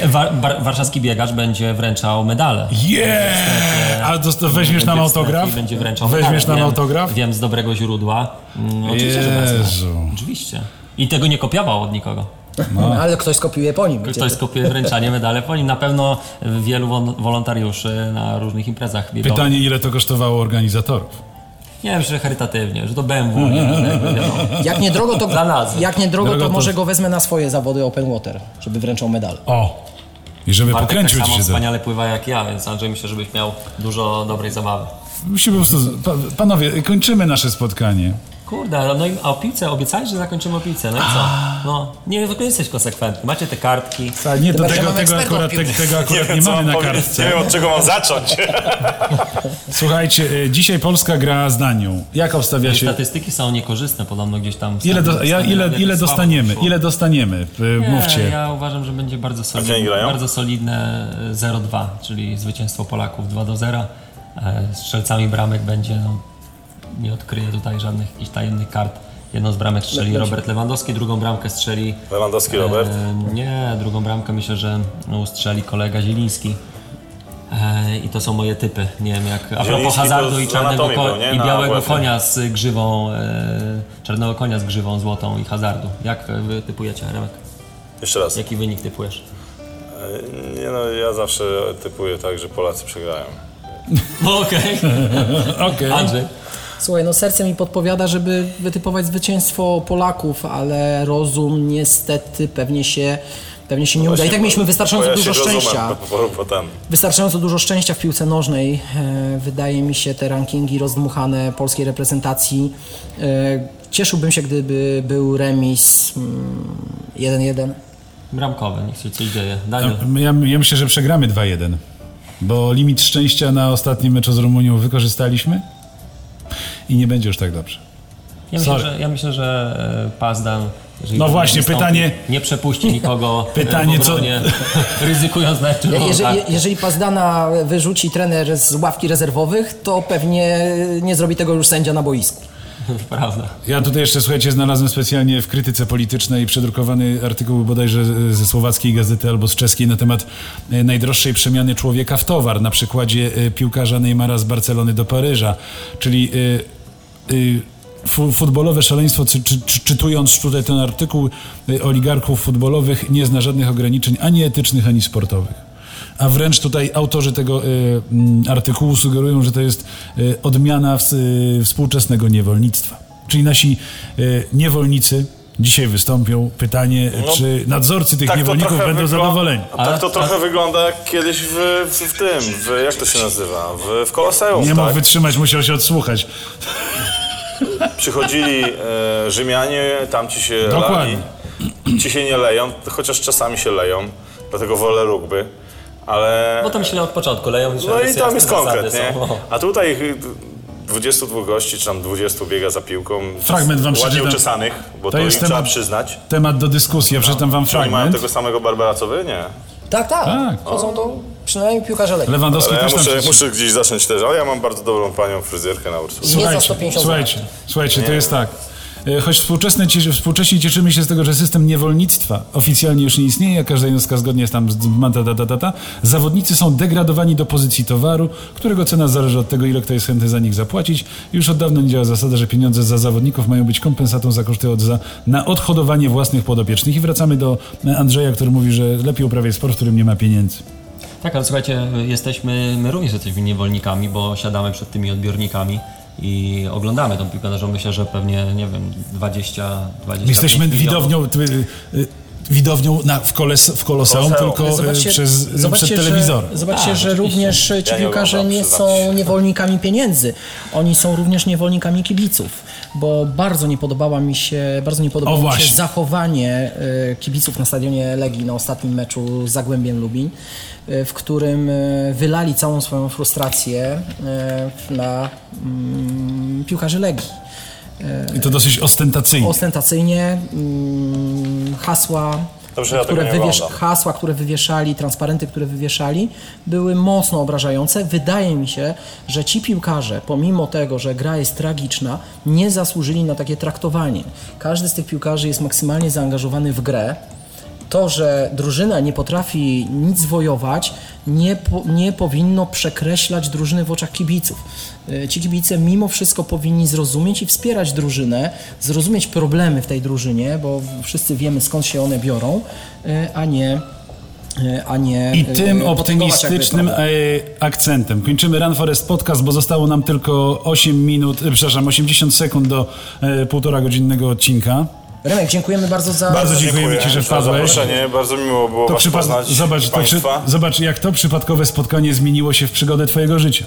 S4: Wa- bar- warszawski biegacz będzie wręczał medale.
S2: Yeah! A to, weźmiesz nam autograf?
S4: Będzie wręczał
S2: Weźmiesz
S4: medale.
S2: nam
S4: wiem,
S2: autograf?
S4: Wiem z dobrego źródła. Mm, oczywiście, że wezmę.
S2: Jezu.
S4: Oczywiście. I tego nie kopiował od nikogo.
S3: No. Ale ktoś skopiuje po nim.
S4: Ktoś skopiuje wręczanie medale po nim. Na pewno wielu wol- wolontariuszy na różnych imprezach biegowych.
S2: Pytanie, ile to kosztowało organizatorów?
S4: Nie wiem, że charytatywnie, że to BMW. nie jakby wiadomo.
S3: Jak nie drogo, to,
S4: Dla nazwy.
S3: jak nie drogo,
S2: Drogo
S3: to
S2: to-
S3: może go wezmę na swoje zawody open water, żeby wręczał medal.
S2: O! I żeby
S4: Bartek tak
S2: pokręcił ci
S4: samo
S2: się to.
S4: wspaniale pływa jak ja, więc Andrzej myślę, żebyś miał dużo dobrej zabawy.
S2: Musimy po prostu, pa, panowie, kończymy nasze spotkanie.
S4: Kurde, no i a o piłce, obiecałeś, że zakończymy o piłce, no i co? No, nie, w ogóle jesteś konsekwentny. Macie te kartki.
S2: A nie,
S3: że
S2: tego, tego, akurat, te, tego akurat nie,
S6: co
S2: mamy
S6: mam
S2: na kartce.
S6: Nie wiem, od czego mam zacząć.
S2: Słuchajcie, y, dzisiaj Polska gra z Danią. Jak obstawia się?
S4: Statystyki są niekorzystne, podobno gdzieś tam...
S2: Ile, do, ja, ile, ile dostaniemy? Ile dostaniemy?
S4: Nie,
S2: Mówcie.
S4: ja uważam, że będzie bardzo solidne, bardzo solidne e, 0-2, czyli zwycięstwo Polaków 2 do 0. E, Strzelcami bramek będzie, no, nie odkryję tutaj żadnych jakichś tajemnych kart. Jedną z bramek strzeli Robert Lewandowski, drugą bramkę strzeli...
S6: Lewandowski Robert.
S4: E, nie, drugą bramkę myślę, że no, strzeli kolega Zieliński. E, I to są moje typy. Nie wiem jak. A propos hazardu i czarnego ko- i białego konia z grzywą, e, czarnego konia z grzywą złotą i hazardu. Jak wy typujecie, Remek?
S6: Jeszcze raz.
S4: Jaki wynik typujesz?
S6: Nie no, ja zawsze typuję tak, że Polacy przegrają.
S4: No okej.
S2: Okej.
S4: Andrzej.
S3: Słuchaj, no serce mi podpowiada, żeby wytypować zwycięstwo Polaków, ale rozum niestety pewnie się, pewnie się nie uda. I tak mieliśmy wystarczająco
S6: ja
S3: dużo szczęścia.
S6: Po, po, po ten.
S3: Wystarczająco dużo szczęścia w piłce nożnej. E, Wydaje mi się te rankingi rozdmuchane polskiej reprezentacji. E, Cieszyłbym się, gdyby był remis mm, 1-1.
S4: Bramkowy, niech się coś dzieje. Daniel.
S2: Ja, ja myślę, że przegramy 2-1, bo limit szczęścia na ostatnim meczu z Rumunią wykorzystaliśmy i nie będzie już tak dobrze.
S4: Ja myślę, że, ja myślę, że e, Pazdan. jeżeli
S2: No
S4: nie
S2: właśnie,
S4: wystąpi,
S2: pytanie-
S4: Nie przepuści nikogo.
S2: Pytanie,
S4: w
S2: co-
S4: obronie, ryzykując na
S3: Jeżeli,
S4: kartę.
S3: jeżeli Pazdana wyrzuci trener z ławki rezerwowych, to pewnie nie zrobi tego już sędzia na boisku.
S4: Prawda.
S2: Ja tutaj jeszcze, słuchajcie, znalazłem specjalnie w krytyce politycznej przedrukowany artykuł bodajże ze słowackiej gazety albo z czeskiej na temat e, najdroższej przemiany człowieka w towar na przykładzie e, piłkarza Neymara z Barcelony do Paryża, czyli e, fu- futbolowe szaleństwo, czy, czy, czy, czytując tutaj ten artykuł oligarchów futbolowych nie zna żadnych ograniczeń ani etycznych, ani sportowych. A wręcz tutaj autorzy tego y, mm, artykułu sugerują, że to jest y, odmiana w, y, współczesnego niewolnictwa. Czyli nasi y, niewolnicy dzisiaj wystąpią. Pytanie, czy nadzorcy tych
S6: tak
S2: niewolników będą zadowoleni.
S6: A tak to trochę wygląda jak kiedyś w, w, w tym, w, jak to się nazywa, w, w Koloseum,
S2: Nie
S6: tak?
S2: mógł wytrzymać, musiał się odsłuchać.
S6: Przychodzili e, Rzymianie, tam ci się
S2: Dokładnie.
S6: lali, ci się nie leją, chociaż czasami się leją, dlatego wolę rugby, ale...
S4: Bo tam się od początku leją.
S6: No i tam jest konkret, nie?
S4: Są.
S6: A tutaj y, 22 gości, czy tam 20 biega za piłką.
S2: Fragment wam
S6: Ładnie
S2: przeczytam.
S6: uczesanych, bo to,
S2: To
S6: im
S2: jest
S6: trzeba
S2: temat-
S6: przyznać.
S2: Temat do dyskusji. Ja przeczytam wam
S6: Czy oni mają
S2: fragment.
S6: tego samego Barbera co wy? Nie.
S3: Tak, tak.
S2: Tak.
S3: Chodzą to przynajmniej piłkarze Legii.
S2: Lewandowski
S6: Ale ja muszę, muszę gdzieś zacząć też, ale ja mam bardzo dobrą panią fryzjerkę na Ursus.
S3: Nie za
S2: Słuchajcie,
S3: 150
S2: słuchajcie, słuchajcie, to jest tak. E, Choć współczesne, współcześnie cieszymy się z tego, że system niewolnictwa oficjalnie już nie istnieje, każda jednostka zgodnie jest tam z ta. Zawodnicy są degradowani do pozycji towaru, którego cena zależy od tego, ile kto jest chętny za nich zapłacić. Już od dawna nie działa zasada, że pieniądze za zawodników mają być kompensatą za koszty od, za, na odhodowanie własnych podopiecznych. I wracamy do e, Andrzeja, który mówi, że lepiej uprawiać sport, w którym nie ma pieniędzy.
S4: Tak, ale słuchajcie, jesteśmy, my również jesteśmy niewolnikami, bo siadamy przed tymi odbiornikami i oglądamy tą piłkę nożną. Myślę, że pewnie, nie wiem, 20, 20
S2: Jesteśmy widownią, y, y, widownią na, w, koles, w Koloseum, tylko y,
S3: Zobaczcie,
S2: przez,
S3: zobaczcie,
S2: przed
S3: że,
S2: telewizorem.
S3: zobaczcie
S4: Tak,
S3: że również ci
S6: Ja
S3: piłkarze nie są niewolnikami pieniędzy. Oni są również niewolnikami kibiców, bo bardzo nie podobała mi się, bardzo nie
S2: O,
S3: podobało mi się
S2: właśnie.
S3: zachowanie kibiców na stadionie Legii na ostatnim meczu z Zagłębiem Lubin, w którym e, wylali całą swoją frustrację e, na mm, piłkarzy Legii.
S2: I to dosyć ostentacyjnie.
S3: Ostentacyjnie mm, hasła,
S6: Dobrze, ja tego
S3: które
S6: nie
S3: wywiesz, hasła, które wywieszali, transparenty, które wywieszali, były mocno obrażające. Wydaje mi się, że ci piłkarze, pomimo tego, że gra jest tragiczna, nie zasłużyli na takie traktowanie. Każdy z tych piłkarzy jest maksymalnie zaangażowany w grę. To, że drużyna nie potrafi nic wojować, nie, po, nie powinno przekreślać drużyny w oczach kibiców. Y, Ci kibice mimo wszystko powinni zrozumieć i wspierać drużynę, zrozumieć problemy w tej drużynie, bo wszyscy wiemy skąd się one biorą, y, a nie. y, A nie
S2: I tym optymistycznym e, akcentem kończymy Run Forest Podcast, bo zostało nam tylko 8 minut, e, przepraszam, 80 sekund do e, półtora godzinnego odcinka.
S3: Remek, dziękujemy bardzo za.
S2: Bardzo dziękujemy Ci, że
S6: za
S2: wpadłeś.
S6: zaproszenie, bardzo miło było
S2: To
S6: was
S2: przypad-
S6: poznać,
S2: zobacz, to przy- zobacz, jak to przypadkowe spotkanie zmieniło się w przygodę Twojego życia.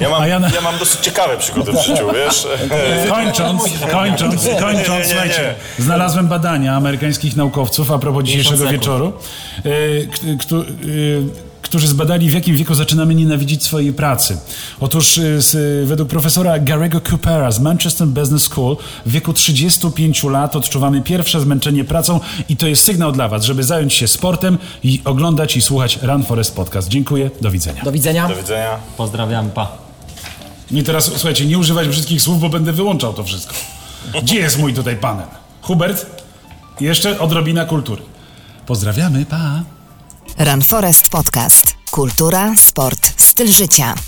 S6: Ja mam,
S2: ja na-
S6: ja mam dosyć ciekawe przygody w życiu, wiesz?
S2: Kończąc, kończąc,
S6: nie, nie,
S2: kończąc,
S6: nie.
S2: słuchajcie, znalazłem badania amerykańskich naukowców a propos dzisiejszego wieczoru, k- któ- e, którzy zbadali, w jakim wieku zaczynamy nienawidzić swojej pracy. Otóż z, według profesora Garego Coopera z Manchester Business School w wieku 35 lat odczuwamy pierwsze zmęczenie pracą i to jest sygnał dla Was, żeby zająć się sportem i oglądać i słuchać Run Forest Podcast. Dziękuję, do widzenia.
S3: Do widzenia.
S6: Do widzenia.
S4: Pozdrawiam, pa.
S2: I teraz, słuchajcie, nie używać brzydkich słów, bo będę wyłączał to wszystko. Gdzie jest mój tutaj panel? Hubert? Jeszcze odrobina kultury. Pozdrawiamy, pa!
S1: Run Forest Podcast. Kultura, sport, styl życia.